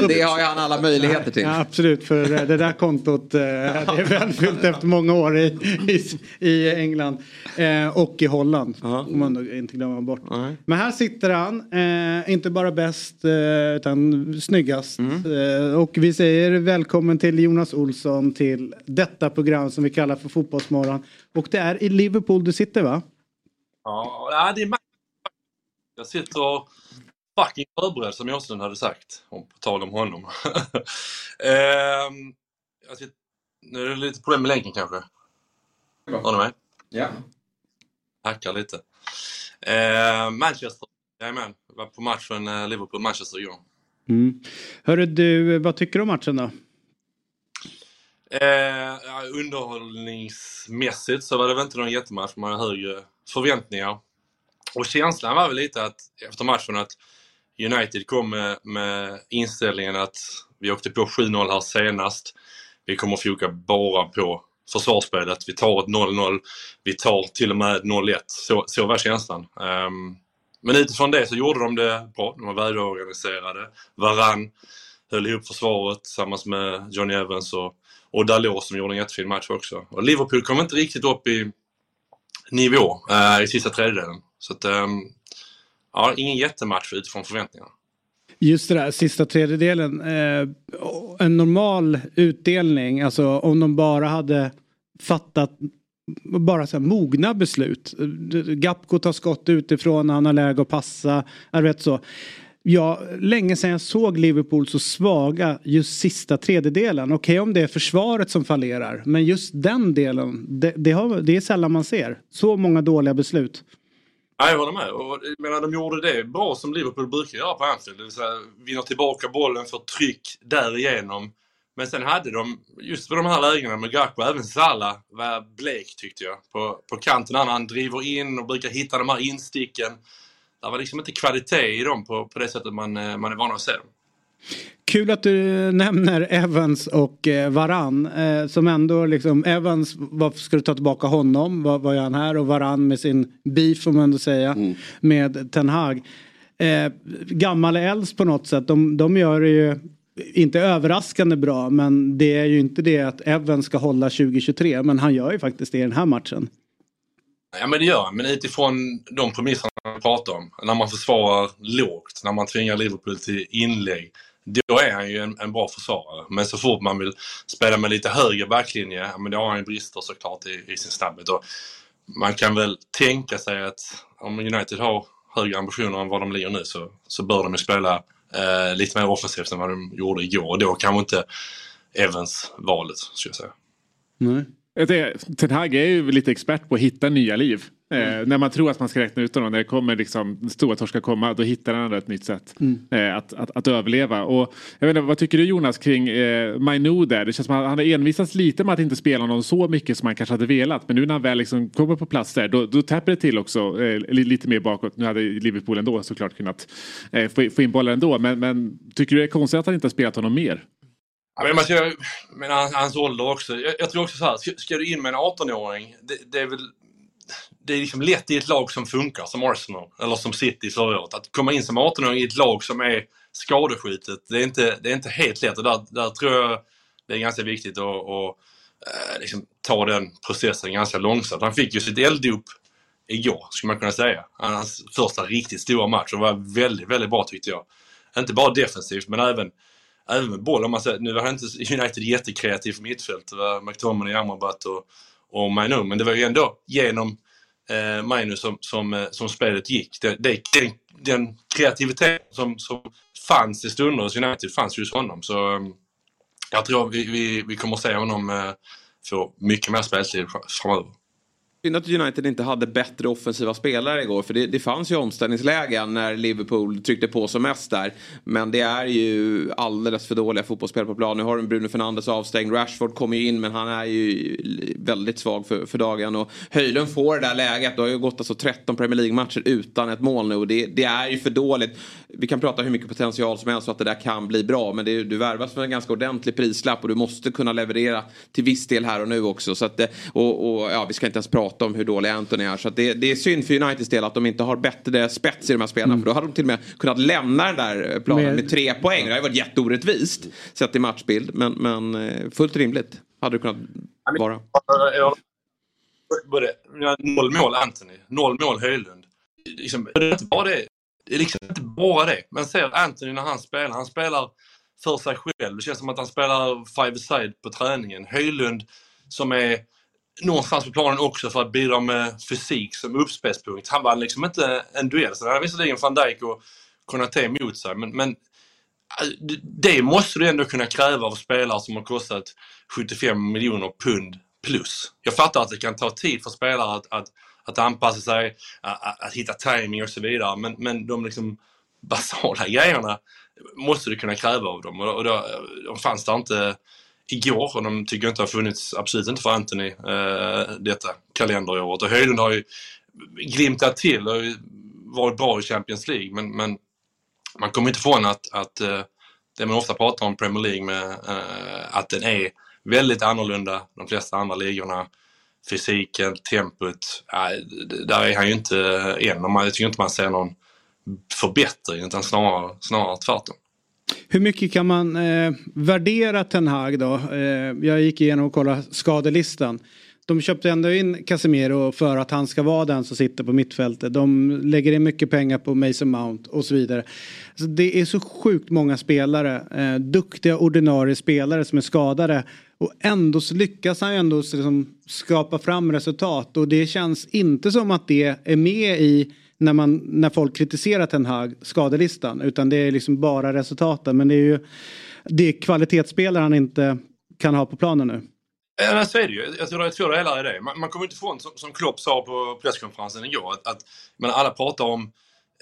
Det Och har ju han alla möjligheter till. Ja, absolut, för eh, det där kontot eh, det är välfyllt efter många år i, i, i England eh, och i Holland. Om man inte glömmer bort. Men här sitter han, eh, inte bara bäst eh, utan snyggast. Eh, och vi säger välkommen till Jonas Olsson till detta program som vi kallar för Fotbollsmorgon. Och det är i Liverpool du sitter va? Ja, det är. Jag sitter fucking förberedd som Åslund hade sagt, om, på tal om honom. (laughs) Ehm, jag sitter, nu är det lite problem med länken kanske. Hör ni mig? Ja. Hackar lite. Ehm, Manchester, jajamän. Var på matchen eh, Liverpool-Manchester igår. Mm. Hörru du, vad tycker du om matchen då? Eh, underhållningsmässigt så var det väl inte någon jättematch. Man har högre förväntningar. Och känslan var väl lite att efter matchen att United kom med, med inställningen att vi åkte på 7-0 här senast. Vi kommer foka bara på försvarsspelet. Vi tar ett 0-0. Vi tar till och med 0-1. Så, så var känslan. Ehm, men utifrån det så gjorde de det bra. De var välorganiserade. Varann höll ihop försvaret tillsammans med Johnny Evans och, och Dalot som gjorde en jättefin match också. Och Liverpool kom inte riktigt upp i nivå eh, i sista tredjedelen. Så att, ehm, ja, ingen jättematch utifrån förväntningarna. Just det där, sista tredjedelen. Eh, en normal utdelning, alltså om de bara hade fattat bara så här mogna beslut. Gapko tar skott utifrån, han har läge att passa. Jag vet så. Ja, länge sedan jag såg Liverpool så svaga just sista tredjedelen. Okej om det är försvaret som fallerar. Men just den delen, det, det, har, det är sällan man ser. Så många dåliga beslut. Ja, jag håller med. Och, menar, de gjorde det bra som Liverpool brukar göra på Anfield. Det vill säga vinner tillbaka bollen, får tryck därigenom. Men sen hade de, just på de här lägena med Gakpo, även Salah var blek tyckte jag. På, på kanten när han driver in och brukar hitta de här insticken. Det var liksom inte kvalitet i dem på, på det sättet man, eh, man är van att se dem. Kul att du nämner Evans och eh, Varann. Eh, som ändå liksom, Evans, varför ska du ta tillbaka honom? Vad, vad gör han här? Och Varann med sin beef får man ändå säga. Med Ten Hag. Eh, gammal äldst på något sätt. De, de gör det ju inte överraskande bra. Men det är ju inte det att Evans ska hålla 2023. Men han gör ju faktiskt det i den här matchen. Ja men det gör han, men utifrån de premisserna han pratar om. När man försvarar lågt, när man tvingar Liverpool till inlägg. Då är han ju en, en bra försvarare. Men så fort man vill spela med lite högre backlinje, ja, men då har han ju brister såklart i, i sin snabbhet. Och man kan väl tänka sig att om United har högre ambitioner än vad de ligger nu så, så bör de ju spela eh, lite mer offensivt än vad de gjorde igår. Och då kanske inte Evans valet, skulle jag säga. Nej. Ten Hag är ju lite expert på att hitta nya liv. Eh, när man tror att man ska räkna ut honom, när det kommer liksom stora torskar komma, då hittar han ett nytt sätt Mm. eh, att, att, att överleva. Och, jag vet inte, vad tycker du Jonas kring eh, Mainu där? Det känns som att han har envisats lite med att inte spela någon så mycket som han kanske hade velat. Men nu när han väl liksom kommer på plats där, då, då täpper det till också eh, li- lite mer bakåt. Nu hade Liverpool ändå såklart kunnat eh, få, få in bollar ändå. Men, men tycker du det är konstigt att han inte har spelat honom mer? Ja, men man ska, men hans, hans ålder också. Jag, jag tror också så här, ska, ska du in med en 18-åring, det, det är väl det är liksom lätt i ett lag som funkar, som Arsenal, eller som City förra året. Att komma in som 18-åring i ett lag som är skadeskjutet, det är inte, det är inte helt lätt. Och där, där tror jag det är ganska viktigt att, att eh, liksom, ta den processen ganska långsamt. Han fick ju sitt elddop igår, skulle man kunna säga. Hans första riktigt stora match och var väldigt, väldigt bra tyckte jag. Inte bara defensivt, men även även med boll. Om man säger, nu var inte United jättekreativt mittfält. Det var McTominay, Amrabat och, och Mainu. Men det var ju ändå genom eh, Magnus, som, som, eh, som spelet gick. Det, det, den, den kreativitet som, som fanns i stunder hos United fanns ju hos honom. Så eh, jag tror vi, vi, vi kommer att se honom eh, få mycket mer speltid framöver. Synd att United inte hade bättre offensiva spelare igår. För det, det fanns ju omställningslägen när Liverpool tryckte på som mest där. Men det är ju alldeles för dåliga fotbollsspel på plan. Nu har de Bruno Fernandes avstängd. Rashford kommer ju in men han är ju väldigt svag för, för dagen. Och Höjlund får det där läget. Det har ju gått alltså 13 Premier League-matcher utan ett mål nu. Och det, det är ju för dåligt. Vi kan prata hur mycket potential som helst så att det där kan bli bra. Men det, du värvas för en ganska ordentlig prislapp och du måste kunna leverera till viss del här och nu också. Så att, det- och, och ja, vi ska inte ens prata om hur dålig Anthony är. Så att det, det är synd för Uniteds del att de inte har bättre spets i de här spelarna. För då hade de till och med kunnat lämna den där planen Med- med, tre poäng. Det hade varit jätteorättvist sett i matchbild. Men, men eh, fullt rimligt hade det kunnat vara. Ja, både, ja, noll mål Anthony, noll mål Höjlund. Liksom, det är inte bara det. Det är liksom inte bara det. Man ser Anthony när han spelar. Han spelar för sig själv. Det känns som att han spelar five-a-side på träningen. Höjlund som är någonstans på planen också för att bidra med fysik som uppspelspunkt. Han vann liksom inte en duell. Så hade visserligen van Dijk och Konaté emot sig. Men, men alltså, det- måste du ändå kunna kräva av spelare som har kostat 75 miljoner pund plus. Jag fattar att det kan ta tid för spelare att, att, att anpassa sig, att, att, att hitta timing och så vidare. Men, men de liksom basala (laughs) grejerna måste du kunna kräva av dem. Och, och då, de fanns där inte igår och de tycker inte har funnits, absolut inte för Anthony, eh, detta kalenderåret. Och Höjlund har ju glimtat till och varit bra i Champions League men, men man kommer inte ifrån att, att eh, det man ofta pratar om Premier League med eh, att den är väldigt annorlunda de flesta andra ligorna. Fysiken, tempot, där är han ju inte eh, än. Och man, jag tycker inte man ser någon förbättring utan snarare, snarare tvärtom. Hur mycket kan man eh, värdera Ten Hag då? Eh, jag gick igenom och kollade skadelistan. De köpte ändå in Casemiro för att han ska vara den som sitter på mittfältet. De lägger in mycket pengar på Mason Mount och så vidare. Så det är så sjukt många spelare, eh, duktiga ordinarie spelare som är skadade. Och ändå så lyckas han ju ändå liksom skapa fram resultat. Och det känns inte som att det är med i när, man, när folk kritiserar Ten Hag skadelistan. Utan det är liksom bara resultaten. Men det är ju det är kvalitetsspelare han inte kan ha på planen nu. Ja, så är det ju. Jag tror det är två delar i det. Man, man kommer inte ifrån, som, som Klopp sa på presskonferensen igår, att, att men alla pratar om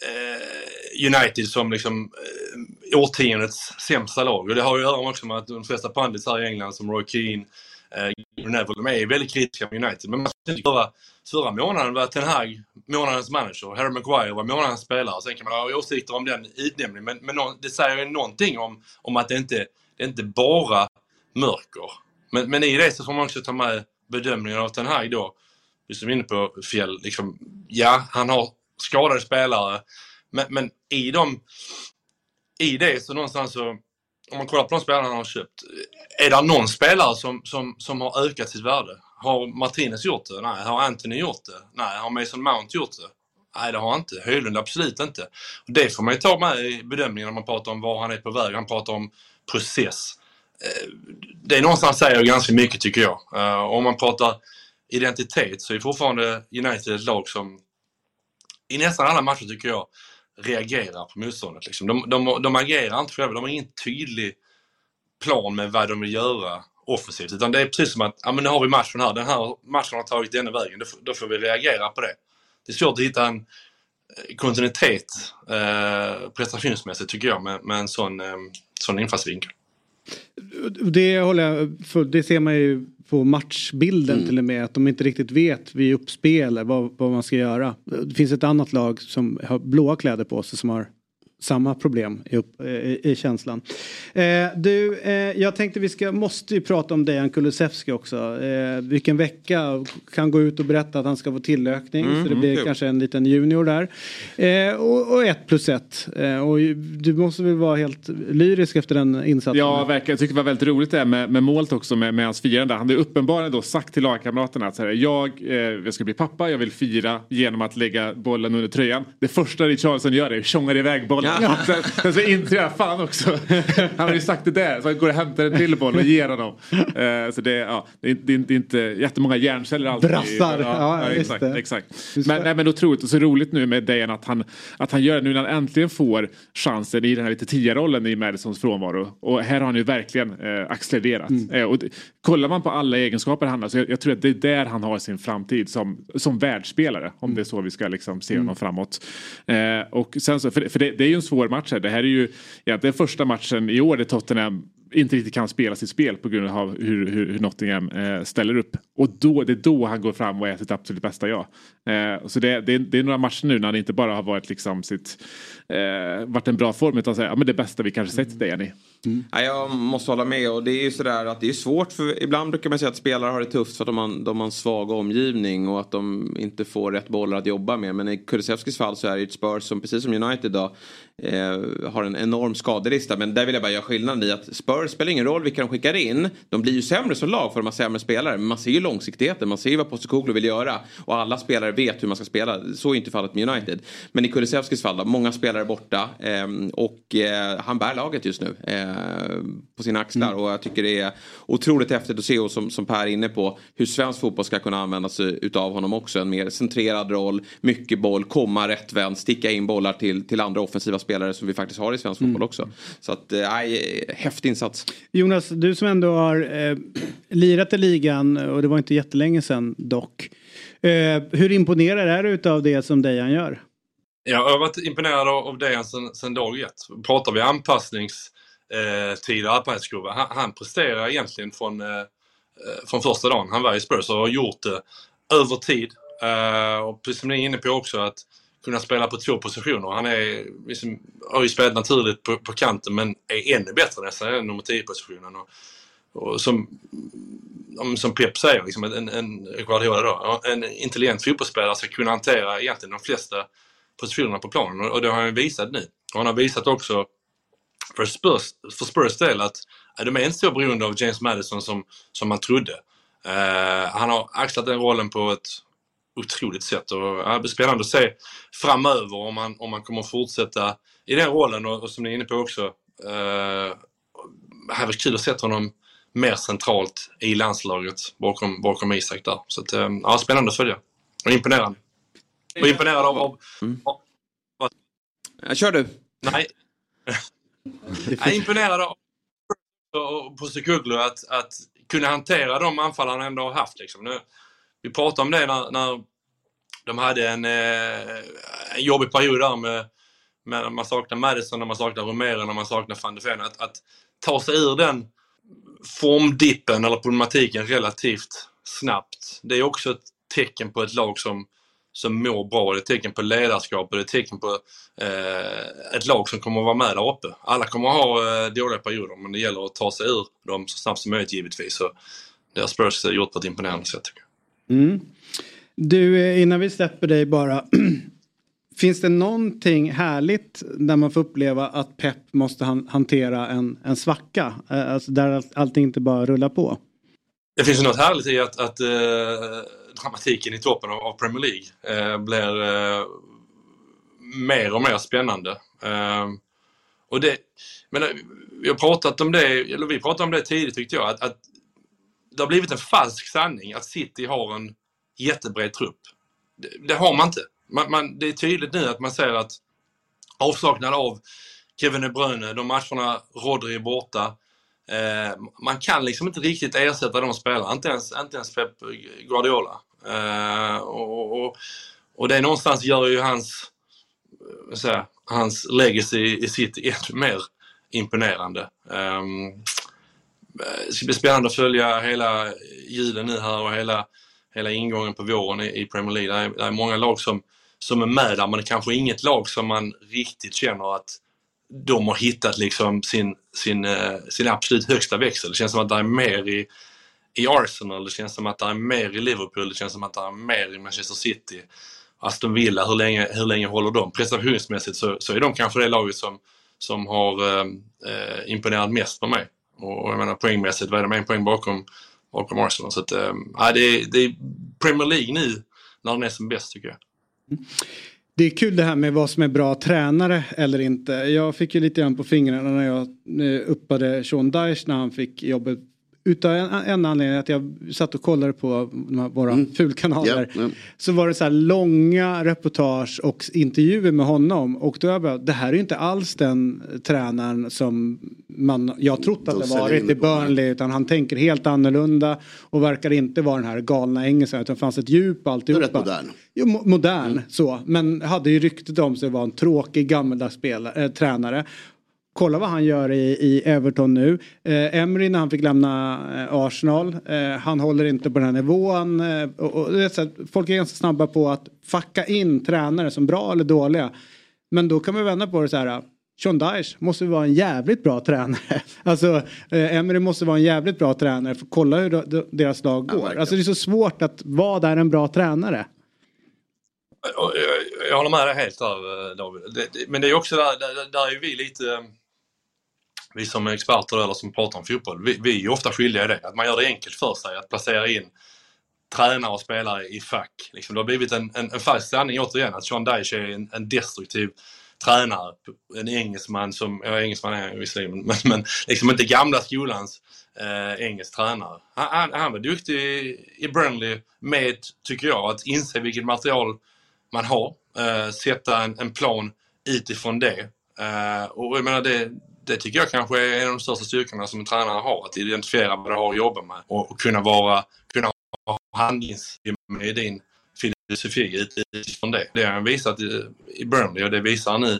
eh, United som liksom eh, årtiondets sämsta lag. Och det har ju att göra också med att de flesta pundits här i England, som Roy Keane, eh, Neville, de är väldigt kritiska med United. Men man ska inte göra förra månaden var Ten Hag månadens manager, Harry Maguire var månadens spelare. Sen kan man ha åsikter om den utnämningen, men, men det säger ju någonting om, om att det inte det är inte bara mörker. Men, men i det så får man också ta med bedömningen av Ten Hag då. Vi som är inne på Fjäll, liksom, ja, han har skadade spelare. Men, men i dem, i det så någonstans så, om man kollar på de spelarna han har köpt. Är det någon spelare som, som, som har ökat sitt värde? Har Martinez gjort det? Nej. Har Anthony gjort det? Nej. Har Mason Mount gjort det? Nej, det har han inte. Höjlund absolut inte. Och det får man ju ta med i bedömningen när man pratar om var han är på väg. Han pratar om process. Eh, det är någonstans säger ganska mycket tycker jag. Eh, om man pratar identitet så är fortfarande United ett lag som i nästan alla matcher tycker jag reagerar på motståndet. Liksom. De, de, de agerar inte själva, de har ingen tydlig plan med vad de vill göra offensivt. Utan det är precis som att, ja men nu har vi matchen här, den här matchen har tagit denna vägen, då, får- då får vi reagera på det. Det är svårt att hitta en eh, kontinuitet eh, prestationsmässigt tycker jag med, med en sån, eh, sån infallsvinkel. Det håller jag för, Det ser man ju på matchbilden Mm. till och med. Att de inte riktigt vet vid uppspel vad, vad man ska göra. Det finns ett annat lag som har blåa kläder på sig som har samma problem i, upp, i, i känslan. Eh, du, eh, jag tänkte vi ska, måste ju prata om Dejan Kulusevski också. Eh, vilken vecka kan gå ut och berätta att han ska få tillökning. Mm, så det blir kul. kanske en liten junior där. Eh, och, och ett plus ett. Eh, och du måste väl vara helt lyrisk efter den insatsen. Ja, verkligen. Jag tycker det var väldigt roligt det här med, med målet också med, med hans firande. Han hade uppenbarligen då sagt till lagkamraterna att så här, jag, eh, jag ska bli pappa, jag vill fira genom att lägga bollen under tröjan. Det första Richarlison gör är att tjongar iväg bollen. Ja. Sen, sen så inser jag, fan också, han har ju sagt det där. Så han går och hämtar en till boll och ger honom. Eh, så det, ja, det, är, det, är, det är inte jättemånga hjärnceller alltid. Brassar. Ja, just exakt, exakt. Men, nej, men otroligt och så roligt nu med Dejan att han, att han gör det nu när han äntligen får chansen i den här lite tia-rollen i Madisons frånvaro. Och här har han ju verkligen eh, accelererat. Eh, och kollar man på alla egenskaper han har så jag, jag tror att det är där han har sin framtid som, som världsspelare. Om det är så vi ska liksom se honom framåt. Eh, och sen så, för, för det, det är ju en svår match här. Det här är ju egentligen första matchen i år där Tottenham inte riktigt kan spela sitt spel på grund av hur, hur, hur Nottingham eh, ställer upp. Och då, det är då han går fram och är sitt absolut bästa jag. Eh, så det, det, är- det är några matcher nu när han inte bara har varit liksom sitt, eh, varit en bra form utan säga, ja, men det bästa vi kanske sett det i. Ja, jag måste hålla med och det är ju sådär att det är svårt för ibland brukar man säga att spelare har det tufft för att de har, de har en svag omgivning och att de inte får rätt bollar att jobba med. Men i Kulusevskis fall så är det ju ett Spurs som precis som United då eh, har en enorm skadelista. Men där vill jag bara göra skillnad i att Spurs spelar ingen roll vilka de skickar in. De blir ju sämre som lag för de har sämre spelare. Men man ser ju långsiktigheten, man ser ju vad Postecoglou vill göra. Och alla spelare vet hur man ska spela. Så är inte fallet med United. Men i Kulusevskis fall då, många spelare borta. Eh, och eh, han bär laget just nu. Eh, på sina axlar. Och jag tycker det är otroligt häftigt att se och som, som Per är inne på. Hur svensk fotboll ska kunna använda sig utav honom också. En mer centrerad roll, mycket boll, komma rättvänd, sticka in bollar till, till andra offensiva spelare som vi faktiskt har i svensk fotboll också. Så att, eh, nej, häftig insats. Jonas, du som ändå har eh, lirat i ligan och det var inte jättelänge sedan dock. Eh, hur imponerad är du utav det som Dejan gör? Ja, jag har varit imponerad av, det sen, sen dag ett. Pratar vi anpassningstid och anpassningskurva. Han, han presterar egentligen från, eh, eh, från första dagen han var i Spurs och har gjort det över tid. Eh, och precis som ni är inne på också att kunna spela på två positioner. Han är, liksom, har ju spelat naturligt på, på kanten men är ännu bättre nästan än nummer 10-positionen. Och, och som, som Pep säger, liksom, en, en, Guardiola då, en intelligent fotbollsspelare ska kunna hantera egentligen de flesta positionerna på planen och, och det har han ju visat nu. Och han har visat också för Spurs, för Spurs del att de är inte så beroende av James Madison som, som man trodde. Uh, han har axlat den rollen på ett otroligt sätt och ja, det blir spännande att se framöver om han, om han kommer fortsätta i den rollen och, och som ni är inne på också. Eh, varit kul att se honom mer centralt i landslaget bakom, bakom Isak där. Så att, eh, ja, spännande att följa. Och imponerande. Och imponerad av... av, av vad- Ja, Kör du. Nej. (laughs) Jag är imponerad av och Postecoglou att, att kunna hantera de anfall han ändå har haft. Liksom. Nu, vi pratade om det när, när de hade en, eh, en jobbig period där med, med när man saknar Madison, när man saknar Romero, när man saknar van de Ven. Att, att ta sig ur den formdippen eller problematiken relativt snabbt. Det är också ett tecken på ett lag som, som mår bra. Det är ett tecken på ledarskap och det är ett tecken på eh, ett lag som kommer att vara med där uppe. Alla kommer att ha eh, dåliga perioder men det gäller att ta sig ur dem så snabbt som möjligt givetvis. Så det har Spurs gjort på ett imponerande sätt tycker jag. Mm. Du, eh, innan vi släpper dig bara. (clears throat) Finns det någonting härligt där man får uppleva att Pep måste han, hantera en, en svacka? Eh, alltså där allting inte bara rullar på. Det finns något härligt i att, att eh, dramatiken i toppen av, Premier League eh, blir eh, mer och mer spännande. Eh, och det, men, jag vi har pratat om det, eller vi pratade om det tidigt tyckte jag, att, att det har blivit en falsk sanning att City har en jättebred trupp. Det, det har man inte. Man, man, det är tydligt nu att man ser att avsaknad av Kevin De Bruyne, de matcherna Rodri är borta, Eh, man kan liksom inte riktigt ersätta de spelarna, inte ens, inte ens Pep Guardiola. Eh, och, och, och det någonstans gör ju hans, säga, hans legacy i City (laughs) ännu mer imponerande. Um, Eh, det ska bli spännande att följa hela julen nu här och hela, hela ingången på våren i, i Premier League. Det är, det är många lag som, som är med där men det är kanske inget lag som man riktigt känner att de har hittat liksom sin, sin, eh, sin absolut högsta växel. Det känns som att det är mer i, i Arsenal, det känns som att det är mer i Liverpool, det känns som att det är mer i Manchester City. Aston Villa, hur länge, hur länge håller de? Prestationsmässigt så, så är de kanske det laget som, som har eh, eh imponerat mest på mig. Och, och jag menar poängmässigt, vad är de? En poäng bakom, bakom Arsenal. Så att, äh, det, är, det är Premier League nu när den är som bäst tycker jag. Det är kul det här med vad som är bra tränare eller inte. Jag fick ju lite grann på fingrarna när jag eh, uppade Sean Dyche när han fick jobbet. Utav en, en anledning att jag satt och kollade på våra fulkanaler. Ja, ja. Så var det så här långa reportage och intervjuer med honom. Och då jag bara, det här är ju inte alls den tränaren som man, jag trott att De det varit i. Burnley. Utan han tänker helt annorlunda och verkar inte vara den här galna engelskan. Utan det fanns ett djup alltihopa. Rätt modern. Jo, mo- modern så. Men hade ju ryktet om sig vara en tråkig gammaldags spelare, äh, tränare. Kolla vad han gör i, i Everton nu. Eh, Emery när han fick lämna eh, Arsenal. Eh, han håller inte på den här nivån. Eh, och, och, det är så att folk är ganska snabba på att facka in tränare som bra eller dåliga. Men då kan man vända på det så här. Sean Dyche måste vara en jävligt bra tränare. (laughs) Alltså eh, Emery måste vara en jävligt bra tränare. För kolla hur de- deras lag går. alltså det är så svårt att vad är en bra tränare? Jag, jag håller med dig helt där eh, David. Det, det, men det är också där, där, där är vi lite, eh, vi som är experter eller som pratar om fotboll, vi, vi är ju ofta skyldiga i det. Att man gör det enkelt för sig att placera in tränare och spelare i fack. Liksom, det har blivit en, en, en falsk sanning återigen att Sean Dyche är en, en destruktiv tränare. En engelsman som, ja engelsman är han visserligen, men, men liksom inte gamla skolans eh, engelsk tränare. Han, han, han var duktig i, i Burnley med, tycker jag, att inse vilket material man har. Eh, sätta en, en plan utifrån det. Eh, och jag menar det, det tycker jag kanske är en av de största styrkorna som en tränare har. Att identifiera vad du har att jobba med och, och kunna vara, kunna ha handlingsutrymme i din filosofi utifrån det. Det har han visat i, i Burnley och det visar han nu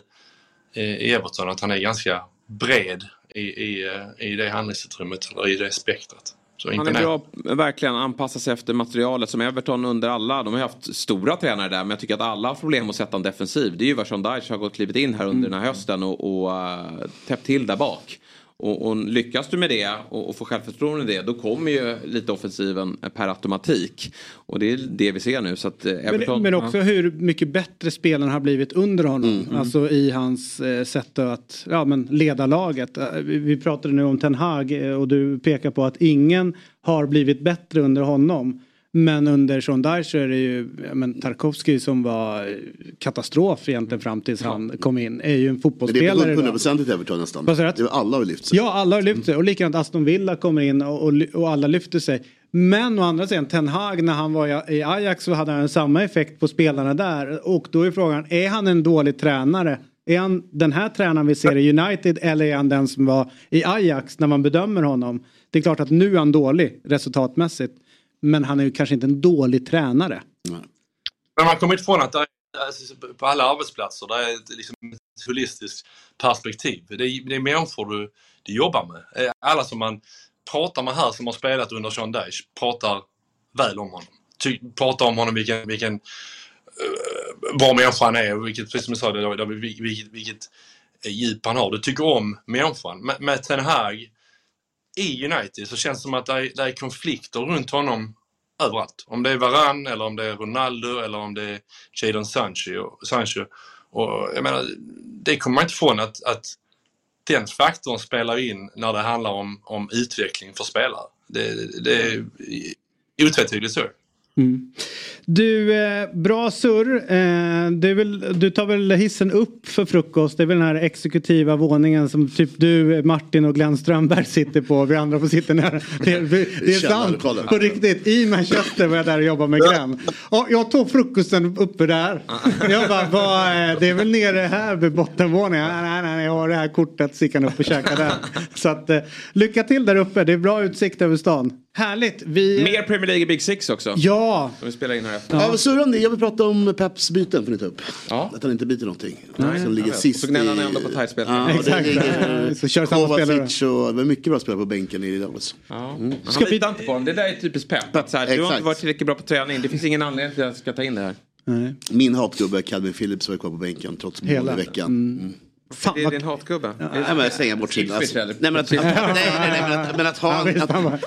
i, Everton att han är ganska bred i, i, eh, i det handlingsutrymmet eller i det spektrat. Så Han är imponerande. bra verkligen anpassa sig efter materialet som Everton under alla. De har haft stora tränare där men jag tycker att alla har problem att sätta en defensiv. Det är ju vad Sean Dyche har gått klivit in här under den här hösten och, och uh, täppt till där bak. Och, och lyckas du med det och, och får självförtroende i det då kommer ju lite offensiven per automatik. Och det är det vi ser nu. Så att eh, Everton, Men, men också ja. hur mycket bättre spelarna har blivit under honom. Mm, mm. Alltså i hans eh, sätt att ja, men leda laget. Eh, vi, vi pratade nu om Ten Hag eh, och du pekar på att ingen har blivit bättre under honom. Men under Sean Dyche är det ju ja, men Tarkovsky som var katastrof egentligen fram tills han kom in. Är ju en Men det är fotbollsspelare på idag. 100% i Everton nästan. Det är alla har lyft sig. Ja, alla har lyft sig. Och likadant Aston Villa kommer in och, och, och alla lyfter sig. Men å andra sidan, Ten Hag när han var i- i Ajax så hade han samma effekt på spelarna där. Och då är frågan, är han en dålig tränare Är han den här tränaren vi ser i United eller är han den som var i Ajax när man bedömer honom? Det är klart att nu är han dålig resultatmässigt. Men han är ju kanske inte en dålig tränare. Men man kommer inte ifrån att är, alltså, på alla arbetsplatser det är ett, liksom, ett holistiskt perspektiv. Det är, det är människor du, du jobbar med. Eh, Alla som man pratar med här som har spelat under Sean Dyche pratar väl om honom. Ty, pratar om honom vilken, vilken uh, bra människa han är och vilket, precis som jag sa, det, det, vilket, vilket djup han har. Du tycker om människan. Med, med Ten Hag i United så känns det som att det är, det är konflikter runt honom överallt. Om det är Varann eller om det är Ronaldo eller om det är Jadon Sancho. Sancho. Och jag menar, det kommer man inte ifrån att, att den faktorn spelar in när det handlar om, om utveckling för spelare. Det, det är otvetydigt så. Mm. Du, eh, bra surr. Eh, väl, du tar väl hissen upp för frukost. Det är väl den här exekutiva våningen som typ du, Martin och Glenn Strömberg sitter på. Vi andra får sitta nära. (laughs) Det, är- det, är sant. På riktigt. I Manchester var jag där och jobbade med Glenn. Och jag tog frukosten uppe där. Jag bara, vad, eh, det är väl nere här vid bottenvåningen. Nej, nej, nej, jag har det här kortet. Så gick han upp och käkade där. Så att, eh, lycka till där uppe. Det är bra utsikt över stan. Härligt. Vi... Mer Premier League i Big Six också. Ja. Som vi spelar in här efter. Ja, vad surrar ni? Jag vill prata om Peps byten får ni ta upp. Ja. Att han inte byter någonting. Nej, som ligger sist Så gnäller han ändå på tight spel. Ja, Exakt. det är- Så kör samma spelare. Kovacic och det var mycket bra spelare på bänken i Dallas. Ja. Mm. Han litar inte på honom. Det där är typiskt pepp. Att så här, du har inte varit tillräckligt bra på träning. Det finns ingen anledning till att jag ska ta in det här. Min hatgubbe Calvin Phillips var kvar på bänken trots mål i veckan. Mm. Det är din hatgubbe. Nej men slänga bort sin... Ipswich, Alltså, nej men att, att, nej, nej, nej, men att, men att ha Ja, en... Att, att ha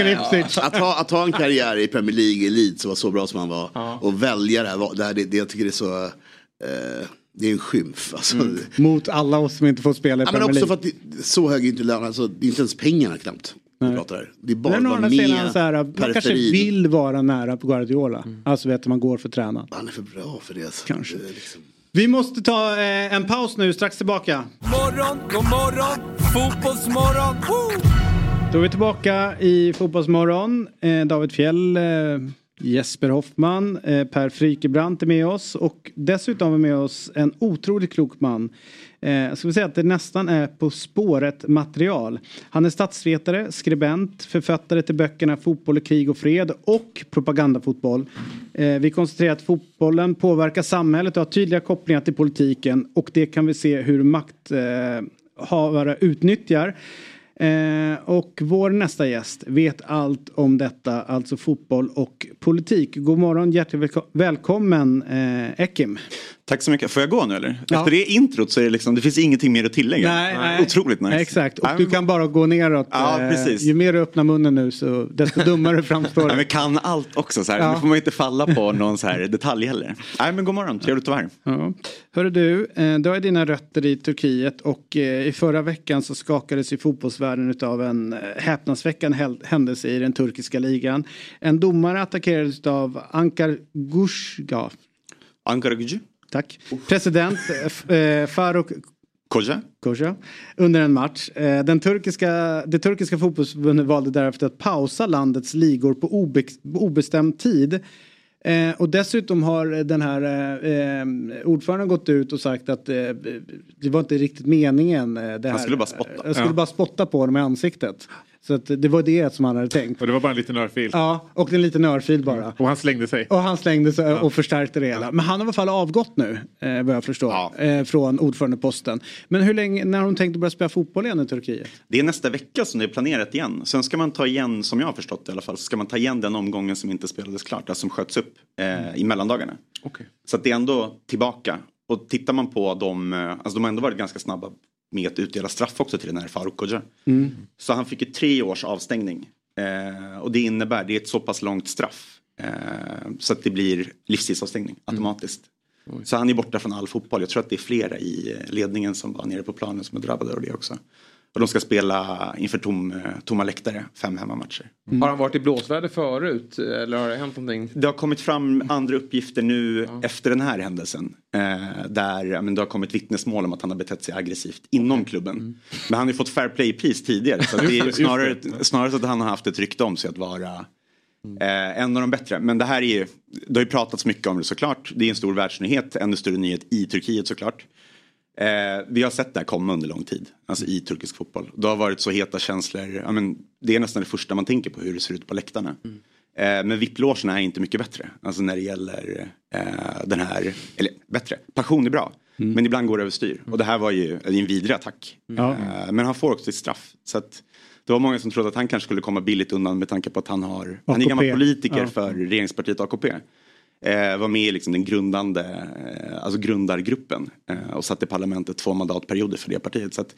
eh. Att ha, att ha en karriär i Premier League Elite som var så bra som han var och välja det här, det, här det, det jag tycker det är så... Eh, det är en skymf. Alltså, Mot alla oss som inte får spela i Ja, men Premier också League. för att det, så hög är inte lönen, alltså, det är inte ens pengarna knappt. Vi pratar här. Det är bara Men att vara med så här, man kanske vill vara nära på Guardiola. Alltså vet man går för tränaren. Han är för bra för det. Alltså. Kanske. Det är liksom... Vi måste ta eh, en paus nu, strax tillbaka. Morgon, god morgon, fotbollsmorgon. Woo! Då är vi tillbaka i Fotbollsmorgon. Eh, David Fjell, eh, Jesper Hoffman, eh, Per Frykebrant är med oss och dessutom är med oss en otroligt klok man. Eh, ska vi säga att det nästan är På spåret material. Han är statsvetare, skribent, författare till böckerna Fotboll, krig och fred och propagandafotboll. Eh, vi konstaterar att fotbollen påverkar samhället och har tydliga kopplingar till politiken och det kan vi se hur makthavare eh, utnyttjar. Eh, och vår nästa gäst vet allt om detta, alltså fotboll och politik. God morgon, hjärtligt välko- välkommen eh, Ekim. Tack så mycket. Får jag gå nu eller? Ja. Efter det introt så är det liksom, det finns ingenting mer att tillägga. Nej, nej. Otroligt nice. Exakt, och du kan bara gå neråt. Ja, Eh, precis. Ju mer du öppnar munnen nu så desto dummare (laughs) framstår det. men kan allt också så här. Ja. Nu får man inte falla på någon så här detalj heller. Nej men god morgon, trevligt att vara här. Ja. Hörru du, eh, du har dina rötter i Turkiet och eh, i förra veckan så skakades ju fotbollsvärlden av en häpnadsväckande händelse i den turkiska ligan. En domare attackerades av Ankar Gushga. Ankara Gücü. Tack. President eh, eh, Faruk Koja. Koja under en match. Eh, Den turkiska, det turkiska fotbollsförbundet valde därefter att pausa landets ligor på på obestämd tid. Eh, och dessutom har den här eh, eh, ordföranden gått ut och sagt att eh, det var inte riktigt meningen. Det här. skulle bara spotta. Jag skulle Ja. bara spotta på honom i ansiktet. Så att det var det som han hade tänkt. Och det var bara en liten örfil. Ja, och en liten örfil bara. Och han slängde sig. Och han slängde sig och förstärkte det hela. Men han har i alla fall avgått nu, eh, vad jag förstår, eh, från ordförandeposten. Men hur länge, när har de tänkt att börja spela fotboll igen i Turkiet? Det är nästa vecka som det är planerat igen. Sen ska man ta igen, som jag har förstått det i alla fall, ska man ta igen den omgången som inte spelades klart, alltså som sköts upp eh, i mellandagarna. Okej. Så att det är ändå tillbaka. Och tittar man på dem, eh, alltså de har ändå varit ganska snabba med att utdela straff också till den här Faruk Koja. Mm. Så han fick ju tre års avstängning. Eh, och det innebär, det är ett så pass långt straff. Eh, så att det blir livstidsavstängning automatiskt. Så han är borta från all fotboll. Jag tror att det är flera i eh, ledningen som var nere på planen som är drabbade av det också. Och de ska spela inför tom, eh, tomma läktare, fem hemmamatcher. Har han varit i blåsväder förut? Eller har det hänt någonting? Det har kommit fram andra uppgifter nu efter den här händelsen. Eh, där ja, men det har kommit vittnesmål om att han har betett sig aggressivt inom klubben. Men han har ju fått fair play-pris tidigare. Så det är Mm. (laughs) Snarare, snarare så att han har haft ett rykte om sig att vara eh, en av de bättre. Men det här är ju, det har ju pratats mycket om det såklart. Det är en stor världsnyhet, ännu större nyhet i Turkiet såklart. Eh, vi har sett det här komma under lång tid, alltså i turkisk fotboll. Det har varit så heta känslor, ja, men, det är nästan det första man tänker på hur det ser ut på läktarna. Eh, men VIP-logerna är inte mycket bättre, alltså när det gäller eh, den här, eller bättre, passion är bra. Men ibland går det överstyr. Och det här var ju en vidrig attack. Ja. Eh, men han får också sitt straff. Så att, det var många som trodde att han kanske skulle komma billigt undan med tanke på att han har, han är gammal politiker Ja. för regeringspartiet AKP. Eh, var med i liksom den grundande, eh, alltså grundargruppen eh, och satt i parlamentet två mandatperioder för det partiet. Så att,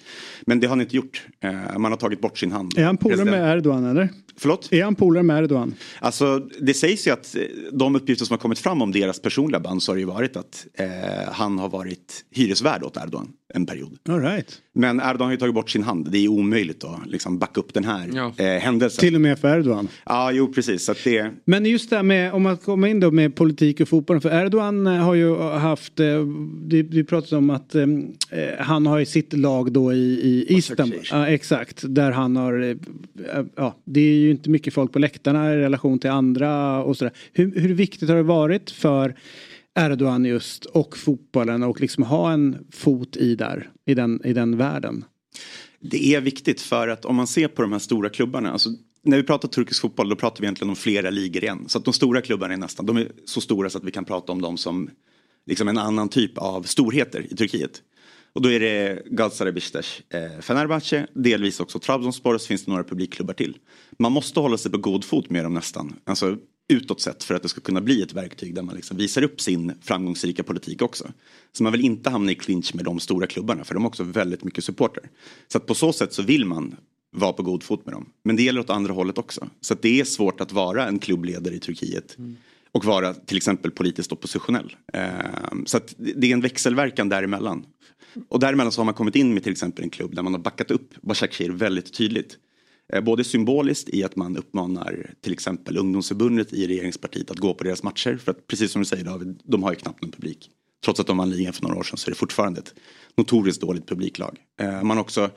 men det har han inte gjort. Eh, man har tagit bort sin hand. Är han polare med Erdogan eller? Förlåt? Är han polare med Erdogan? Alltså det sägs ju att eh, de uppgifter som har kommit fram om deras personliga band så har det ju varit att eh, han har varit hyresvärd åt Erdogan en period. All right. Men Erdogan har ju tagit bort sin hand. Det är omöjligt att liksom backa upp den här eh, händelsen. Till och med för Erdogan. Ja, jo precis. Så att det... Men just det här med, om man kommer in då med politik och fotboll. För Erdogan eh, har ju haft, eh, det, vi pratade om att eh, han har ju sitt lag då i, i Istanbul. Ja, exakt, där han har, eh, ja det är ju inte mycket folk på läktarna i relation till andra och sådär. Hur, hur viktigt har det varit för Erdogan just och fotbollen och liksom ha en fot i där, i den, i den världen? Det är viktigt för att om man ser på de här stora klubbarna. Alltså, när vi pratar turkisk fotboll då pratar vi egentligen om flera ligor igen. Så att de stora klubbarna är nästan, de är så stora så att vi kan prata om dem som liksom en annan typ av storheter i Turkiet. Och då är det Galatasaray, Beşiktaş, eh, Fenerbahce, delvis också Trabzonspor och så finns det några publikklubbar till. Man måste hålla sig på god fot med dem nästan. Alltså utåt sett för att det ska kunna bli ett verktyg där man liksom visar upp sin framgångsrika politik också. Så man vill inte hamna i clinch med de stora klubbarna för de har också väldigt mycket supporter. Så att på så sätt så vill man vara på god fot med dem. Men det gäller åt andra hållet också. Så att det är svårt att vara en klubbledare i Turkiet och vara till exempel politiskt oppositionell. Ehm, Så att det är en växelverkan däremellan. Och däremellan så har man kommit in med till exempel en klubb där man har backat upp Başakşehir väldigt tydligt. Eh, Både symboliskt i att man uppmanar till exempel ungdomsförbundet i regeringspartiet att gå på deras matcher. För att precis som du säger David, de har ju knappt någon publik. Trots att de vann ligan för några år sedan så är det fortfarande ett notoriskt dåligt publiklag. Eh, Man också eh,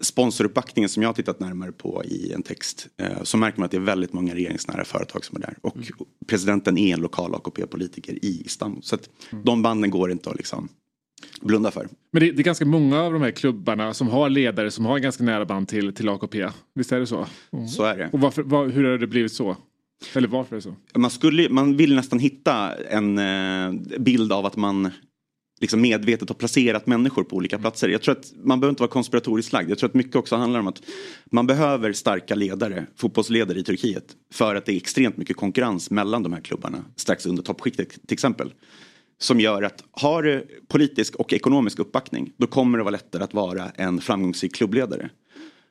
sponsoruppbackningen som jag har tittat närmare på i en text. Så märker man att det är väldigt många regeringsnära företag som är där. Och presidenten är en lokal AKP-politiker i Istanbul. Så att de banden går inte att liksom blunda för. Men det, det är ganska många av de här klubbarna som har ledare som har ganska nära band till, till AKP. Visst är det så? Så är det. Och varför, var, hur har det blivit så? Eller varför är det så? Man, skulle, man vill nästan hitta en eh, bild av att man liksom medvetet har placerat människor på olika platser. Jag tror att man behöver inte vara konspiratoriskt lagd. Jag tror att mycket också handlar om att man behöver starka ledare, fotbollsledare i Turkiet. För att det är extremt mycket konkurrens mellan de här klubbarna strax under toppskiktet till exempel. Som gör att har du politisk och ekonomisk uppbackning då kommer det vara lättare att vara en framgångsrik klubbledare.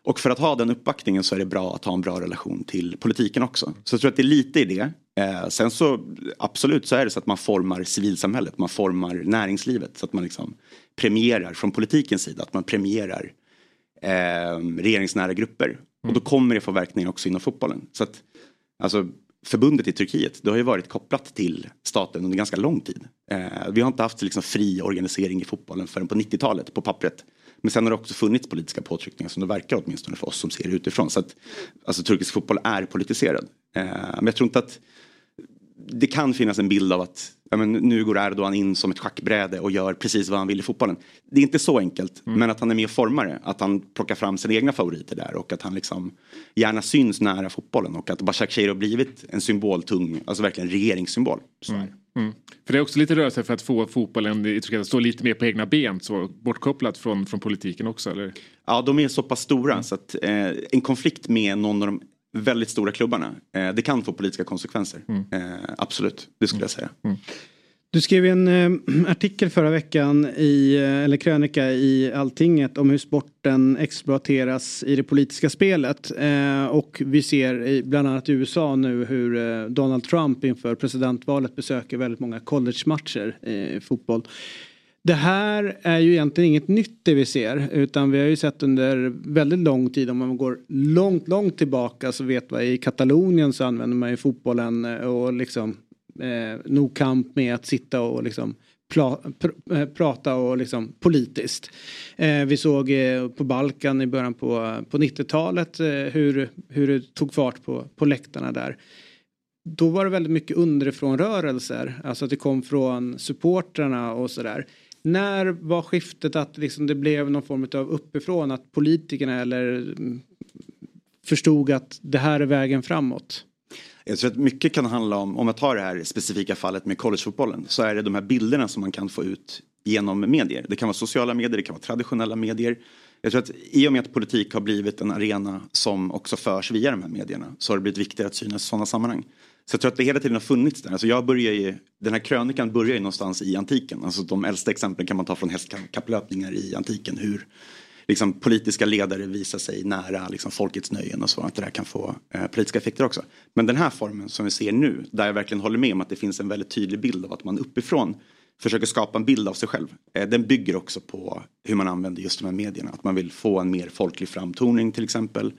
Och för att ha den uppbackningen så är det bra att ha en bra relation till politiken också. Så jag tror att det är lite i det. Eh, sen så absolut så är det så att man formar civilsamhället, man formar näringslivet så att man liksom premierar från politikens sida, att man premierar eh, regeringsnära grupper. Och då kommer det få verkningar också inom fotbollen. Så att, alltså, förbundet i Turkiet, det har ju varit kopplat till staten under ganska lång tid. Eh, vi har inte haft liksom, fri organisering i fotbollen förrän på 90-talet på pappret. Men sen har det också funnits politiska påtryckningar som det verkar åtminstone för oss som ser det utifrån. Så att alltså, turkisk fotboll är politiserad. Eh, men jag tror inte att det kan finnas en bild av att ja, men nu går Erdogan in som ett schackbräde och gör precis vad han vill i fotbollen. Det är inte så enkelt, men att han är med och formar det. Att han plockar fram sina egna favoriter där och att han liksom gärna syns nära fotbollen och att Başakşehir har blivit en symboltung, alltså verkligen regeringssymbol. Så det. Mm. För det är också lite rörelse för att få fotbollen i Turkiet att stå lite mer på egna ben, så bortkopplat från, från politiken också, eller? Ja, de är så pass stora så att eh, en konflikt med någon av de väldigt stora klubbarna, eh, det kan få politiska konsekvenser. Eh, absolut, det skulle jag säga. Du skrev en eh, (clears throat) artikel förra veckan i, eh, eller krönika i Alltinget om hur sporten exploateras i det politiska spelet. Eh, och vi ser i, bland annat i USA nu hur eh, Donald Trump inför presidentvalet besöker väldigt många college-matcher i fotboll. Det här är ju egentligen inget nytt det vi ser utan vi har ju sett under väldigt lång tid om man går långt, långt tillbaka så vet man i Katalonien så använder man ju fotbollen eh, och liksom eh, nog kamp med att sitta och liksom pla, pr, eh, prata och liksom politiskt. Eh, vi såg eh, på Balkan i början på, på 90-talet eh, hur, hur det tog fart på, på läktarna där. Då var det väldigt mycket underifrån rörelser, alltså att det kom från supportrarna och sådär. När var skiftet att liksom det blev någon form av uppifrån att politikerna eller mm, förstod att det här är vägen framåt? Jag tror att mycket kan handla om, om jag tar det här specifika fallet med collegefotbollen, så är det de här bilderna som man kan få ut genom medier. Det kan vara sociala medier, det kan vara traditionella medier. Jag tror att i och med att politik har blivit en arena som också förs via de här medierna så har det blivit viktigare att synas i sådana sammanhang. Så jag tror att det hela tiden har funnits där. Alltså jag börjar ju, den här krönikan börjar ju någonstans i antiken. Alltså de äldsta exemplen kan man ta från hästkapplöpningar i antiken. Hur liksom, politiska ledare visar sig nära liksom, folkets nöjen och så. Att det där kan få eh, politiska effekter också. Men den här formen som vi ser nu, där jag verkligen håller med om att det finns en väldigt tydlig bild av att man uppifrån försöker skapa en bild av sig själv. Eh, den bygger också på hur man använder just de här medierna. Att man vill få en mer folklig framtoning till exempel.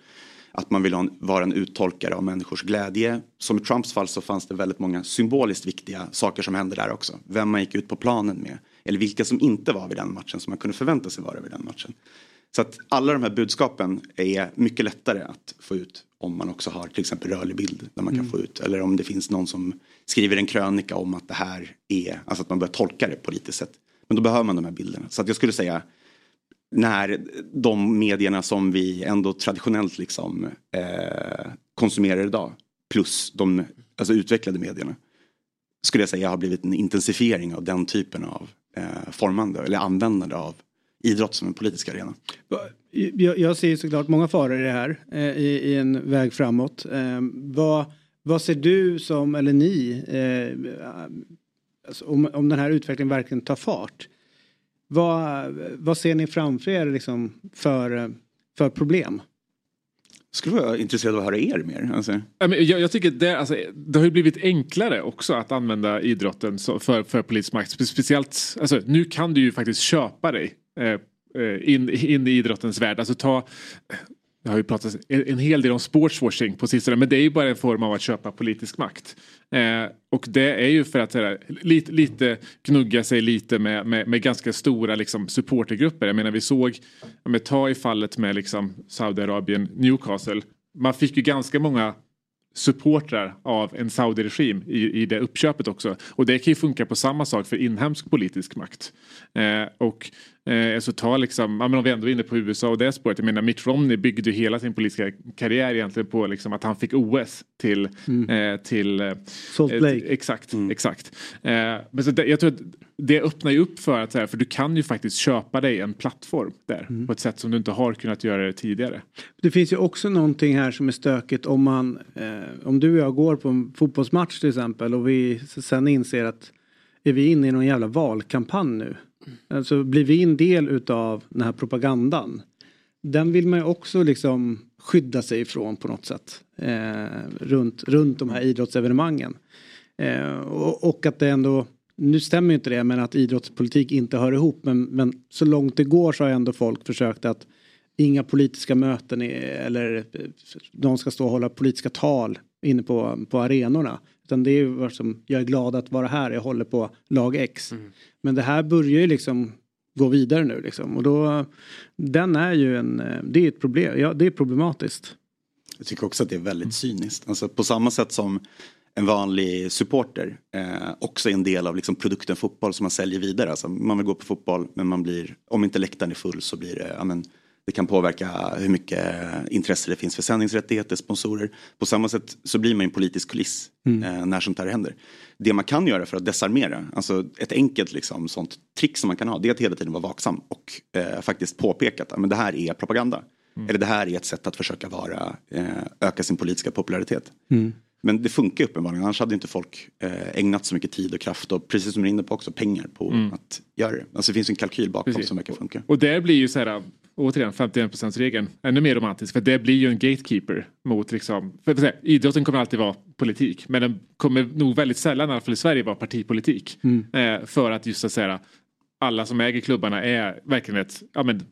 Att man vill en, vara en uttolkare av människors glädje. Som i Trumps fall så fanns det väldigt många symboliskt viktiga saker som hände där också. Vem man gick ut på planen med. Eller vilka som inte var vid den matchen som man kunde förvänta sig vara vid den matchen. Så att alla de här budskapen är mycket lättare att få ut om man också har till exempel rörlig bild där man kan Mm. få ut. Eller om det finns någon som skriver en krönika om att det här är, alltså att man börjar tolka det politiskt sett. Men då behöver man de här bilderna. Så att jag skulle säga när de medierna som vi ändå traditionellt liksom eh, konsumerar idag plus de alltså utvecklade medierna skulle jag säga har blivit en intensifiering av den typen av eh, formande eller användande av idrott som en politisk arena. Jag, jag ser såklart många faror i det här eh, i, i en väg framåt. Eh, vad, vad ser du som, eller ni, eh, alltså, om, om den här utvecklingen verkligen tar fart? Vad, vad ser ni framför er liksom, för, för problem? Skulle vara intresserad av att höra er mer. Alltså. Ja, men Jag, jag tycker det, alltså, det har ju blivit enklare också att använda idrotten för, för politisk makt. Spe- Speciellt, alltså, nu kan du ju faktiskt köpa dig eh, eh, in, in i idrottens värld. Alltså ta, det har ju pratats en, en hel del om sportswashing på sistone men det är ju bara en form av att köpa politisk makt. Eh, och det är ju för att här, lite, lite gnugga sig lite med, med, med ganska stora liksom, supportergrupper. Jag menar vi såg, med ta i fallet med liksom, Saudiarabien, Newcastle. Man fick ju ganska många supportrar av en Saudi-regim i, i det uppköpet också. Och det kan ju funka på samma sak för inhemsk politisk makt. Eh, och eh, så ta liksom, ja, men om vi ändå är inne på USA och det spåret. Jag menar Mitt Romney byggde ju hela sin politiska karriär egentligen på liksom att han fick OS till... Mm. Eh, till eh, Salt eh, Lake. Exakt, exakt. Eh, men så det, jag tror att det öppnar ju upp för att så här, för du kan ju faktiskt köpa dig en plattform där Mm. på ett sätt som du inte har kunnat göra det tidigare. Det finns ju också någonting här som är stökigt om man, eh, om du och jag går på en fotbollsmatch till exempel och vi sen inser att är vi inne i någon jävla valkampanj nu? Alltså blir vi en del utav den här propagandan? Den vill man ju också liksom skydda sig ifrån på något sätt. Eh, runt, runt de här idrottsevenemangen. Eh, och, och att det ändå, nu stämmer ju inte det men att idrottspolitik inte hör ihop men, men så långt det går så har ändå folk försökt att inga politiska möten är, eller eh, de ska stå och hålla politiska tal inne på, på arenorna. Utan det är ju vad som, jag är glad att vara här, jag håller på lag X. Men det här börjar ju liksom gå vidare nu liksom. Och då, den är ju en, det är ett problem, ja det är problematiskt. Jag tycker också att det är väldigt cyniskt. Alltså på samma sätt som en vanlig supporter eh, också är en del av liksom produkten fotboll som man säljer vidare. Alltså man vill gå på fotboll men man blir, om inte läktaren är full så blir det, ja, men, det kan påverka hur mycket intresse det finns för sändningsrättigheter, sponsorer. På samma sätt så blir man en politisk kuliss Mm. eh, när sånt här händer. Det man kan göra för att desarmera, alltså ett enkelt liksom, sånt trick som man kan ha, det är att hela tiden vara vaksam och eh, faktiskt påpeka att ja, men det här är propaganda. Eller det här är ett sätt att försöka vara, eh, öka sin politiska popularitet. Mm. Men det funkar uppenbarligen, annars hade inte folk eh, ägnat så mycket tid och kraft och precis som du är inne på också pengar på Mm. att göra det. Alltså det finns en kalkyl bakom Precis. som verkar funka. Och där blir ju så här, återigen 51 regeln ännu mer romantisk. För det blir ju en gatekeeper mot liksom, för att säga, idrotten kommer alltid vara politik. Men den kommer nog väldigt sällan, i alla fall i Sverige, vara partipolitik. Mm. Eh, för att just att säga, alla som äger klubbarna är verkligen ett, ja men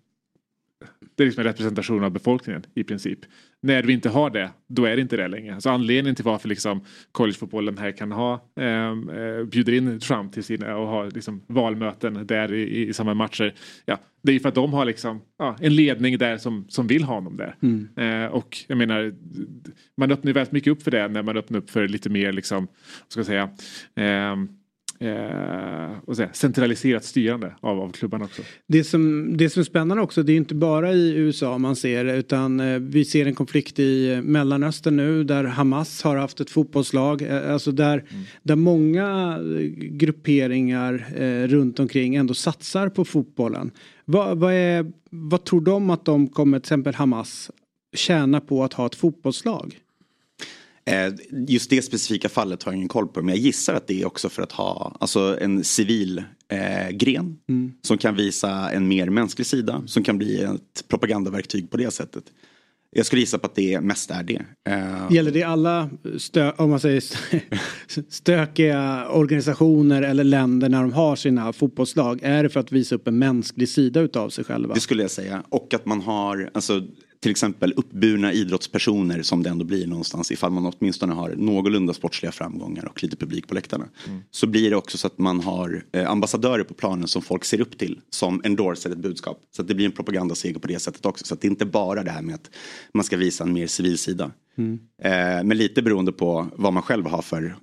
det är liksom en representation av befolkningen i princip. När vi inte har det, då är det inte det längre. Så anledningen till varför liksom collegefotbollen här kan ha, ehm, eh, bjuder in Trump till sina och har liksom valmöten där i, i samma matcher. Ja, det är ju för att de har liksom, ja, en ledning där som, som vill ha honom där. Mm. Eh, och jag menar, man öppnar ju väldigt mycket upp för det när man öppnar upp för lite mer liksom, vad ska jag säga, eh, vad säger, jag, centraliserat styrande av, av klubbarna också. Det som, det som är spännande också, det är inte bara i USA man ser det utan eh, vi ser en konflikt i eh, Mellanöstern nu där Hamas har haft ett fotbollslag. eh, Alltså där, där många eh, grupperingar eh, runt omkring ändå satsar på fotbollen. Vad, vad, är, vad tror de att de kommer, till exempel Hamas, tjäna på att ha ett fotbollslag? Eh, Just det specifika fallet har jag ingen koll på men jag gissar att det är också för att ha alltså, en civil eh, gren Mm. som kan visa en mer mänsklig sida som kan bli ett propagandaverktyg på det sättet. Jag skulle gissa på att det mest är det. Eh, Gäller det alla stö, om man säger stö- (laughs) stökiga organisationer eller länder när de har sina fotbollslag? Är det för att visa upp en mänsklig sida utav sig själva? Det skulle jag säga. Och att man har alltså, till exempel uppburna idrottspersoner som det ändå blir någonstans ifall man åtminstone har någorlunda sportsliga framgångar och lite publik på läktarna. Så blir det också så att man har eh, ambassadörer på planen som folk ser upp till som endorsar ett budskap. Så att det blir en propagandaseger på det sättet också. Så att det är inte bara det här med att man ska visa en mer civil sida. Mm. Eh, men lite beroende på vad man själv har för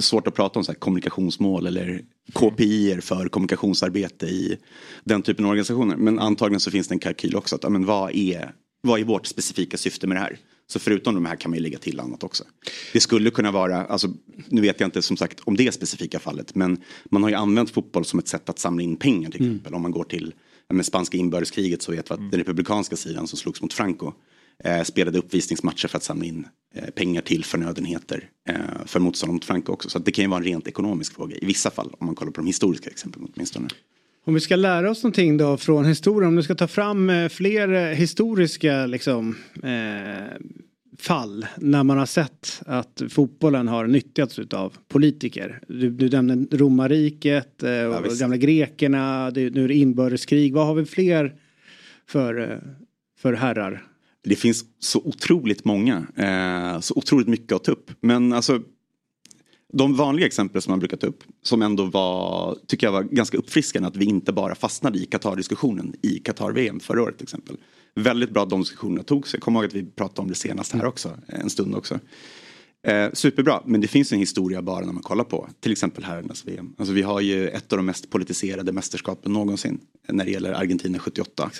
svårt att prata om så kommunikationsmål eller KPI för kommunikationsarbete i den typen av organisationer. Men antagligen så finns det en kalkyl också. Att, men vad, är, vad är vårt specifika syfte med det här? Så förutom de här kan man ju lägga till annat också. Det skulle kunna vara, alltså, nu vet jag inte som sagt om det specifika fallet, men man har ju använt fotboll som ett sätt att samla in pengar till exempel. Om man går till men spanska inbördeskriget så vet vi att den republikanska sidan som slogs mot Franco eh, spelade uppvisningsmatcher för att samla in eh, pengar till förnödenheter eh, för motståndaren mot Franco också. Så det kan ju vara en rent ekonomisk fråga i vissa fall om man kollar på de historiska exemplen åtminstone. Om vi ska lära oss någonting då från historien, om du ska ta fram eh, fler eh, historiska liksom, eh, fall när man har sett att fotbollen har nyttjats av politiker. Du, du nämnde romarriket eh, och visst. gamla grekerna, det, nu är det inbördeskrig. Vad har vi fler för, eh, för herrar? Det finns så otroligt många, eh, så otroligt mycket att ta upp. Men alltså, de vanliga exempel som man brukar ta upp, som ändå var, tycker jag var ganska uppfriskande, att vi inte bara fastnade i Qatar-diskussionen i Qatar-VM förra året till exempel. Väldigt bra att de diskussionerna togs. Jag kommer ihåg att vi pratade om det senast här också, en stund också. Eh, superbra, men det finns en historia bara när man kollar på till exempel herrarnas VM. Alltså vi har ju ett av de mest politiserade mästerskapen någonsin när det gäller Argentina 78.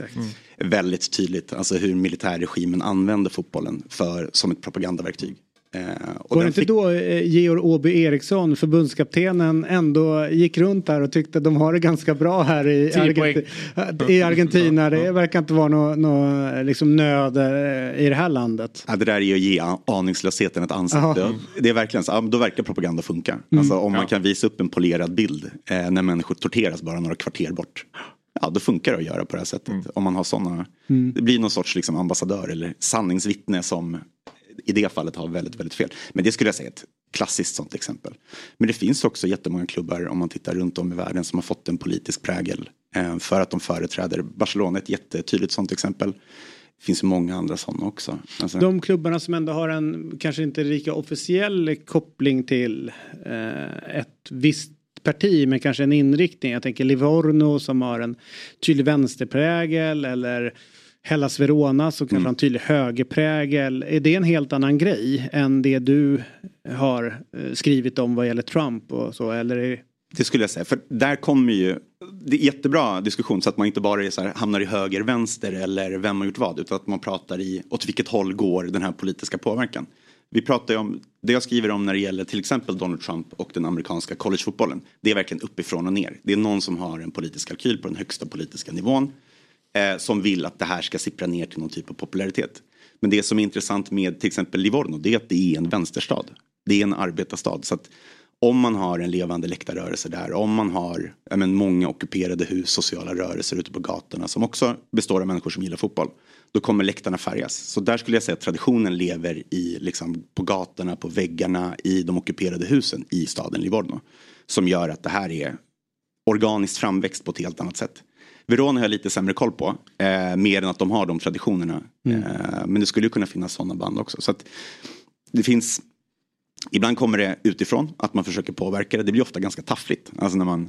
Väldigt tydligt, alltså hur militärregimen använde fotbollen för, som ett propagandaverktyg. Eh, och Var det inte fick- då eh, Georg Åby Eriksson, förbundskaptenen, ändå gick runt där och tyckte att de har det ganska bra här i, Argenti- i Argentina. Det verkar inte vara någon nå, liksom nöd eh, i det här landet. Ja, det där är ju att ge aningslösheten ett ansikte. Jaha. Det är verkligen så, då verkar propaganda funka. Mm. Alltså om man Ja. kan visa upp en polerad bild eh, när människor torteras bara några kvarter bort. Ja, då funkar det att göra på det här sättet. Om man har sådana, Mm. det blir någon sorts liksom ambassadör eller sanningsvittne som i det fallet har väldigt, väldigt fel. Men det skulle jag säga är ett klassiskt sånt exempel. Men det finns också jättemånga klubbar om man tittar runt om i världen som har fått en politisk prägel eh, för att de företräder Barcelona är ett jättetydligt sånt exempel. Det finns många andra sådana också. Alltså, De klubbarna som ändå har en kanske inte lika officiell koppling till eh, ett visst parti men kanske en inriktning. Jag tänker Livorno som har en tydlig vänsterprägel eller Hellas Verona som kanske har en tydlig högerprägel. Är det en helt annan grej än det du har eh, skrivit om vad gäller Trump och så? Eller är... Det skulle jag säga, för där kommer ju, det är jättebra diskussion så att man inte bara är så här, hamnar i höger, vänster eller vem har gjort vad utan att man pratar i åt vilket håll går den här politiska påverkan. Vi pratar ju om, det jag skriver om när det gäller till exempel Donald Trump och den amerikanska collegefotbollen. Det är verkligen uppifrån och ner. Det är någon som har en politisk kalkyl på den högsta politiska nivån. Eh, som vill att det här ska sippra ner till någon typ av popularitet. Men det som är intressant med till exempel Livorno det är att det är en vänsterstad. Det är en arbetarstad. Så att om man har en levande läktarrörelse där, om man har men, många ockuperade hus, sociala rörelser ute på gatorna som också består av människor som gillar fotboll. Då kommer läktarna färgas. Så där skulle jag säga att traditionen lever i, liksom, på gatorna, på väggarna, i de ockuperade husen i staden Livorno. Som gör att det här är organiskt framväxt på ett helt annat sätt. Verona har jag lite sämre koll på. Eh, mer än att de har de traditionerna. Mm. Eh, men det skulle ju kunna finnas sådana band också. Så det finns Ibland kommer det utifrån, att man försöker påverka det. Det blir ofta ganska taffligt. Alltså när man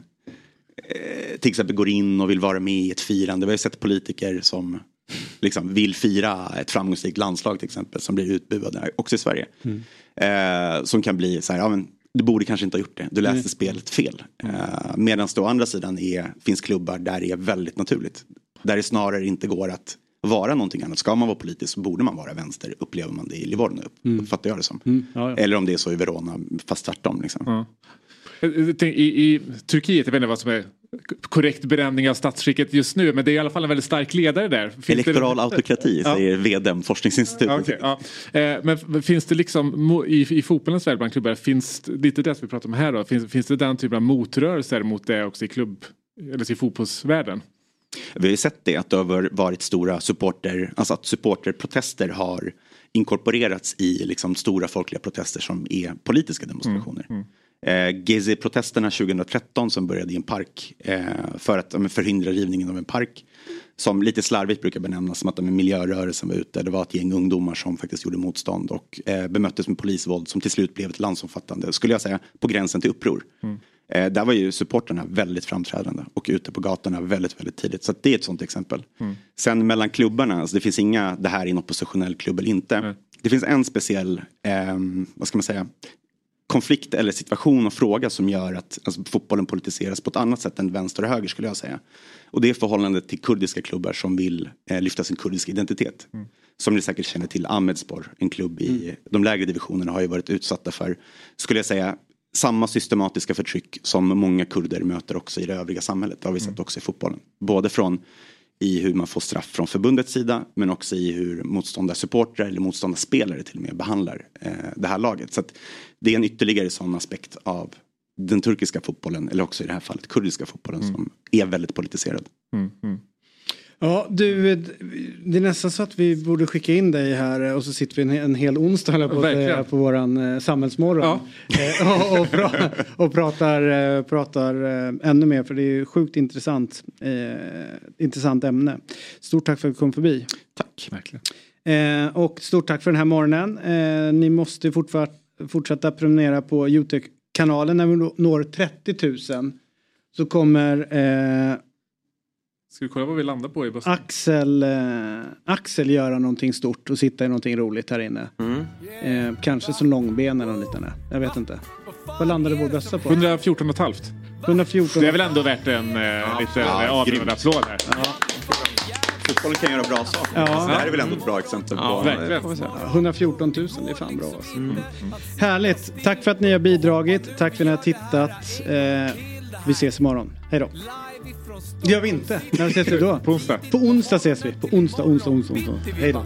eh, till exempel går in och vill vara med i ett firande. Vi har sett politiker som liksom vill fira ett framgångsrikt landslag till exempel som blir utbuade också i Sverige. Mm. Eh, som kan bli så här, ja, men, du borde kanske inte ha gjort det. Du läste Mm. spelet fel. Uh, Medan det å andra sidan är, finns klubbar där det är väldigt naturligt. Där det snarare inte går att vara någonting annat. Ska man vara politisk så borde man vara vänster. Upplever man det i Livorno, uppfattar jag det som. Mm. Ja, ja. Eller om det är så i Verona, fast tvärtom. Liksom. Ja. Jag tänker, I, I Turkiet, jag vet inte vad som är korrekt benämning av statsskicket just nu men det är i alla fall en väldigt stark ledare där. Finns det- Elektoral autokrati (laughs) Ja. säger VDM, forskningsinstitutet. Okej, ja. Eh, Men finns det liksom i, i fotbollens värld bland klubbar, finns det- lite det som vi pratar om här då, finns, finns det den typen av motrörelser mot det också i klubb eller i fotbollsvärlden? Vi har ju sett det att det har varit stora supporter, alltså att supporterprotester har inkorporerats i liksom stora folkliga protester som är politiska demonstrationer. Eh, Gezi-protesterna 2013 som började i en park eh, för att men förhindra rivningen av en park. Som lite slarvigt brukar benämnas som att de miljörörelsen var ute. Det var ett gäng ungdomar som faktiskt gjorde motstånd och eh, bemöttes med polisvåld som till slut blev ett landsomfattande, skulle jag säga, på gränsen till uppror. Eh, där var ju supporterna väldigt framträdande och ute på gatorna väldigt, väldigt tidigt. Så det är ett sånt exempel. Sen mellan klubbarna, alltså det finns inga, det här är en oppositionell klubb eller inte. Det finns en speciell, ehm, vad ska man säga, konflikt eller situation och fråga som gör att alltså, fotbollen politiseras på ett annat sätt än vänster och höger skulle jag säga. Och det är förhållandet till kurdiska klubbar som vill eh, lyfta sin kurdiska identitet. Som ni säkert känner till, Ahmedspor, en klubb i de lägre divisionerna har ju varit utsatta för, skulle jag säga, samma systematiska förtryck som många kurder möter också i det övriga samhället. Det har vi sett också i fotbollen. Både från i hur man får straff från förbundets sida men också i hur motståndarsupportrar eller motståndarspelare till och med behandlar eh, det här laget. Så att det är en ytterligare sån aspekt av den turkiska fotbollen eller också i det här fallet kurdiska fotbollen som är väldigt politiserad. Ja, du, det är nästan så att vi borde skicka in dig här och så sitter vi en, en hel onsdag på, Verkligen. på våran eh, samhällsmorgon. Eh, och, och, pra, och pratar, eh, pratar eh, ännu mer för det är ju sjukt intressant, eh, intressant ämne. Stort tack för att du kom förbi. Tack. Verkligen. Eh, och stort tack för den här morgonen. Eh, ni måste fortsätta prenumerera på Youtube-kanalen när vi nå- når 30 000. Så kommer eh, Ska vi kolla vad vi landar på i bussen? Axel, eh, Axel göra någonting stort och sitta i någonting roligt här inne. Eh, kanske som långben eller något liknande. Jag vet inte. Vad landade vår bössa på? 114 och ett halvt. 114. Det är väl ändå värt en eh, lite Ja, ja, avrundad applåd här. Fotbollen kan göra bra saker. Ja. Alltså, det här är väl ändå ett bra exempel på... verkligen. Vi säga. 114 000, det är fan bra alltså. Härligt. Tack för att ni har bidragit. Tack för att ni har tittat. Eh, vi ses imorgon. Hej då. Det gör vi inte. När ses vi då? På onsdag. På onsdag ses vi. På onsdag, onsdag, onsdag. onsdag. Hej då.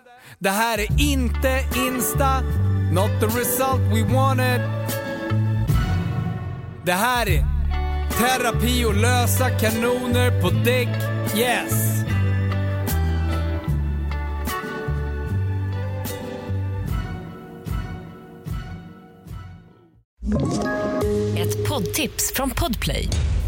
Det här är inte Insta Not the result we wanted Det här är terapi och lösa kanoner på däck Yes! Ett poddtips från Podplay.